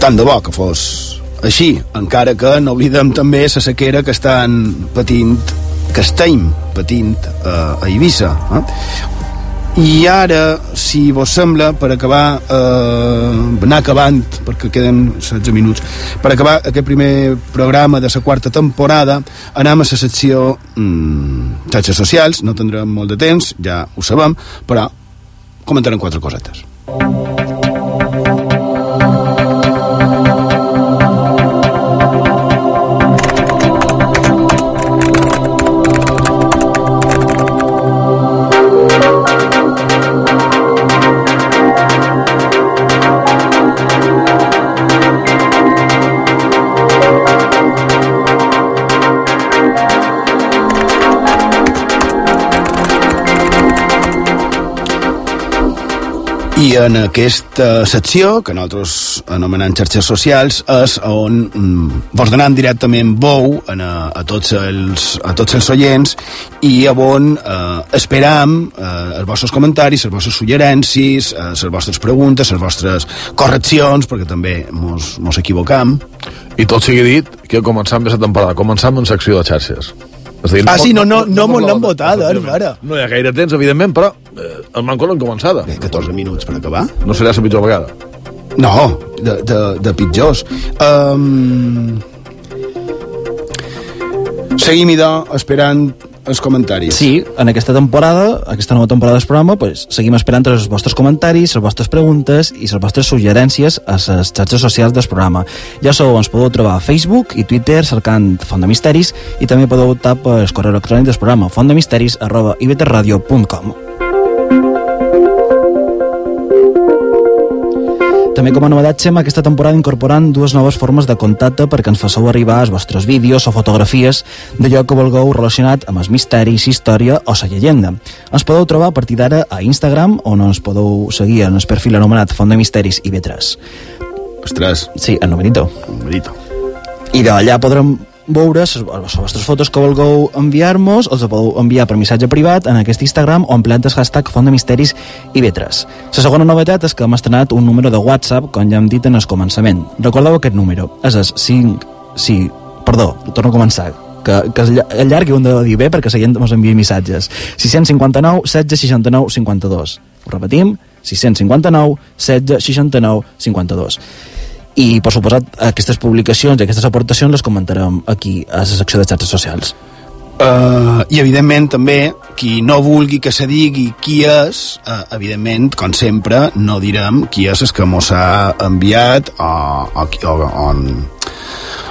Speaker 5: tant de bo que fos així, encara que no oblidem també la sequera que estan patint que estem patint eh, a Eivissa eh? I ara, si vos sembla, per acabar, eh, anar acabant, perquè queden 16 minuts, per acabar aquest primer programa de la quarta temporada, anem a la secció mm, xarxes socials, no tindrem molt de temps, ja ho sabem, però comentarem quatre cosetes. I en aquesta secció, que nosaltres anomenem xarxes socials, és on mm, vos donem directament veu a, a, tots els, a tots els oients i on eh, esperam eh, els vostres comentaris, les vostres suggerències, eh, les vostres preguntes, les vostres correccions, perquè també mos, mos equivocam.
Speaker 6: I tot sigui dit que començam la temporada, començam en secció de xarxes.
Speaker 5: És dir, ah, sí, no, no, no, no no l'han votat, eh, ara.
Speaker 6: No hi ha gaire temps, evidentment, però eh, el manco l'han començada.
Speaker 5: Eh, 14 minuts per acabar.
Speaker 6: No serà la pitjor vegada.
Speaker 5: No, de, de, de pitjors. Um... Seguim, idò, esperant els comentaris.
Speaker 7: Sí, en aquesta temporada, aquesta nova temporada del programa, pues, seguim esperant els vostres comentaris, les vostres preguntes i les vostres suggerències a les xarxes socials del programa. Ja sabeu, ens podeu trobar a Facebook i Twitter cercant Font de Misteris i també podeu optar pel correu electrònic del programa fontdemisteris arroba iveterradio.com. També com a novedat, Xema, aquesta temporada incorporant dues noves formes de contacte perquè ens fasseu arribar els vostres vídeos o fotografies d'allò que vulgueu relacionat amb els misteris, història o la llegenda. Ens podeu trobar a partir d'ara a Instagram, on ens podeu seguir en el perfil anomenat Font de Misteris i B3.
Speaker 5: Ostres.
Speaker 7: Sí, en numerito.
Speaker 5: Numerito.
Speaker 7: I d'allà podrem veure les, vostres fotos que vulgueu enviar-nos, els podeu enviar per missatge privat en aquest Instagram o empleant el hashtag Font de Misteris i Vetres. La segona novetat és que hem estrenat un número de WhatsApp, com ja hem dit en el començament. Recordeu aquest número, és el 5... Sí, perdó, torno a començar que, que és llarg i ho hem de dir bé perquè la gent ens envia missatges 659 16 69 52 ho repetim 659 16 69 52 i per suposat aquestes publicacions i aquestes aportacions les comentarem aquí a la secció de xarxes socials
Speaker 5: Uh, I evidentment també qui no vulgui que se digui qui és, uh, evidentment, com sempre, no direm qui és el que mos ha enviat o, o, o, o,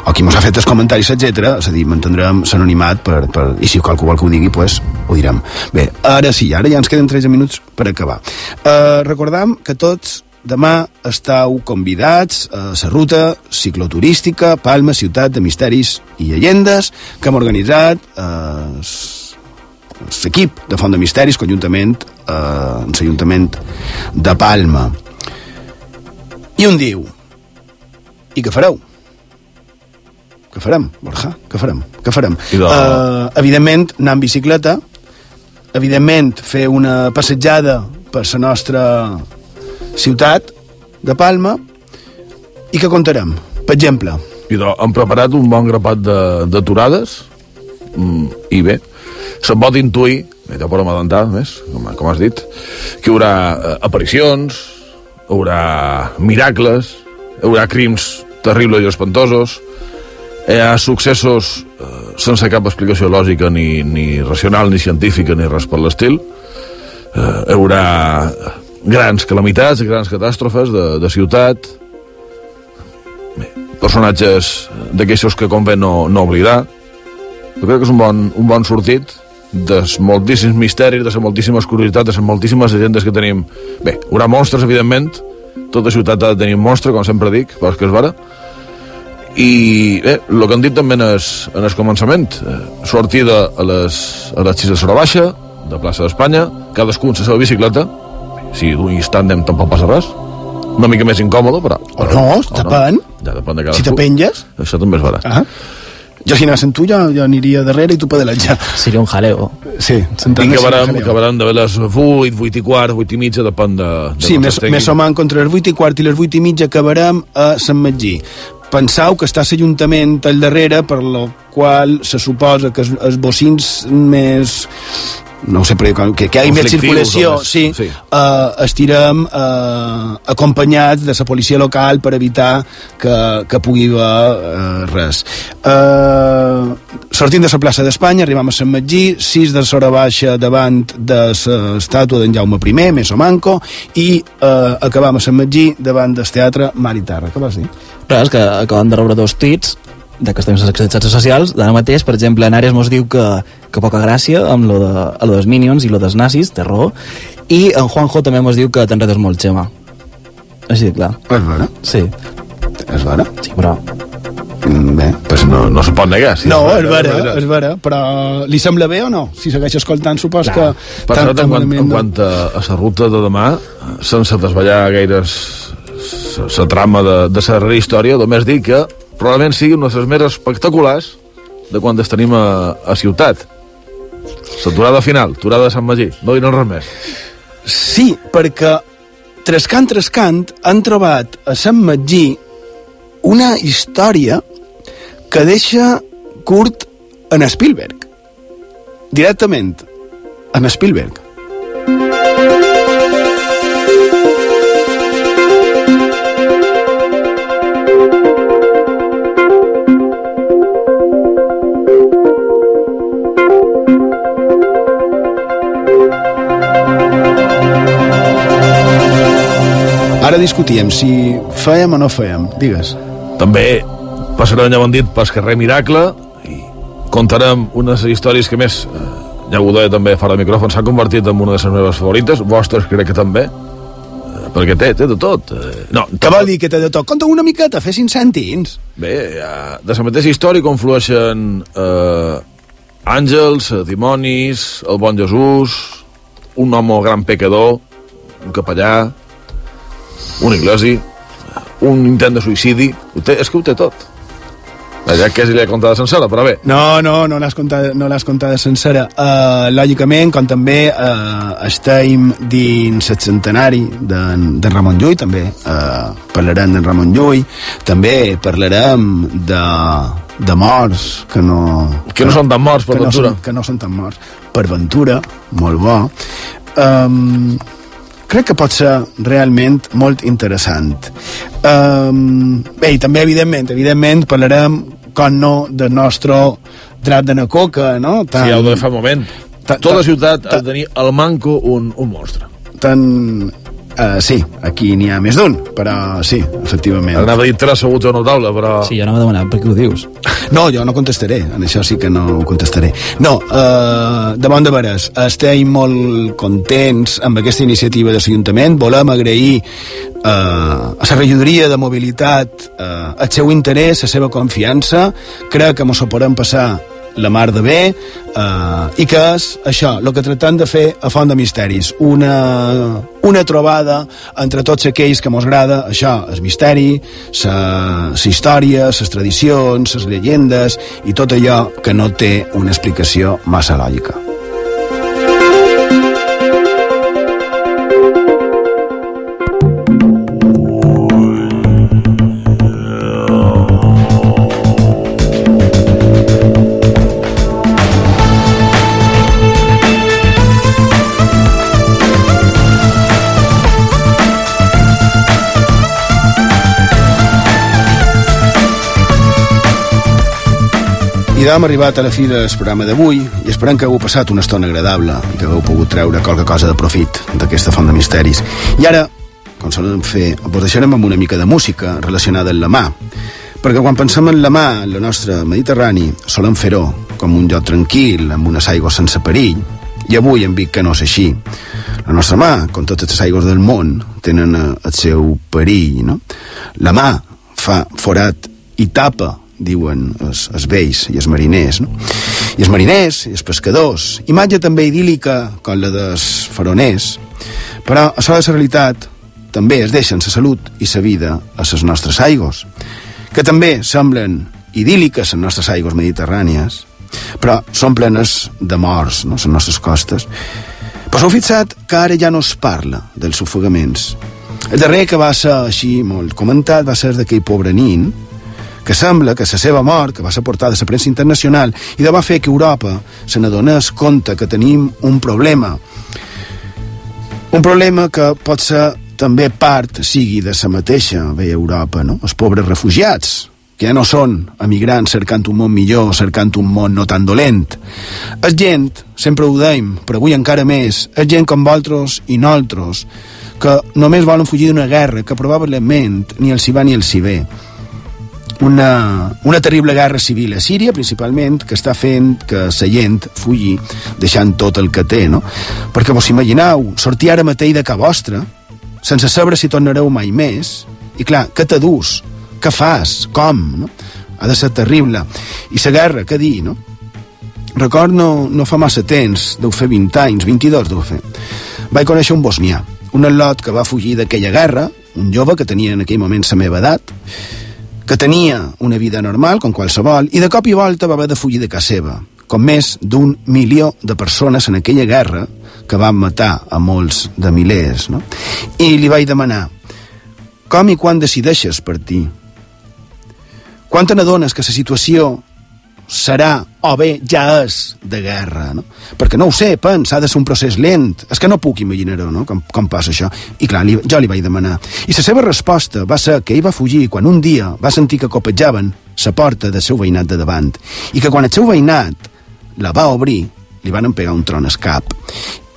Speaker 5: o qui mos ha fet els comentaris, etc. És a dir, mantindrem l'anonimat per, per, i si qualcú vol que ho digui, pues, ho direm. Bé, ara sí, ara ja ens queden 13 minuts per acabar. Uh, recordam que tots demà estàu convidats a la ruta cicloturística Palma, Ciutat de Misteris i Llegendes que hem organitzat eh, l'equip de Font de Misteris conjuntament eh, amb l'Ajuntament de Palma. I un diu, i què fareu? Què farem, Borja? Què farem? Què farem?
Speaker 6: De-
Speaker 5: Uh, evidentment, anar en bicicleta, evidentment, fer una passejada per la nostra ciutat de Palma, i què contarem? Per exemple,
Speaker 6: I hem preparat un bon grapat de, d'aturades mm, i bé, se'n pot intuir, ja podem adelantar més, com, com has dit, que hi haurà eh, aparicions, hi haurà miracles, hi haurà crims terribles i espantosos, hi ha successos eh, sense cap explicació lògica ni, ni racional, ni científica, ni res per l'estil. Eh, hi haurà grans calamitats, grans catàstrofes de, de ciutat, personatges d'aquestos que convé no, no oblidar. Jo crec que és un bon, un bon sortit de moltíssims misteris, de moltíssimes curiositats, de moltíssimes llegendes que tenim. Bé, hi haurà monstres, evidentment. Tota ciutat ha de tenir monstre, com sempre dic, però és que és vera. I bé, el que han dit també en el, en el començament, eh, sortida a les, a les 6 de Sora Baixa, de plaça d'Espanya, cadascun la seva bicicleta, si d'un tàndem tampoc passa res, una mica més incòmode, però...
Speaker 5: o no, depèn.
Speaker 6: Ja depèn de cadascú.
Speaker 5: Si te penges...
Speaker 6: Això també és vera.
Speaker 5: Ah. Jo si anés amb tu, jo, jo aniria darrere i tu pedaletjar.
Speaker 7: Seria un jaleo.
Speaker 5: Sí,
Speaker 6: I acabarem, acabarem de les 8, 8 i quart, 8 i mitja, depèn de... de
Speaker 5: Sí, més, més o menys contra les 8 i quart i les 8 i mitja acabarem a Sant Magí. Pensau que està l'Ajuntament al darrere, per lo qual se suposa que els, els bocins més no ho sé, però que, que hi hagi més circulació, sí,
Speaker 6: sí.
Speaker 5: Eh, estirem eh, acompanyats de la policia local per evitar que, que pugui haver eh, res. Eh, sortint de la plaça d'Espanya, arribam a Sant Magí, 6 de Sora Baixa davant de l'estàtua d'en Jaume I, més o manco, i eh, acabam a Sant Magí davant del teatre Mar i Terra. Què vas dir?
Speaker 7: És que acabem de rebre dos tuits de xarxes socials, d'ara mateix, per exemple, en Ares mos diu que, que poca gràcia amb lo, de, a lo dels Minions i lo dels nazis, té raó, i en Juanjo també mos diu que t'enredes molt, Xema. Així de clar.
Speaker 5: És vera?
Speaker 7: Sí.
Speaker 5: És vera?
Speaker 7: Sí, però...
Speaker 5: Mm, Bé,
Speaker 6: pues no, no se pot negar. Si
Speaker 5: no,
Speaker 6: és
Speaker 5: és
Speaker 6: vera,
Speaker 5: vera,
Speaker 6: és vera.
Speaker 5: és vera, però li sembla bé o no? Si segueix escoltant, supos que...
Speaker 6: Per
Speaker 5: tan-
Speaker 6: cert,
Speaker 5: tan
Speaker 6: en, quant, en quant a, a la ruta de demà, sense desvetllar gaires la trama de, de la darrera història, només dir que probablement sigui una de les més espectaculars de quan tenim a, a ciutat. L'aturada final, aturada de Sant Magí, no direm res més.
Speaker 5: Sí, perquè Trescant Trescant han trobat a Sant Magí una història que deixa curt en Spielberg. Directament en Spielberg. Ara discutíem si fèiem o no fèiem. Digues.
Speaker 6: També passarem, ja ho han dit, pel carrer Miracle i contarem unes històries que més, eh, ja ho deia també fora de micròfon, s'ha convertit en una de les meves favorites, vostres crec que també, eh, perquè té, té de tot. Eh, no,
Speaker 5: Què vol dir que té de tot? Conta una miqueta, fer cinc cèntims.
Speaker 6: Bé, ja, de la mateixa història conflueixen eh, àngels, eh, dimonis, el bon Jesús, un home gran pecador, un capellà, un iglesi, un intent de suïcidi... Ho té, és que ho té tot. Ja que és li he contat sencera, però bé.
Speaker 5: No, no, no l'has contada, no l'has contada sencera. Uh, lògicament, com també uh, estem dins el centenari d'en de Ramon Llull, també uh, parlarem d'en Ramon Llull, també parlarem de, de morts que no...
Speaker 6: Que no són tan morts, per
Speaker 5: que no
Speaker 6: ventura.
Speaker 5: són- que no són tan morts. Per ventura, molt bo. Um, crec que pot ser realment molt interessant. Um, bé, i també, evidentment, evidentment parlarem, com no, del nostre drap de na coca, no?
Speaker 6: Tan, sí, ho de fa moment.
Speaker 5: Tan-
Speaker 6: Tota la ciutat ha de tenir al manco un, un monstre.
Speaker 5: Tan Uh, sí, aquí n'hi ha més d'un, però sí, efectivament.
Speaker 6: Anava a dir tres asseguts a una taula, però...
Speaker 7: Sí, jo anava a demanar, per què ho dius?
Speaker 5: No, jo no contestaré, en això sí que no ho contestaré. No, uh, de bon de veres, estem molt contents amb aquesta iniciativa de l'Ajuntament, volem agrair uh, a la regidoria de mobilitat uh, el seu interès, la seva confiança, crec que ens ho podem passar la mar de bé eh, i que és això, el que tractem de fer a Font de Misteris. Una, una trobada entre tots aquells que mos agrada això, el misteri la història, les tradicions les llegendes i tot allò que no té una explicació massa lògica I hem arribat a la fi del programa d'avui i esperem que hagueu passat una estona agradable i que hagueu pogut treure qualque cosa de profit d'aquesta font de misteris. I ara, com solem fer, vos deixarem amb una mica de música relacionada amb la mà, perquè quan pensem en la mà, en la nostra Mediterrani, solem fer-ho com un lloc tranquil, amb unes aigües sense perill, i avui hem vist que no és així. La nostra mà, com totes les aigües del món, tenen eh, el seu perill, no? La mà fa forat i tapa diuen els, els vells i els mariners, no? I els mariners i els pescadors. Imatge també idíl·lica com la dels faroners, però a la realitat també es deixen la salut i la vida a les nostres aigües, que també semblen idíl·liques les nostres aigües mediterrànies, però són plenes de morts, no?, les nostres costes. Però s'heu fixat que ara ja no es parla dels ofegaments. El darrer que va ser així molt comentat va ser d'aquell pobre nin, que sembla que la seva mort, que va ser portada a la premsa internacional, i de va fer que Europa se n'adonés compte que tenim un problema. Un problema que pot ser també part, sigui de la mateixa, veia Europa, no? els pobres refugiats, que ja no són emigrants cercant un món millor, cercant un món no tan dolent. És gent, sempre ho deim, però avui encara més, és gent com vosaltres i nosaltres, que només volen fugir d'una guerra que probablement ni els hi va ni els hi ve una, una terrible guerra civil a Síria, principalment, que està fent que la gent fulli deixant tot el que té, no? Perquè vos imagineu, sortir ara mateix de ca vostra, sense saber si tornareu mai més, i clar, què t'adús? Què fas? Com? No? Ha de ser terrible. I la guerra, què dir, no? Record no, no fa massa temps, deu fer 20 anys, 22 deu fer. Vaig conèixer un bosnià, un al·lot que va fugir d'aquella guerra, un jove que tenia en aquell moment la meva edat, que tenia una vida normal, com qualsevol, i de cop i volta va haver de fugir de casa seva, com més d'un milió de persones en aquella guerra que van matar a molts de milers. No? I li vaig demanar, com i quan decideixes partir? Quan te n'adones que la situació serà o bé ja és de guerra, no? Perquè no ho sé, pens, ha de ser un procés lent. És que no puc imaginar-ho, no?, com, com passa això. I clar, li, jo li vaig demanar. I la seva resposta va ser que ell va fugir quan un dia va sentir que copetjaven la porta del seu veïnat de davant i que quan el seu veïnat la va obrir, li van pegar un tron al cap.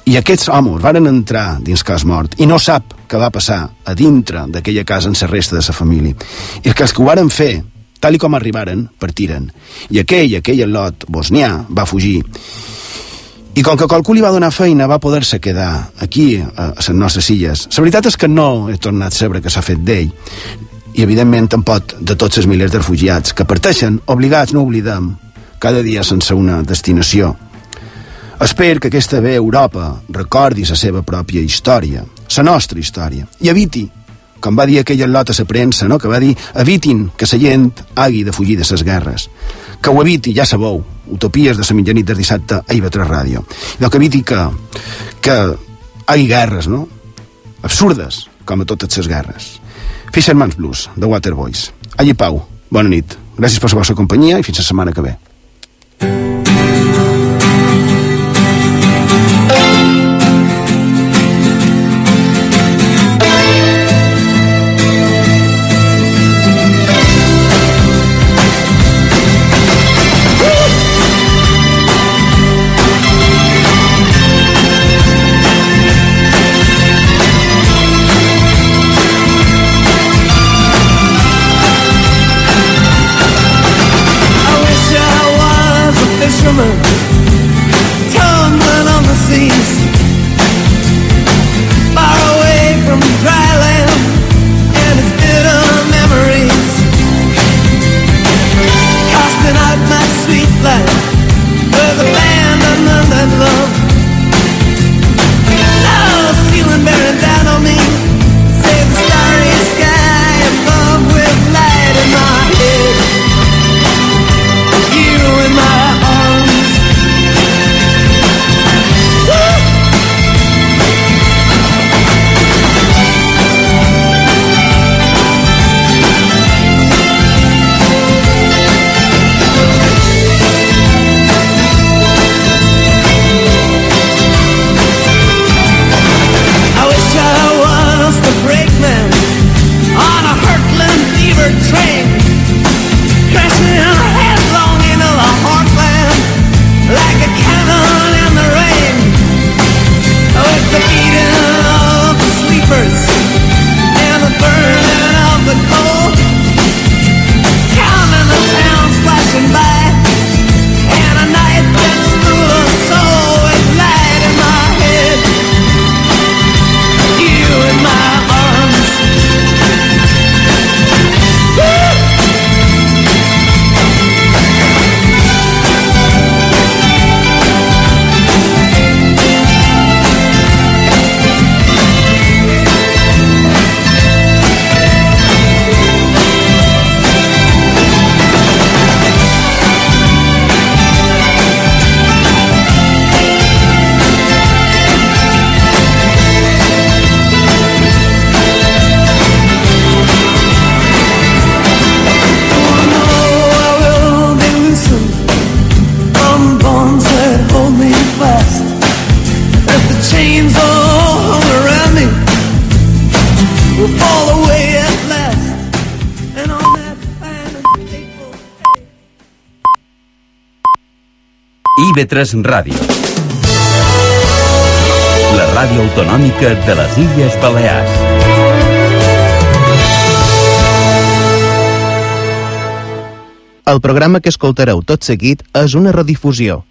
Speaker 5: I aquests homes varen entrar dins cas mort i no sap què va passar a dintre d'aquella casa en la resta de la família. I que els que ho varen fer tal i com arribaren, partiren. I aquell, aquell lot bosnià, va fugir. I com que qualcú li va donar feina, va poder-se quedar aquí, a, les nostres illes. La veritat és que no he tornat a saber que s'ha fet d'ell. I, evidentment, tampoc de tots els milers de refugiats que parteixen, obligats, no oblidem, cada dia sense una destinació. Espero que aquesta ve Europa recordi la seva pròpia història, la nostra història, i eviti com va dir aquella lot a la premsa, no? que va dir evitin que la gent hagi de fugir de les guerres. Que ho eviti, ja sabeu, utopies de la mitjanit del dissabte a IB3 Ràdio. I que eviti que, que hagi guerres, no? Absurdes, com a totes les guerres. Fisherman's Blues, de Waterboys. Allí Pau, bona nit. Gràcies per la vostra companyia i fins la setmana que ve.
Speaker 4: IB3 Ràdio. La ràdio autonòmica de les Illes Balears.
Speaker 13: El programa que escoltareu tot seguit és una redifusió.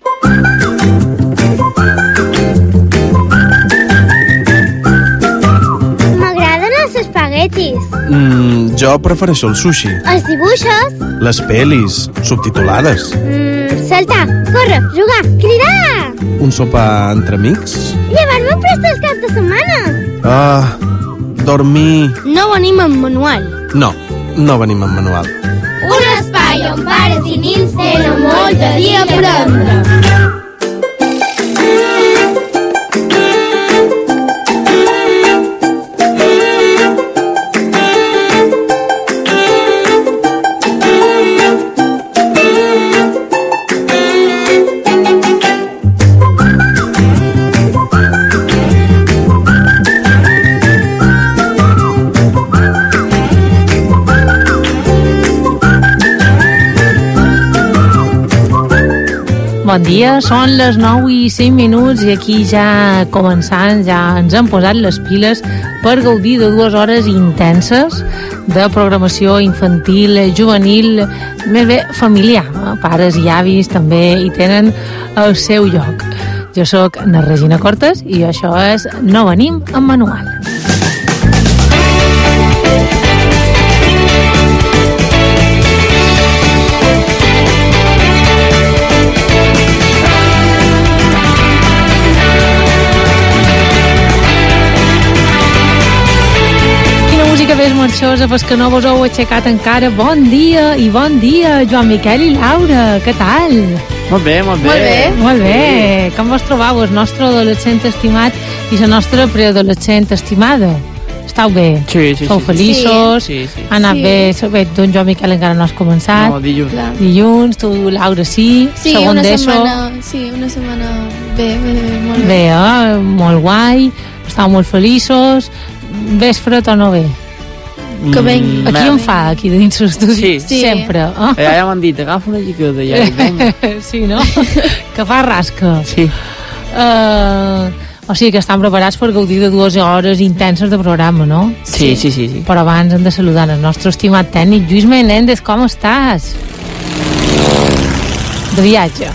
Speaker 15: M'agraden els espaguetis.
Speaker 16: Mm, jo prefereixo el sushi.
Speaker 15: Els dibuixos.
Speaker 16: Les pel·lis, subtitulades.
Speaker 15: Mm, saltar, córrer, jugar, cridar.
Speaker 16: Un sopar entre amics.
Speaker 15: Llevar-me prest el cap de setmana.
Speaker 16: Ah, dormir...
Speaker 15: No venim amb manual.
Speaker 16: No, no venim amb manual.
Speaker 15: Un espai on pares i nins tenen molt a dir a aprendre.
Speaker 17: Bon dia, són les 9 i 5 minuts i aquí ja començant, ja ens hem posat les piles per gaudir de dues hores intenses de programació infantil, juvenil, més bé familiar. Pares i avis també hi tenen el seu lloc. Jo sóc na Regina Cortes i això és No venim amb manual. Més marxosa, pues que no vos heu aixecat encara. Bon dia i bon dia, Joan Miquel i Laura, què tal?
Speaker 18: Molt bé, molt bé.
Speaker 17: Molt bé. Molt bé. Com vos trobau, el nostre adolescent estimat i la nostra preadolescent estimada? Estau bé?
Speaker 18: Sí, sí,
Speaker 17: Sou
Speaker 18: sí.
Speaker 17: feliços?
Speaker 18: Sí, sí.
Speaker 17: Ha anat
Speaker 18: Sí.
Speaker 17: bé? bé? Doncs jo, Miquel, encara no has començat.
Speaker 18: No, dilluns. Clar.
Speaker 17: Dilluns, tu, Laura, sí.
Speaker 19: Sí,
Speaker 17: Segon
Speaker 19: una setmana, sí, una setmana bé, bé, bé molt bé.
Speaker 17: Bé, eh? molt guai, estàu molt feliços. Ves fred o no bé?
Speaker 19: Que
Speaker 18: Mm,
Speaker 19: venc.
Speaker 17: Aquí em fa, aquí dins l'estudi.
Speaker 18: Sí.
Speaker 17: sí. Sempre. Eh?
Speaker 18: Eh, ja m'han dit, agafa una lliqueta ja.
Speaker 17: sí, no? que fa rasca.
Speaker 18: Sí.
Speaker 17: Uh, o sigui que estan preparats per gaudir de dues hores intenses de programa, no?
Speaker 18: Sí, sí, sí. sí.
Speaker 17: Però abans hem de saludar el nostre estimat tècnic, Lluís Menéndez, com estàs? De viatge.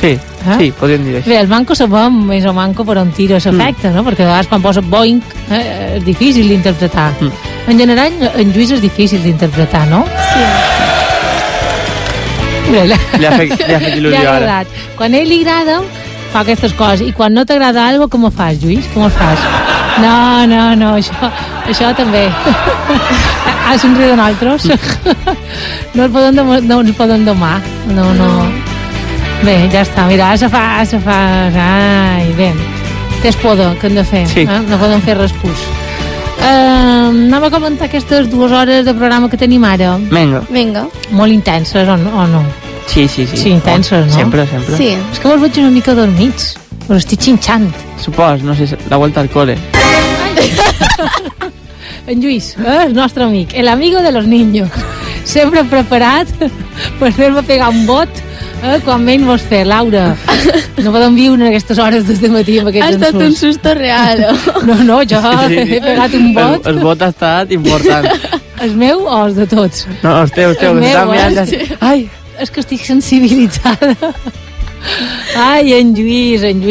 Speaker 18: Sí,
Speaker 17: Eh?
Speaker 18: sí, podríem dir això.
Speaker 17: Bé, el manco sabem més o manco per on tira l'efecte, mm. no? Perquè a vegades quan posa Boeing eh, és difícil d'interpretar. Mm. En general, en Lluís és difícil d'interpretar, no?
Speaker 19: Sí.
Speaker 17: Bé,
Speaker 18: Li ha fet, li ha fet il·lusió
Speaker 17: ha
Speaker 18: ara.
Speaker 17: Quan a ell li agrada, fa aquestes coses. I quan no t'agrada alguna com ho fas, Lluís? Com ho fas? No, no, no, això, això també. Ha somrigut de nosaltres? No ens poden, no ens poden domar. No, no. Bé, ja està. Mira, se fa, se fa... Ai, bé. Tens poda, que hem de fer.
Speaker 18: Sí.
Speaker 17: Eh? No poden fer res pus. Uh, anem a comentar aquestes dues hores de programa que tenim ara.
Speaker 18: Vinga.
Speaker 19: Vinga.
Speaker 17: Molt intenses, o no? O no?
Speaker 18: Sí, sí, sí.
Speaker 17: Sí, intenses, no?
Speaker 18: Sempre, sempre.
Speaker 19: Sí.
Speaker 17: És que me'ls veig una mica dormits. Us estic xinxant.
Speaker 18: Supos, no sé, la vuelta al cole.
Speaker 17: En Lluís, eh, el nostre amic, el amigo de los niños. sempre preparat per a pegar un bot eh, quan menys vols fer, Laura. No podem viure en aquestes hores des de matí amb
Speaker 19: Ha
Speaker 17: aquests
Speaker 19: estat un
Speaker 17: ensurts.
Speaker 19: susto real.
Speaker 17: No, no, jo he pegat un bot.
Speaker 18: El, el vot ha estat important.
Speaker 17: El meu o els de tots?
Speaker 18: No, el teu, el teu,
Speaker 17: El meu,
Speaker 18: mirant...
Speaker 17: eh?
Speaker 18: així. Ai,
Speaker 17: És que estic sensibilitzada. Ai, en Lluís, en Lluís